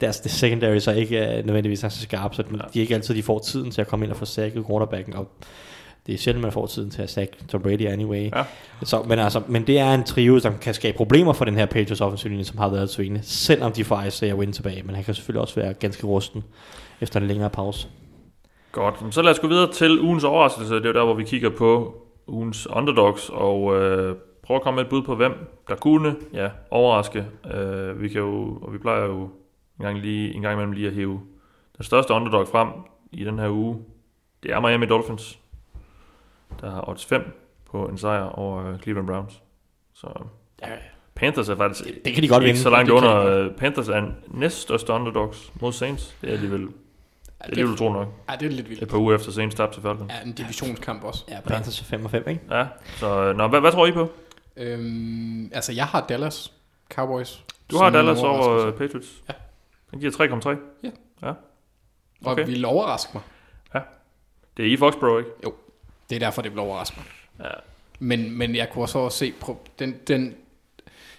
G: deres det secondary så ikke er nødvendigvis er så skarpe, så de er ikke altid, de får tiden til at komme ind og få sækket quarterbacken, og det er sjældent, man får tiden til at sække Tom Brady anyway.
E: Ja.
G: Så, men, altså, men det er en trio, som kan skabe problemer for den her Patriots offensiv linje, som har været svingende, selvom de får Isaiah Wynn tilbage, men han kan selvfølgelig også være ganske rusten efter en længere pause.
E: Godt, så lad os gå videre til ugens overraskelse. Det er jo der, hvor vi kigger på ugens underdogs, og øh, prøve at komme med et bud på, hvem der kunne ja, overraske. Øh, vi kan jo, og vi plejer jo en gang, lige, en gang imellem lige at hæve den største underdog frem i den her uge. Det er Miami Dolphins, der har odds 5 på en sejr over øh, Cleveland Browns. Så Panthers er faktisk
G: Det kan de godt
E: ikke
G: vinde.
E: så langt
G: Det
E: under. Øh, Panthers er næststørste underdogs mod Saints. Det er alligevel, det er alligevel tro nok.
F: Ja, det er lidt vildt.
E: Et par uger efter Saints tabte til Falcons.
F: Ja, en divisionskamp også.
G: Ja, Panthers er 5 og 5, ikke?
E: Ja, så nå, hvad, hvad tror I på?
F: Øhm, altså, jeg har Dallas Cowboys.
E: Du har Dallas over øh, Patriots.
F: Ja.
E: Den giver 3,3.
F: Og
E: okay.
F: vil overraske mig.
E: Det er i Foxborough, ikke?
F: Det er derfor, det vil overraske mig.
E: Ja.
F: Men, men jeg kunne også se, den, den,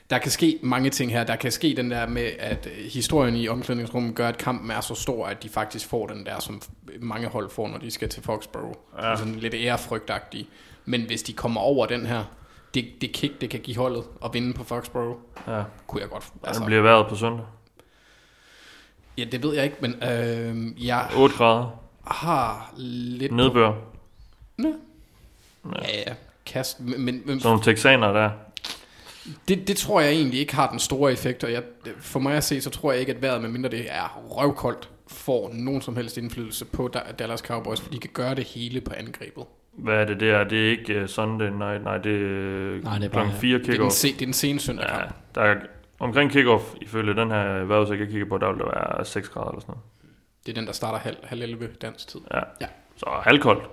F: der kan ske mange ting her. Der kan ske den der med, at øh, historien i omklædningsrummet gør, at kampen er så stor, at de faktisk får den der, som mange hold får, når de skal til Foxborough.
E: Ja.
F: Ja. Sådan lidt ærefrygtagtige. Men hvis de kommer over den her, det, det kick, det kan give holdet at vinde på Foxborough,
E: Ja,
F: kunne jeg godt.
E: altså. den bliver været på søndag.
F: ja, det ved jeg ikke, men øh, jeg
E: 8 grader.
F: har lidt... på-
E: Nedbør.
F: Ja, ja, kast. Men, men, men
E: Sådan nogle texaner der.
F: Det, det tror jeg egentlig ikke har den store effekt, og jeg, for mig at se, så tror jeg ikke, at vejret, medmindre det er røvkoldt, får nogen som helst indflydelse på Da- Dallas Cowboys, for de kan gøre det hele på angrebet.
E: Hvad er det der? Det er ikke uh, Sunday night. Nej, det er,
G: Nej, det er
E: klokken
G: bare-
E: 4
F: Det er den,
E: kickoff.
F: se, det er den sene søndag
E: Ja, der er, omkring kickoff, ifølge den her vejrudsigt, jeg kigger på, der vil der være 6 grader eller sådan noget.
F: Det er den, der starter halv, halv 11 dansk tid.
E: Ja.
F: Ja.
E: Så halvkoldt.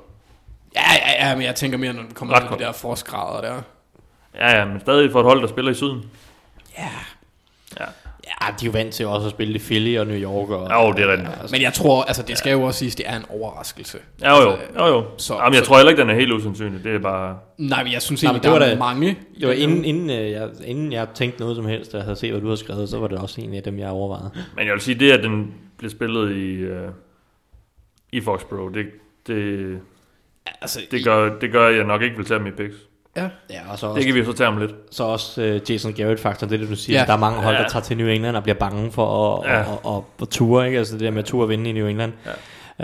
F: Ja, ja, ja, men jeg tænker mere, når vi kommer til de der frostgrader der.
E: Ja, ja, men stadig for et hold, der spiller i syden.
G: Ja.
E: Ja.
G: Ja, de er jo vant til også at spille i Philly og New York. Og,
E: Jo, det er rigtigt.
G: altså,
F: Men jeg tror, altså det skal jo også siges, det er en overraskelse.
E: Ja, jo,
F: Altså,
E: jo, jo.
F: så-
E: Jamen, jeg
F: så-
E: tror heller ikke, den er helt usandsynlig. Det er bare...
F: Nej, men jeg synes egentlig, der
G: var
F: er
G: da-
F: mange.
G: det var inden, inden, øh, jeg, inden jeg tænkte noget som helst, og jeg havde set, hvad du havde skrevet, så var det også en af dem, jeg overvejede.
E: Men jeg vil sige, det at den bliver spillet i, uh, i Foxborough, det, det,
F: Altså,
E: det, gør, det gør, at jeg nok ikke vil tage mit picks.
F: Ja.
G: Ja, og så også,
E: Det kan vi så tage om lidt.
G: så også uh, Jason Garrett-faktoren, det er det, du siger.
F: Ja.
G: Der er mange hold, der
E: Ja.
G: tager til New England og bliver bange for at,
E: Ja.
G: og, og, og ture, ikke? Altså det der med at ture og vinde i New England. Ja.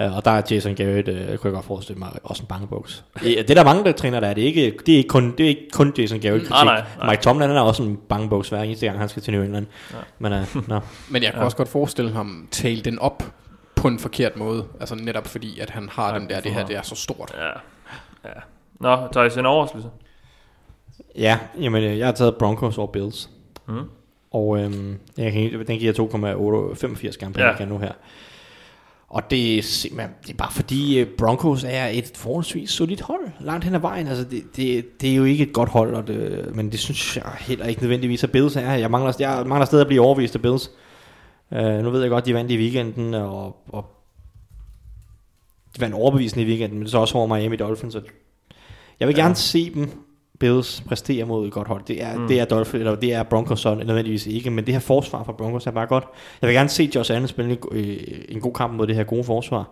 G: Uh, og der er Jason Garrett, uh, kunne jeg godt forestille mig, også en bangebuks. det, er der mange, der træner der. Det er ikke, det er ikke, kun, det er ikke kun Jason Garrett.
E: Nej, nej, nej.
G: Mike Tomlin han er også en bangebuks hver eneste gang, han skal til New England. Ja. Men uh, no.
F: Men jeg kan ja. også godt forestille ham tale den op på en forkert måde. Altså netop fordi, at han har
E: Ja,
F: den der, det her det er så stort.
E: Ja. ja. Nå, Thijs, en overraskelse.
G: Ja, jamen øh, jeg har taget Broncos over Bills.
E: Mm.
G: Og øhm, jeg kan, den giver 2,85 gange
E: Ja.
G: ja. nu her. Og det er simpelthen, det er bare fordi øh, Broncos er et forholdsvis solidt hold langt hen ad vejen. Altså det, det, det er jo ikke et godt hold, og det, men det synes jeg heller ikke nødvendigvis, at Bills er. Jeg mangler, jeg mangler stadig at blive overvist af Bills. Uh, nu ved jeg godt, de vandt i weekenden, og, og de vandt overbevisende i weekenden, men det er så også over Miami Dolphins. Og jeg vil
E: Ja.
G: gerne se dem Bills præstere mod et godt hold. Det er,
E: Mm.
G: det er Dolphins, eller det er Broncos så nødvendigvis ikke, men det her forsvar fra Broncos er bare godt. Jeg vil gerne se Josh Allen spille en, øh, en god kamp mod det her gode forsvar.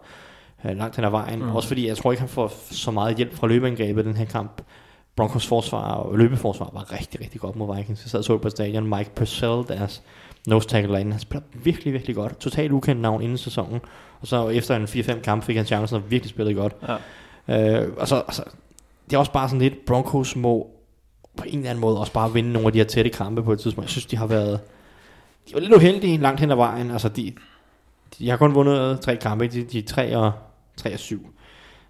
G: øh, langt hen ad vejen. Mm. Også fordi jeg tror ikke, han får så meget hjælp fra løbeangrebet i den her kamp. Broncos forsvar og løbeforsvar var rigtig, rigtig godt mod Vikings. Jeg sad og så på stadion. Mike Purcell, deres nose tackle derinde, han spiller virkelig, virkelig godt. Totalt ukendt navn inden sæsonen. Og så efter en 4-5 kamp fik han chancen og virkelig spillet godt. Ja. Øh, og så, altså, det er også bare sådan lidt, Broncos må på en eller anden måde også bare vinde nogle af de her tætte kampe på et tidspunkt. Jeg synes, de har været de var lidt uheldige langt hen ad vejen. Altså, de, de har kun vundet tre kampe. De, de er 3 og, 3 og 7.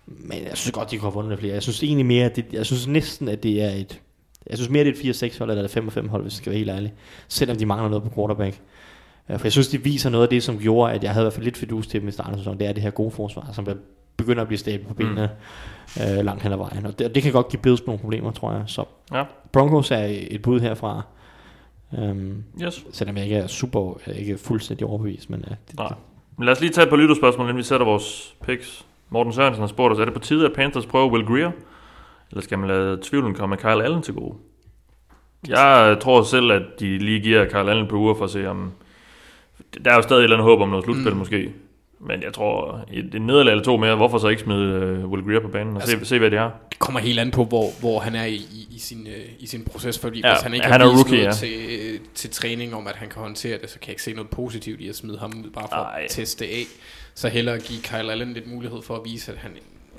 G: Men jeg synes godt, de kunne have vundet flere. Jeg synes egentlig mere, at det, jeg synes næsten, at det er et, jeg synes mere, det er et 4-6 hold, eller et 5-5 hold, hvis jeg skal være helt ærlig. Selvom de mangler noget på quarterback. Øh, for jeg synes, de viser noget af det, som gjorde, at jeg havde i hvert fald lidt fidus til dem i starten af sæsonen. Det er det her gode forsvar, som begynder at blive stablet på benene mm. øh, langt hen ad vejen. Og det, og det kan godt give Bills nogle problemer, tror jeg. Så
E: Ja.
G: Broncos er et bud herfra. Um,
E: Yes.
G: selvom jeg ikke er super, jeg er ikke fuldstændig overbevist, men uh, det,
E: Nej. Men lad os lige tage et par lytterspørgsmål, inden vi sætter vores picks. Morten Sørensen har spurgt os, er det på tide, at Panthers prøver Will Greer? Eller skal man lade tvivlen komme Kyle Allen til gode? Jeg tror selv, at de lige giver Kyle Allen på uger for at se, om... Der er jo stadig et eller andet håb om noget slutspil mm. måske. Men jeg tror, et, et nederlag eller to mere, hvorfor så ikke smide uh, Will Greer på banen og altså, se, se, hvad det er?
F: Det kommer helt an på, hvor, hvor han er i, i, sin, øh, i sin proces, fordi
E: Ja,
F: hvis han ikke
E: han
F: har
E: er
F: vist
E: rookie,
F: noget
E: ja.
F: til, til træning om, at han kan håndtere det, så kan jeg ikke se noget positivt i at smide ham ud, bare for
E: Ej.
F: at teste af. Så hellere give Kyle Allen lidt mulighed for at vise, at han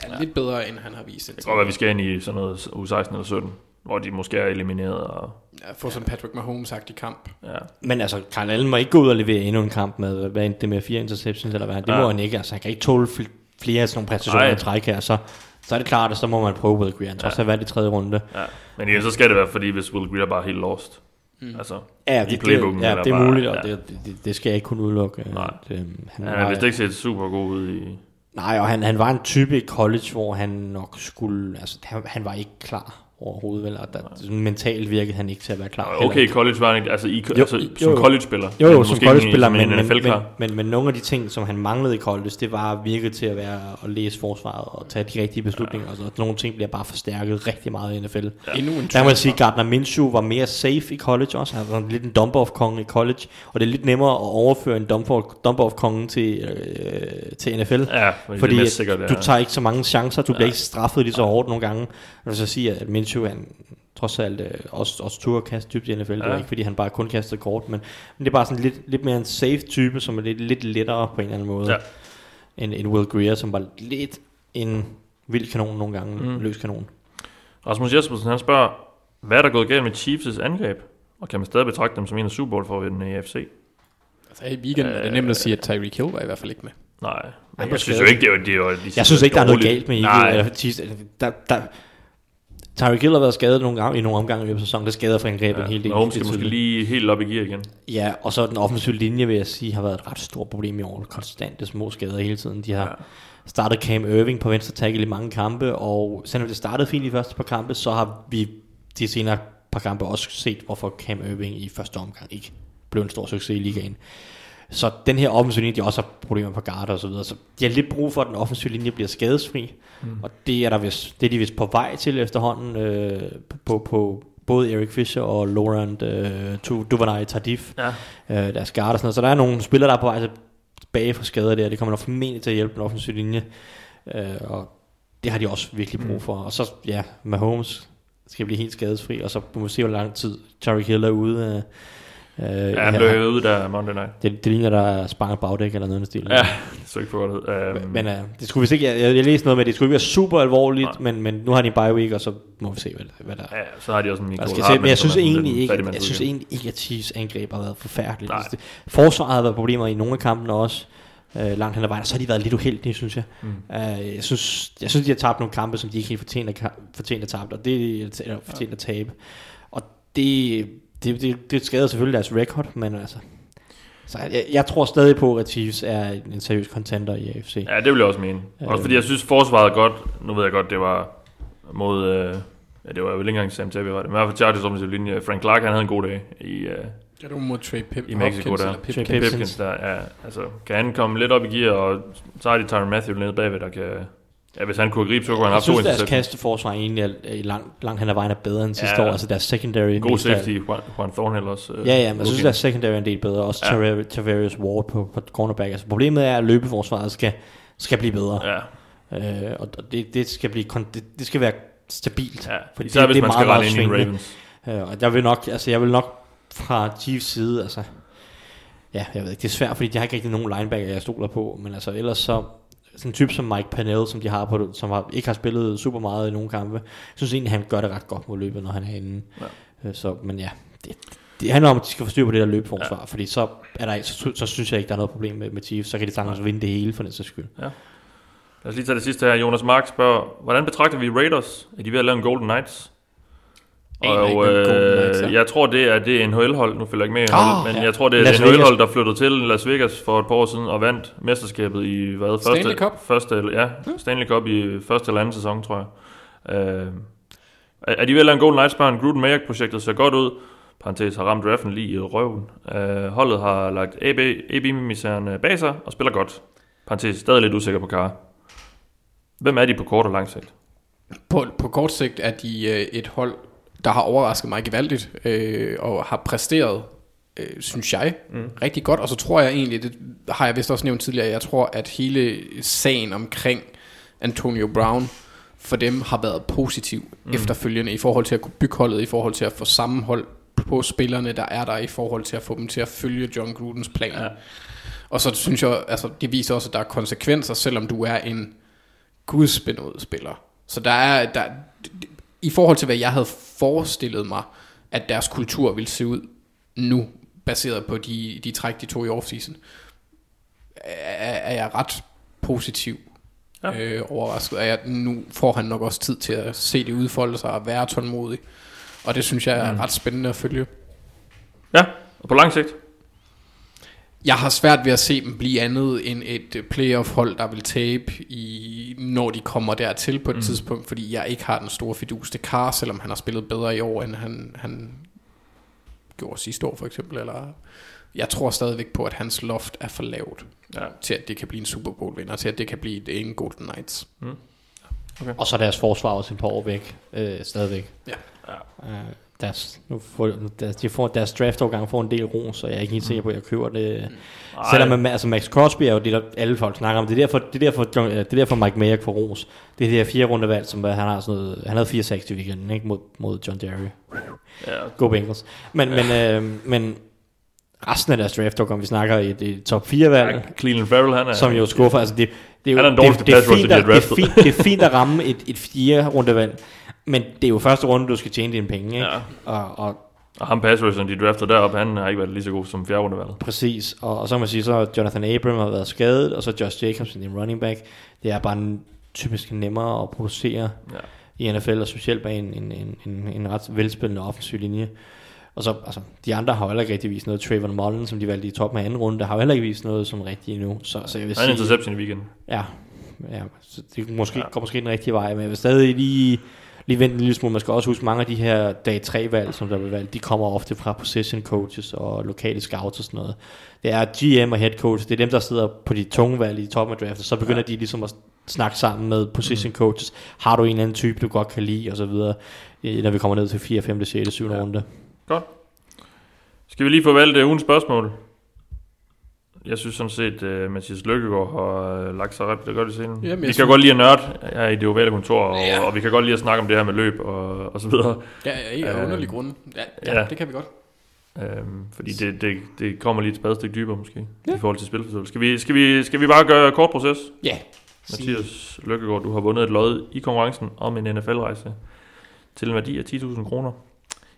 F: er ja. lidt bedre, end han har vist.
E: Det kan godt være, at vi skal ind i sådan noget u 16 eller 17, hvor de måske er elimineret. Og,
F: Ja, få sådan Patrick Mahomes-agtig kamp.
E: ja.
G: Men altså, Kyle Allen må ikke gå ud og levere endnu en kamp med, hvad endte det med, fire interceptions eller hvad? Det
E: Ja.
G: må han ikke, altså han kan ikke tåle fl- flere af sådan nogle præstationer i træk her, så, så er det klart, at så må man prøve Will Greer. Han trods have været i tredje runde.
E: ja. Men ja, så skal det være, fordi hvis Will Greer bare er helt lost. Mm. Altså,
G: Ja,
E: i
G: det, det,
E: playbooken.
G: ja,
E: eller
G: det er
E: bare-
G: muligt, og
E: ja.
G: det, det, det, skal jeg ikke kunne udelukke.
E: Nej.
G: At, øhm, han,
E: Han har vist ikke set super god ud i...
G: nej, og han, han var en type i college, hvor han nok skulle, altså han, han var ikke klar overhovedet, vel, og der, sådan mentalt virkede han ikke til at være klar. heller
E: Okay,
G: ikke.
E: college var han ikke, altså, i,
G: Jo,
E: altså
G: jo,
E: som college-spiller.
G: Jo, jo,
E: Men
G: som college-spiller, men, men,
E: en
G: men, men, men, men nogle af de ting, som han manglede i college, det var virket til at være at læse forsvaret og tage de rigtige beslutninger. Ja. Og så nogle ting bliver bare forstærket rigtig meget i NFL. Ja.
F: Endnu en
G: Der må jeg sige, at Gardner Minshew var mere safe i college også. Han var lidt en dump-off-konge i college. Og det er lidt nemmere at overføre en dump-off- dump-off-konge til, øh, til NFL.
E: Ja, fordi,
G: Fordi
E: det er
G: at
E: sikkert,
G: du
E: ja.
G: tager ikke så mange chancer, du ja. bliver ikke straffet lige så hårdt nogle gange. Vil så sige, at Minshew er en, trods alt øh, også, også tur at kaste dybt i NFL. Ja. Det er ikke, fordi han bare kun kastede kort, men, men det er bare sådan lidt, lidt mere en safe type, som er lidt, lidt lettere på en eller anden måde,
E: Ja.
G: end, end Will Greer, som var lidt en vild kanon nogle gange, mm. løs kanon.
E: Rasmus Jespersen, han spørger, hvad er der gået galt med Chiefs' angreb? Og kan man stadig betragte dem som en af Super Bowl for i AFC?
F: Altså, i weekenden er det nemt at sige, at Tyreek Hill var i hvert fald ikke med.
E: Nej, men
G: var
E: jeg synes jo ikke, det er jo... Det er jo de
G: Jeg synes ikke, der er noget galt med
E: Nej,
G: Eagle eller Chiefs. Der, der, Tyreek Hill har været skadet nogle gange, i nogle omgange i løbet af sæsonen. Det skader for angrebet en hel del.
E: Mahomes skal måske lige helt op i gear igen.
G: Ja, og så den offensive linje, vil jeg sige, har været et ret stort problem i år. Konstante små skader hele tiden. De har ja. startet Cam Irving på venstre tackle i mange kampe, og selvom det startede fint i første par kampe, så har vi de senere par kampe også set, hvorfor Cam Irving i første omgang ikke blev en stor succes i ligaen. Så den her offensive linje, de også har problemer på guard og så videre, så de har lidt brug for, at den offensive linje bliver skadesfri, mm. og det er, der vist, det er de vist på vej til efterhånden øh, på, på både Eric Fisher og Laurent øh, Duvernay Tardif,
E: Ja.
G: øh, deres guard og sådan noget. Så der er nogle spillere, der er på vej tilbage fra skader der, det kommer nok formentlig til at hjælpe den offensive linje, øh, og det har de også virkelig brug for. Og så, ja, Mahomes skal blive helt skadesfri, og så må vi se, hvor lang tid Tyreek Hill er ude. Øh, øh,
E: Ja, han blev ud der Monday Night.
G: det, det ligner, der er sparket bagdæk eller noget i den stil.
E: Ja, det så ikke for godt ud. Um,
G: Men uh, det skulle vist ikke, jeg, jeg, jeg læste noget med, at det skulle ikke være super alvorligt,
E: Nej.
G: men, men nu har de en bye week, og så må vi se, hvad, hvad der er.
E: ja, så har de også en Michael
G: skal se, men jeg synes, egentlig ikke, jeg synes egentlig ikke, at Chiefs angreb har været forfærdeligt.
E: Nej.
G: Altså, det, forsvaret har været problemer i nogle af kampene også, øh, langt hen ad vejen, så har de været lidt uheldige, synes jeg. Mm. Uh, jeg, synes, jeg synes, de har tabt nogle kampe, som de ikke helt fortjener, fortjener at tabe, og det er eller fortjener at tabe. Og det, det, det, det skader selvfølgelig deres record, men altså... Så jeg, jeg tror stadig på, at Chiefs er en seriøs contender i AFC.
E: Ja, det vil jeg også mene. Også fordi jeg synes, forsvaret er godt. Nu ved jeg godt, det var mod... Øh, ja, det var vel ikke engang Sam Tabi, var det. Men i hvert fald Chargers offensive linje. Frank Clark, han havde en god dag i, øh,
F: Ja, du mod Trey Pip,
E: i Mexico
F: Hopkins
E: der.
F: eller Pip
G: Trey
F: Pip.
G: Pipkins.
E: Pipkins der, ja. Altså, kan han komme lidt op i gear, og så har de Tyron Matthew nede bagved, der kan... Ja, hvis han kunne gribe, så kunne han
G: Jeg
E: have to
G: synes, deres kasteforsvar egentlig er, er langt, langt hen ad vejen er bedre end sidste
E: Ja.
G: år. Altså deres secondary.
E: God safety, Juan, Juan Thornhill også. øh,
G: Ja, ja, men jeg synes, deres secondary er en del bedre. Også
E: Ja.
G: Tavarius Ward på, på cornerback. Altså problemet er, at løbeforsvaret skal, skal blive bedre.
E: Ja,
G: Øh, og det, det, skal blive, det, det skal være stabilt.
E: ja.
G: Fordi
E: Især
G: det,
E: hvis
G: det er
E: man skal
G: meget,
E: rende
G: meget
E: ind i. Ravens.
G: Øh, og jeg vil nok, altså jeg vil nok fra Chiefs side, altså, ja, jeg ved ikke, det er svært, fordi de har ikke rigtig nogen linebacker, jeg stoler på, men altså ellers så, sådan en type som Mike Pennell, som de har på, som har, ikke har spillet super meget i nogle kampe, jeg synes egentlig, han gør det ret godt mod løbet, når han er inde.
E: Ja.
G: Ja. Så, men ja, det, det handler om, at de skal få styr på det der løbeforsvar, ja. fordi så, er der, så, så, synes jeg ikke, der er noget problem med, med Chiefs, så kan de sagtens vinde det hele for den sags skyld.
E: Lad os lige tage det sidste her. Jonas Mark spørger, hvordan betragter vi Raiders? Er de ved at lave en Golden Knights? Og øh, jeg tror, det er det NHL-hold. Nu følger jeg ikke med i NHL, men
G: ja.
E: jeg tror, det er
G: Las
E: det NHL-hold, der flyttede til Las Vegas for et par år siden og vandt mesterskabet i hvad? Første,
F: Stanley Cup?
E: Første, ja, Stanley Cup i første eller anden sæson, tror jeg. Øh, er er de ved at lave en Golden Knights børn? Gruden Mayak-projektet ser godt ud. Parenthes har ramt draften lige i røven. Øh, holdet har lagt AB, AB-misæren bag sig og spiller godt. Parenthes stadig lidt usikker på Kara. Hvem er de på kort og lang sigt?
F: På, på kort sigt er de øh, et hold, der har overrasket mig gevaldigt, øh, og har præsteret, øh, synes jeg, mm. rigtig godt. Og så tror jeg egentlig, det har jeg vist også nævnt tidligere, jeg tror, at hele sagen omkring Antonio Brown, for dem har været positiv mm. efterfølgende i forhold til at kunne bygge holdet, i forhold til at få sammenhold på spillerne, der er der, i forhold til at få dem til at følge John Grudens plan. Ja. Og så synes jeg, altså det viser også, at der er konsekvenser, selvom du er en gudsbenået spiller. Så der er, der, i forhold til hvad jeg havde forestillet mig, at deres kultur ville se ud nu, baseret på de, de træk, de tog i offseason, er, er jeg ret positiv
E: Ja.
F: øh, overrasket. At jeg, nu får han nok også tid til at se det udfolde sig og være tålmodig. Og det synes jeg er mm. ret spændende at følge.
E: Ja, og på lang sigt?
F: Jeg har svært ved at se dem blive andet end et øh, playoff-hold, der vil tabe, i, når de kommer dertil på et mm. tidspunkt, fordi jeg ikke har den store fidus til Carr, selvom han har spillet bedre i år, end han, han gjorde sidste år for eksempel. Eller, jeg tror stadigvæk på, at hans loft er for lavt
E: Ja.
F: til, at det kan blive en Super Bowl-vinder, til at det kan blive et- en Golden Knights.
G: Og så er deres forsvar også et par år væk, øh, stadigvæk.
F: Ja.
G: Øh, deres, nu får, deres, de får, deres draftårgang får en del ro, så jeg er ikke helt sikker på, at jeg køber det. Mm. Selvom man, altså Max Crosby er jo det, der alle folk snakker om. Det er derfor, det er derfor, øh, det er derfor Mike Mayer får ros. Det er det her fire runde valg, som han har sådan noget, han havde 4-6 i weekenden, ikke? Mod, mod John Derry.
E: Ja,
G: Go Bengals. Men, men, øh, men resten af deres draftårgang, vi snakker i et, et top 4 valg,
E: Cleveland Farrell, han er...
G: som jo skuffer. Altså det, det er jo
E: Han er den
G: det,
E: dårligste
G: det, er
E: pass rusher,
G: fint,
E: de har
G: at, det, er fint, det er fint at ramme et, et fire runde valg, men det er jo første runde, du skal tjene dine penge. Ikke?
E: Ja.
G: Og, og
E: Og ham pass rusheren, de draftede deroppe, han har ikke været lige så god som fjerde
G: præcis, og, og så må man sige, så Jonathan Abram har været skadet, og så Josh Jacobs, en running back. Det er bare en, typisk nemmere at producere
E: Ja.
G: i NFL, og specielt bag en, en, en, en, en ret velspillende offensiv linje. Og så, altså, de andre har jo heller ikke rigtig vist noget. Trayvon Mullen, som de valgte i toppen af anden runde, der har jo heller ikke vist noget som rigtigt endnu. Så, så jeg vil
E: Han er
G: sige...
E: interception i weekenden.
G: Ja, ja så det måske,
E: ja.
G: går måske den rigtige vej, men jeg vil stadig lige, lige vente en lille smule. Man skal også huske, mange af de her dag 3 valg, som der bliver valgt, de kommer ofte fra position coaches og lokale scouts og sådan noget. Det er GM og head coach, det er dem, der sidder på de tunge valg i toppen af draftet. Så begynder ja. de ligesom at snakke sammen med position
E: Mm.
G: coaches. Har du en eller anden type, du godt kan lide, og så videre, øh, når vi kommer ned til 4., 5., 6., 7. Ja. runde.
E: Godt. Skal vi lige få valgt uh, ugens spørgsmål? Jeg synes sådan set, at uh, Mathias Lykkegaard har uh, lagt sig ret det godt i scenen.
F: Jamen,
E: vi kan
F: synes-
E: godt lide at nørde her i det ovale kontor, og,
F: Ja.
E: og vi kan godt lide at snakke om det her med løb og, og så videre.
F: Ja, ja, ja
E: Øh,
F: underlig grund. Ja, ja,
E: ja.
F: det kan vi godt.
E: Øhm, fordi det, det, det kommer lige et spadestik dybere måske, ja. i forhold til spilforståelse. Skal vi, skal, vi, skal vi bare gøre kort proces?
F: Ja.
E: Mathias Lykkegaard, du har vundet et lod i konkurrencen om en NFL-rejse til en værdi af 10.000 kroner.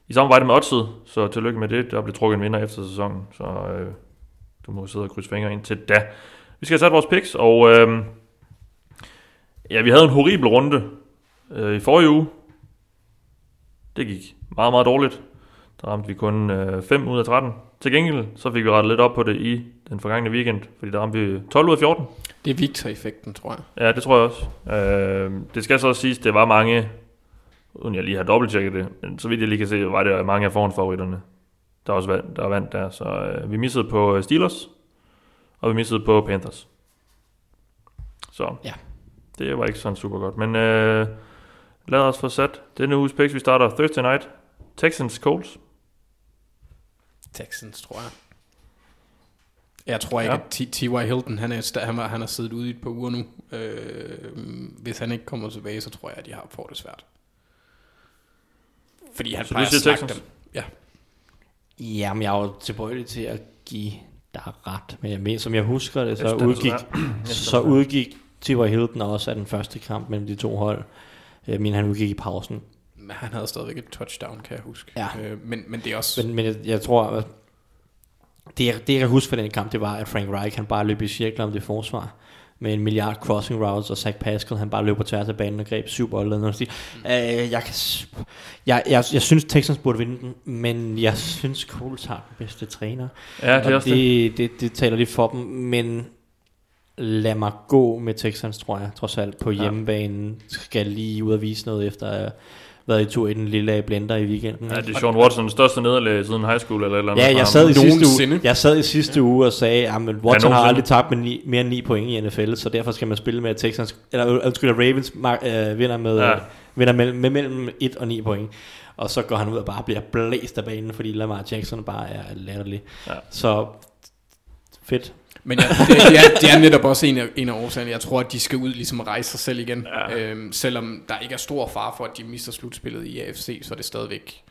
E: I samarbejde med Odset, så tillykke med det. Der blev trukket en vinder efter sæsonen, så øh, du må sidde og krydse fingre ind til da. Vi skal have sat vores picks, og øh, ja, vi havde en horribel runde øh, i forrige uge. Det gik meget, meget dårligt. Der ramte vi kun øh, 5 ud af 13. Til gengæld, så fik vi rettet lidt op på det i den forgangne weekend, fordi der ramte vi 12 ud af 14.
F: Det er Victor-effekten, tror jeg.
E: Ja, det tror jeg også. Øh, det skal så også siges, det var mange, uden jeg lige har dobbelttjekket det, men så vidt jeg lige kan se, var det mange af forhåndsfavoritterne, der også vandt, der vandt der. Så øh, vi missede på Steelers, og vi missede på Panthers. Så
G: Ja.
E: det var ikke sådan super godt. Men øh, lad os få sat denne uges picks. Vi starter Thursday night. Texans Colts.
F: Texans, tror jeg. Jeg tror ikke,
E: Ja.
F: at T.Y. Hilton, han, er, han, har, han har siddet ude i et par uger nu. Øh, hvis han ikke kommer tilbage, så tror jeg, at de har får det svært. Fordi han
E: Så
F: plejer at snakke dem. Ja.
G: Jamen, jeg er jo tilbøjelig til at give dig ret. Men jeg mener, som jeg husker det, så udgik, så udgik T.Y. Hilton også af den første kamp mellem de to hold. Jeg mener, han udgik i pausen.
F: Men han havde stadigvæk et touchdown, kan jeg huske.
G: Ja.
F: Øh, men, men det er også...
G: Men, men jeg, jeg tror, at det, jeg- det jeg kan huske fra den kamp, det var, at Frank Reich han bare løb i cirkler om det forsvar med en milliard crossing routes, og Zach Pascal, han bare løb på tværs af banen og greb syv bolde. eller noget. Mm. Øh, jeg, kan, jeg, jeg, jeg synes, Texans burde vinde den, men jeg synes, Coles har den bedste træner.
E: Ja, det er
G: og
E: også det.
G: det, det, det taler lidt for dem, men lad mig gå med Texans, tror jeg, trods alt på hjemmebanen. Skal lige ud og vise noget efter have været i tur i den lille blender i weekenden.
E: Ja, det er Sean Watsons største nederlag siden high school eller eller andet.
G: Ja, jeg sad i sidste
F: Nogensinde.
G: uge, jeg sad i sidste uge og sagde, at Watson har
E: nogensinde.
G: aldrig tabt med ni, mere end 9 point i NFL, så derfor skal man spille med at Texans, eller øh, undskyld, Ravens øh, vinder, med,
E: Ja.
G: ja. vinder mellem, med mellem 1 og 9 point. Og så går han ud og bare bliver blæst af banen, fordi Lamar Jackson bare er latterlig.
E: Ja.
G: Så fedt.
F: Men ja, det, det, er, det er netop også en af, en af årsagerne. Jeg tror, at de skal ud ligesom at rejse sig selv igen.
E: Ja.
F: Ja. Øhm, selvom der ikke er stor far for, at de mister slutspillet i AFC, så er det stadigvæk...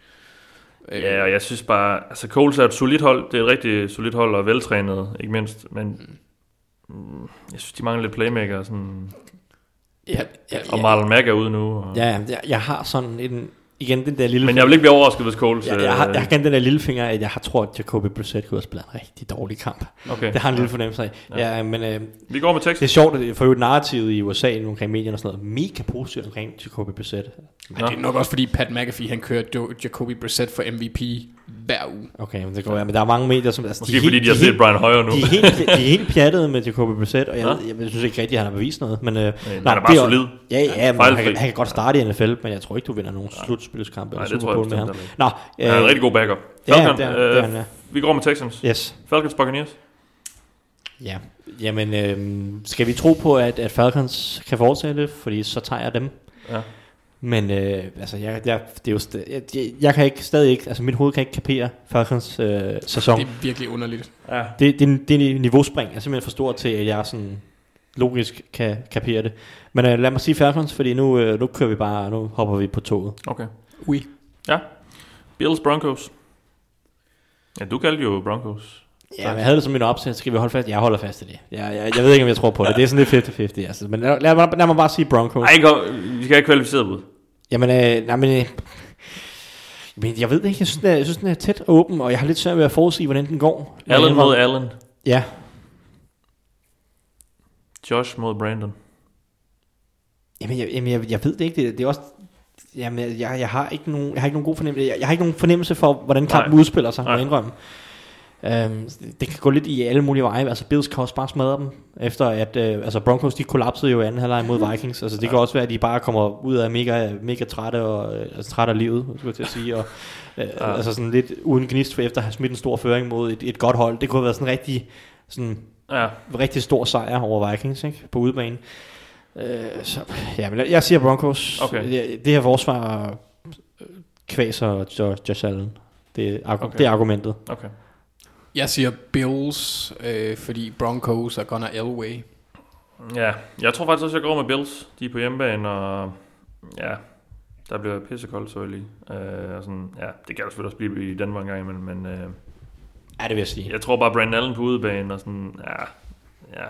F: Øh,
E: Ja, og jeg synes bare, altså Coles er et solidt hold, det er et rigtig solidt hold og veltrænet, ikke mindst, men mm, jeg synes, de mangler lidt playmaker, sådan,
G: Ja, ja,
E: og Marlon Mack er ude nu. Og,
G: ja, jeg, jeg har sådan en, igen den der lille...
E: Men jeg vil ikke blive overrasket, hvis Coles...
G: jeg, jeg, har,
E: øh,
G: jeg har igen den der lille finger, at jeg har tror, at Jacoby Brissett kunne have spillet en rigtig dårlig kamp.
E: Okay,
G: Det har en lille fornemmelse af.
E: Ja.
G: Ja, ja men øh,
E: vi går med
G: Det er sjovt, at for øvrigt narrativet i USA nu omkring medierne og sådan noget, mega positivt omkring Jacoby Brissett.
F: Men det er nok også fordi Pat McAfee, han kører jo- Jacoby Brissett for MVP hver uge.
G: Okay, men det kan være, men der er mange medier, som... Altså,
E: Måske fordi de har set
G: helt,
E: Brian Hoyer nu.
G: de, er helt, de er helt pjattede med Jacoby Brissett, og jeg, jeg, jeg, synes ikke rigtigt, at han har bevist noget. Men, øh,
E: han er bare solid.
G: Ja, ja, men
E: Fejlfri.
G: han, kan- han kan godt starte i NFL, men jeg tror ikke, du vinder nogen
E: Nej,
G: eller
E: det
G: Super
E: tror jeg
G: Bowl med ham.
E: bestemt
G: Nå,
E: Han er en rigtig god backup.
G: ja,
E: Falcon,
G: det er,
E: øh,
G: det er han, ja.
E: vi går med Texans.
G: Yes.
E: Falcons Buccaneers.
G: Ja, jamen øh, skal vi tro på, at, at Falcons kan fortsætte, fordi så tager jeg dem.
E: Ja.
G: Men øh, altså, jeg, jeg, det er jo st- jeg, jeg, jeg kan ikke stadig ikke, altså mit hoved kan ikke kapere Falcons øh, sæson.
F: Det er virkelig underligt.
E: Ja.
G: Det, det, det niveauspring er simpelthen for stort til, at jeg sådan logisk kan kapere det. Men øh, lad mig sige Falcons, fordi nu, øh, nu kører vi bare, nu hopper vi på toget.
E: Okay.
F: Ui.
E: Ja. Bills Broncos. Ja, du kaldte jo Broncos.
G: Ja, men jeg havde det som min opsæt, skal vi holde fast? Jeg holder fast i det. Jeg, jeg, jeg ved ikke, om jeg tror på det. Det er sådan lidt 50-50. Altså. Men lad, lad, mig, lad mig bare sige Broncos.
E: Ej, gå, vi skal have kvalificeret bud.
G: Jamen, øh, nej, men, øh, men jeg ved det ikke. Jeg synes, den er, jeg synes, den er tæt og åben, og jeg har lidt svært ved at forudsige, hvordan den går.
E: Allen mod Allen.
G: Ja,
E: Josh mod Brandon.
G: Jamen, jeg, jamen jeg, jeg ved det ikke. Det, det er også... Jamen, jeg, jeg, har ikke nogen, jeg har ikke nogen god fornemmelse. Jeg, jeg har ikke nogen fornemmelse for, hvordan kampen udspiller sig, må jeg indrømme. Um, det kan gå lidt i alle mulige veje. Altså, Bills kan også bare smadre dem, efter at... Uh, altså, Broncos, de kollapsede jo i anden halvleg mod Vikings. Altså, det kan også være, at de bare kommer ud af mega, mega trætte, og, øh, altså, trætte af livet, skulle jeg til at sige. Og, uh,
E: Ja.
G: Altså, sådan lidt uden gnist for efter at have smidt en stor føring mod et, et godt hold. Det kunne have været sådan en rigtig... Sådan,
E: Ja,
G: rigtig stor sejr over Vikings ikke? på udebane. Øh, så, ja, men jeg siger Broncos.
E: Okay.
G: Det, det her forsvar øh, kvaser Jo- Josh Allen. Det er, argu-
E: okay.
G: det er argumentet.
E: okay.
F: Jeg siger Bills, øh, fordi Broncos er gonna Elway.
E: Ja, jeg tror faktisk også, jeg går med Bills. De er på hjemmebane, og ja, der bliver pissekoldt selvfølgelig. Øh, og sådan, ja, det kan der selvfølgelig også blive i Danmark en gang imellem, men øh,
G: Ja, det vil jeg sige.
E: jeg tror bare Brandon Allen på udebane, og sådan, ja, ja,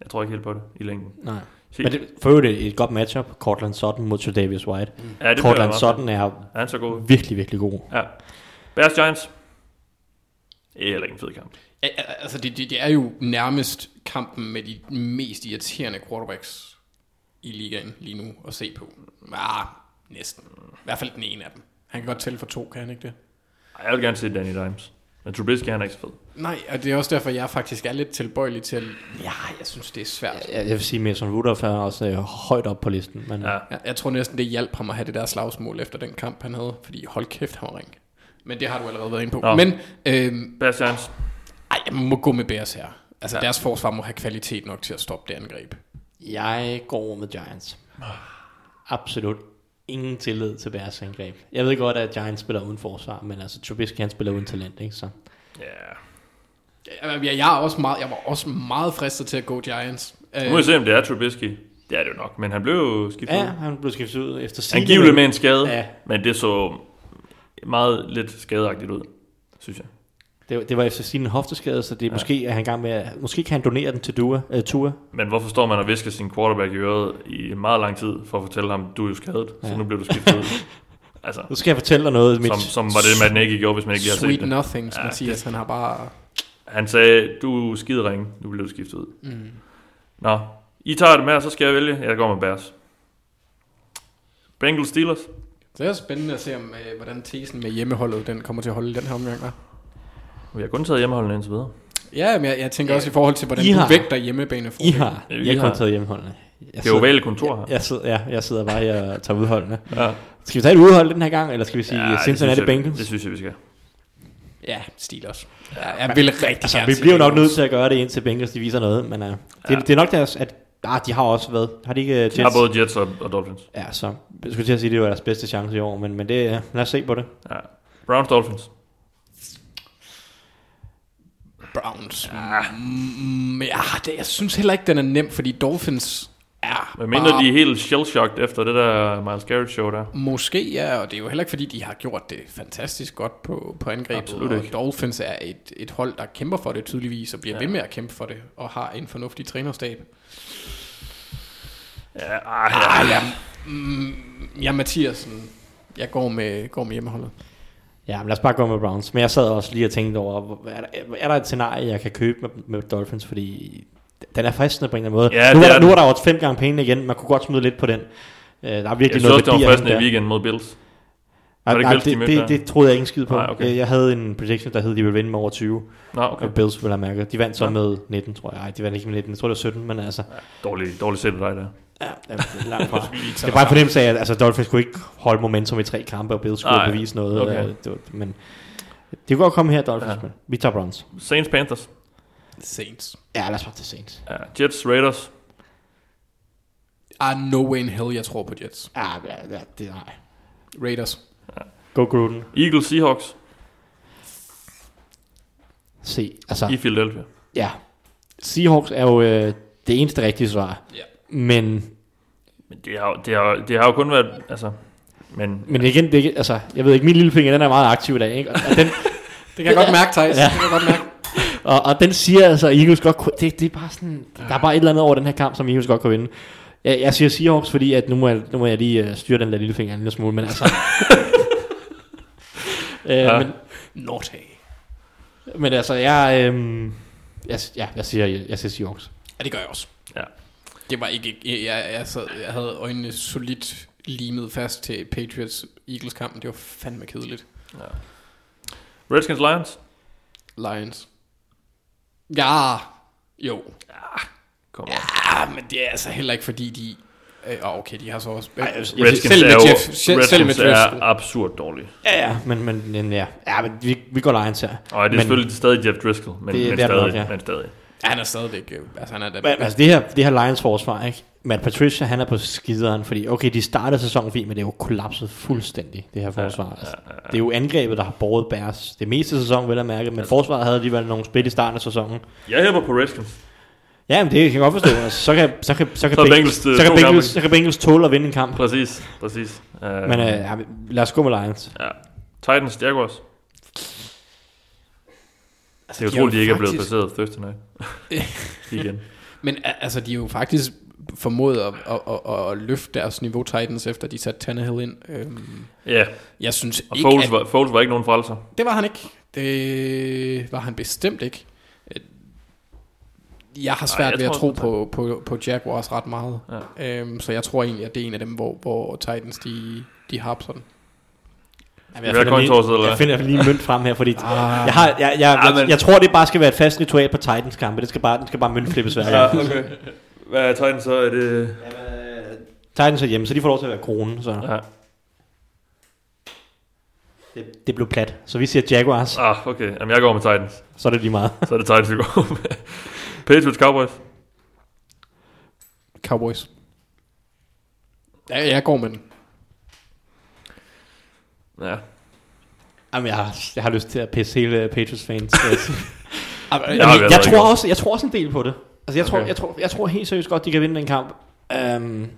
E: jeg tror ikke helt på det i længden.
G: Nej.
E: Se,
G: Men det, for øvrigt et, godt matchup. Cortland Sutton mod Tredavious White.
E: ja, det
G: Cortland Sutton er.
E: Er han så god?
G: virkelig, virkelig god.
E: Ja. Bears Giants. Det er heller ikke en fed kamp.
F: Ja, altså, det, det, det er jo nærmest kampen med de mest irriterende quarterbacks i ligaen lige nu at se på. Ah, næsten. I hvert fald den ene af dem. Han kan godt tælle for to, kan han ikke det?
E: Ej, Jeg vil gerne se Danny Dimes. Men Trubisky, han er ikke så fed.
F: Nej, og det er også derfor, jeg faktisk er lidt tilbøjelig til. Ja, jeg synes, det er svært.
G: Jeg, jeg vil sige, Mason Rudolph er også øh, højt op på listen. Men,
E: Ja.
F: Jeg, jeg tror næsten, det hjalp ham at have det der slagsmål efter den kamp, han havde. Fordi hold kæft, han var ring. Men det har du allerede været inde på.
E: Nå.
F: Men øhm,
E: Bears Giants.
F: ej, jeg må gå med Bears her. Altså,
E: Ja.
F: ja. deres forsvar må have kvalitet nok til at stoppe det angreb.
G: Jeg går med Giants. Absolut ingen tillid til Bears angreb. Jeg ved godt, at Giants spiller uden forsvar, men altså Trubisky han spiller uden talent, ikke? Så.
E: Ja.
F: Jeg, jeg, er også meget, jeg var også meget fristet til at gå Giants.
E: Nu må vi se, om det er Trubisky. Det er det jo nok, men han blev jo skiftet
G: Ja,
E: ud.
G: han blev skiftet ud efter sigende.
E: Angiveligt med en skade,
G: Ja.
E: men det så meget lidt skadeagtigt ud, synes jeg.
G: Det, det var efter sin hofteskade, så det er ja. måske, er han gang med, at- måske kan han donere den til Dua, uh, Tua.
E: Men hvorfor står man og visker sin quarterback i øret i meget lang tid, for at fortælle ham, du er jo skadet, så
G: Ja.
E: nu bliver du skiftet ud. Altså,
G: Nu skal jeg fortælle dig noget, mit,
E: som, som var det, man ikke gjorde, hvis man ikke lige har set
F: Sweet
E: det.
F: nothings,
E: Ja,
F: Mathias. Han har bare...
E: Han sagde, du er skideringe, nu bliver du skiftet ud. Mm. Nå, I tager det med, og så skal jeg vælge. Jeg går med Bears. Bengals Steelers.
F: Så det er spændende at se, om, øh, hvordan tesen med hjemmeholdet den kommer til at holde i den her omgang. Var.
E: Vi har kun taget hjemmeholdene indtil videre.
F: Ja, men jeg, jeg tænker også i forhold til, hvordan
G: I
F: du
G: har-
F: vægter hjemmebane.
G: I har, jeg
E: vi
G: har kun taget hjemmeholdene. Jeg
E: Det er ovale kontor her.
G: Jeg sidder, ja, jeg sidder bare her og tager udholdene.
E: Ja,
G: Skal vi tage et udhold den her gang, eller skal vi sige ja,
E: det
G: Cincinnati
E: jeg-
G: Bengals?
E: Det synes jeg, vi skal.
F: Ja, stil også. Ja, jeg vil rigtig
G: Altså,
F: gerne
G: vi bliver jo nok nødt til at gøre det, indtil Bengals de viser noget, men uh, det,
E: Ja.
G: det er nok deres, at ah, de har også været, har de ikke uh, Jets?
E: Jeg har både Jets og, og Dolphins.
G: Ja, så jeg skulle til at sige, at det var deres bedste chance i år, men, men det, uh, lad os se på det.
E: Ja. Browns Dolphins.
F: Browns. Mm, ja, det, jeg synes heller ikke, den er nem, fordi Dolphins
E: Men mindre de er helt shell-shocked efter det der Miles Garrett show der.
F: Måske, ja, og det er jo heller ikke, fordi de har gjort det fantastisk godt på, på angrebet.
E: Absolut
F: og
E: ikke.
F: Dolphins er et, et hold, der kæmper for det tydeligvis, og bliver
E: Ja.
F: ved med at kæmpe for det, og har en fornuftig trænerstab.
E: Ja, ah, ja.
F: Ah, ja, mm, ja Mathiasen, jeg går med, går med hjemmeholdet.
G: Ja, men lad os bare gå med Browns. Men jeg sad også lige og tænkte over, er der, er der et scenarie, jeg kan købe med, med Dolphins, fordi den er fristende på en eller anden måde.
E: Ja,
G: nu,
E: det
G: er
E: er
G: der, nu er der jo fem gange penge igen, man kunne godt smide lidt på den. Uh, der er
E: Jeg
G: virkelig
E: synes også,
G: noget
E: det var fristende i weekenden mod Bills.
G: Nej,
E: det
G: nej, det, det,
E: der?
G: det, troede jeg ikke skid på.
E: Nej, okay.
G: Øh, Jeg havde en prediction, der hed, de ville vinde med over 20.
E: Nå, okay.
G: Og Bills ville have mærket. De vandt så
E: Ja.
G: med 19, tror jeg. Nej, de vandt ikke med 19. Jeg tror, det var 17, men altså...
E: Dårlig, dårlig set af dig der.
G: Ja, det er langt fra. det er bare en fornemmelse af, at altså, Dolphins kunne ikke holde momentum i tre kampe, og Bills skulle
E: Nej,
G: bevise noget.
E: okay.
G: øh, Det var, men det kunne godt komme her, Dolphins,
E: Ja.
G: ja. men vi tager Browns.
E: Saints Panthers.
F: Saints.
G: Ja, lad os bare til Saints.
E: Ja, Jets Raiders.
F: Ah, no way in hell, jeg tror på Jets.
G: Ja, ja, ja det er nej.
F: Raiders.
G: Go Gruden.
E: Eagles Seahawks
G: Se, altså,
E: i Philadelphia.
G: ja. Seahawks er jo øh, det eneste rigtige svar.
F: Ja.
G: Men,
E: Men det har, jo- det har, det har jo kun været, altså, men
G: men igen, det altså, jeg ved ikke, min lille finger, den er meget aktiv i dag, ikke? Og den,
F: Det kan jeg godt mærke, Thijs.
G: Ja.
F: Det kan jeg godt mærke.
G: Og, og den siger altså, at Eagles godt kunne, det, det er bare sådan, der er bare et eller andet over den her kamp, som Eagles godt kunne vinde. Jeg, jeg siger Seahawks, fordi at nu må jeg, nu må jeg lige uh, styre den der lille finger en lille smule, men altså... øh,
E: Ja.
G: men,
F: Naughty.
G: men altså, jeg, øhm, jeg, ja, jeg siger, jeg siger Seahawks.
F: Ja, det gør jeg også.
E: ja.
F: Det var ikke... Jeg, jeg, jeg, sad, jeg havde øjnene solidt limet fast til Patriots-Eagles-kampen. Det var fandme kedeligt.
E: Redskins Lions.
F: Lions. Ja, jo.
E: Kom
F: Ja, men det er altså heller ikke fordi de... Øh, åh, okay, de har så også... Øh,
E: Redskins
F: selv med
E: er
F: Jeff, selv, selv med
E: Redskins er absurd dårlige.
G: Ja, ja, men, men, men ja, ja men vi, vi går Lions her.
E: Og det er
G: men,
E: selvfølgelig stadig Jeff Driscoll, men,
G: Det-
E: men,
G: det er
E: stadig,
G: nok, ja.
E: men stadig.
F: Ja, han er stadigvæk... øh, Altså, han er da...
G: Men, altså det her, det her Lions forsvar, ikke? Matt Patricia, han er på skideren, fordi okay, de startede sæsonen fint, men det er jo kollapset fuldstændig, det her forsvar. Altså, det er jo angrebet, der har båret Bears det meste sæsonen, vel at mærke, men forsvaret havde alligevel nogle spil i starten af sæsonen.
E: Jeg hæpper på Redskins.
G: Ja, men det kan jeg godt forstå. Altså, så kan, så kan, så kan,
E: Så
G: Bengals,
E: øh,
G: så, kan Bengals, så kan Bengals tåle at vinde en kamp.
E: Præcis, præcis. Uh,
G: Men øh, ja, lad os gå med Lions.
E: ja. Titans Jaguars.
F: altså,
E: Det er
F: de
E: ikke er blevet
F: faktisk-
E: placeret Thursday night. Igen.
F: Men altså, de er jo faktisk formået at, at, at, at løfte deres niveau Titans, efter de satte Tannehill ind. Øhm,
E: Ja,
F: jeg synes
E: og
F: ikke,
E: Foles
F: at,
E: var, Foles var ikke nogen frelser.
F: det var han ikke. Det var han bestemt ikke. Øh, Jeg har svært
E: jeg
F: ved at
E: tror,
F: tro på, på, på Jaguars ret meget. Ja. Øhm, så jeg tror egentlig, at det er en af dem, hvor, hvor Titans de, de har sådan.
G: Jamen,
E: coin toss, eller
G: jeg finder lige en mønt frem her, fordi
F: Ah.
G: jeg, har, jeg, jeg, jeg,
E: Ah,
G: jeg, jeg, tror, det bare skal være et fast ritual på Titans kampe. Det skal bare, den skal bare møntflippes hver gang.
E: okay. Hvad er Titans så? Er det...
G: Titans er hjemme, så de får lov til at være kronen. Så.
E: Ja.
G: Det, det blev plat. Så vi siger Jaguars,
E: Ah, okay. Jamen, jeg går med Titans.
G: så er det lige meget.
E: Så er det Titans, vi går med. Patriots Cowboys.
F: Cowboys. Ja, jeg går med den.
E: Ja.
G: Jamen, jeg har, jeg har lyst til at pisse hele Patriots fans. Jeg, jeg, jeg,
E: været
G: tror også, jeg tror også en del på det. Altså, jeg, tror,
E: Okay.
G: jeg, tror, jeg tror helt seriøst godt, de kan vinde den kamp. Um,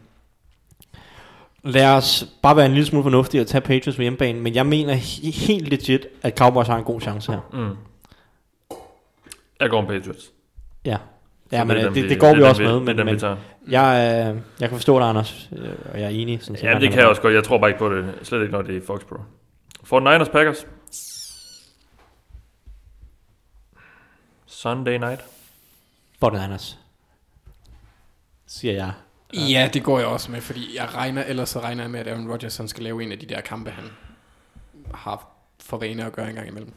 G: lad os bare være en lille smule fornuftige og tage Patriots på hjemmebane, men jeg mener he- helt legit, at Cowboys har en god chance her.
E: Mm. Jeg går med Patriots.
G: Ja,
E: Så
G: ja men
E: er
G: det,
E: dem,
G: det,
E: vi-
G: det går
E: er
G: vi
E: dem,
G: også med,
E: det er
G: men,
E: dem, vi
G: men jeg, øh, jeg kan forstå dig, Anders, øh, og jeg er enig. Sådan,
E: Ja, det kan jeg også godt. Jeg tror bare ikke på det. Slet ikke, når det er Foxborough. For Niners Packers. Sunday night.
G: For den Anders, siger jeg.
F: Ja, det går jeg også med, fordi jeg regner, ellers så regner jeg med, at Aaron Rodgers han skal lave en af de der kampe, han har for vane at gøre en gang imellem.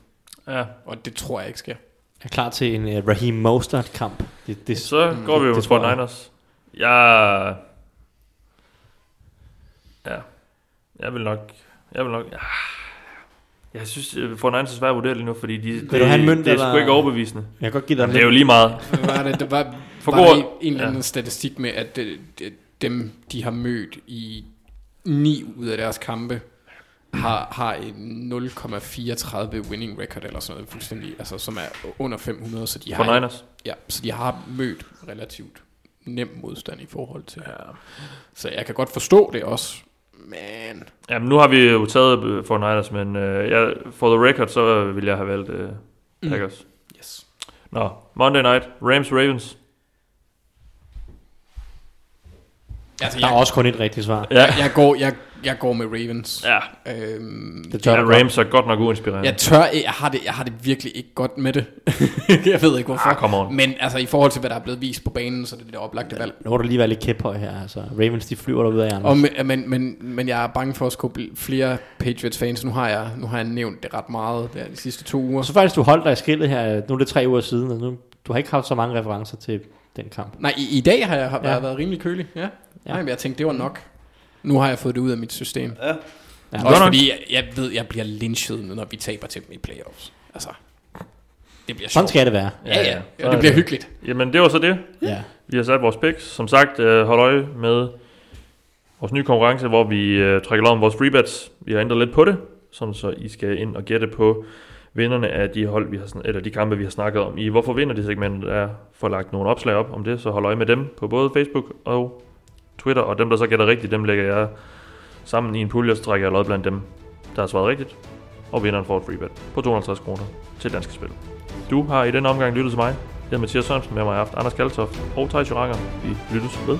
E: Ja.
F: Og det tror jeg ikke sker.
G: Jeg er klar til en uh, Raheem Mostert-kamp. Det, det,
E: Så går vi jo
G: det
E: for
G: jeg.
E: Niners. Jeg... Ja. Jeg vil nok... Jeg vil nok... Ja. Jeg synes, for Niners er svært at vurdere lige nu, fordi de,
G: have en mønt,
E: det er sgu
G: eller-
E: ikke overbevisende.
G: jeg kan godt give dig
E: Det er jo lige meget.
F: Var det? Det var,
E: For
F: var
E: god-
F: der en, en eller
E: ja.
F: anden statistik med, at det, det, dem, de har mødt i 9 ud af deres kampe, har, har en 0,34 winning record eller sådan noget fuldstændig, altså som er under 500, så de har,
E: Niners.
F: ja, så de har mødt relativt nem modstand i forhold til.
E: Ja.
F: Så jeg kan godt forstå det også, men
E: Jamen, nu har vi jo taget øh, for Niners, men uh, jeg, for the record, så vil jeg have valgt uh, Packers. Mm.
F: yes.
E: Nå, Monday night. Rams Ravens.
F: Altså,
G: Der er
F: jeg,
G: også kun et rigtigt svar.
E: Ja.
F: jeg, går, jeg, jeg går med Ravens.
E: Ja,
F: Øhm,
G: Det
E: ja
G: tør godt.
E: Rams er godt nok uinspirerende.
F: Jeg tør jeg har det, jeg har det virkelig ikke godt med det. jeg ved ikke hvorfor.
E: Ah, come on.
F: Men altså i forhold til hvad der er blevet vist på banen, så er det det der oplagte valg.
G: Nu må du lige være lidt kæphøj her. Altså, Ravens, de flyver derude af
F: Og, men, men, men, men jeg er bange for at skubbe flere Patriots fans. Nu har jeg, nu har jeg nævnt det ret meget der de sidste to uger.
G: Så faktisk, du holdt dig i skillet her. Nu er det tre uger siden, og nu, du har ikke haft så mange referencer til den kamp.
F: Nej, i, i dag har jeg har
G: Ja.
F: ja. været rimelig kølig. Ja.
G: Ja.
F: ja. Nej, men jeg tænkte, det var nok. Nu har jeg fået det ud af mit system.
G: Ja.
F: Ja. Også fordi jeg, jeg ved, jeg bliver lynchet, når vi taber til dem i playoffs. Altså, det bliver
G: Sådan
F: sjovt.
G: skal det være.
F: Ja, ja. Ja
E: er
F: det bliver hyggeligt.
E: Jamen, det var så det.
G: Ja.
E: Vi har sat vores picks. Som sagt, øh, hold øje med vores nye konkurrence, hvor vi øh, trækker lov om vores free bets. Vi har ændret lidt på det, sådan så I skal ind og gætte på vinderne af de hold, vi har, eller de kampe, vi har snakket om i Hvorfor vinder de segmentet, er får lagt nogle opslag op om det, så hold øje med dem på både Facebook og Twitter, og dem, der så gætter rigtigt, dem lægger jeg sammen i en pulje, og så trækker jeg lod blandt dem, der har svaret rigtigt, og vinderen får et freebet på 250 kroner til danske spil. Du har i denne omgang lyttet til mig. Jeg hedder Mathias Sørensen, med mig har haft Anders Kaltoft og Thijs Joranger. Vi lyttes ved.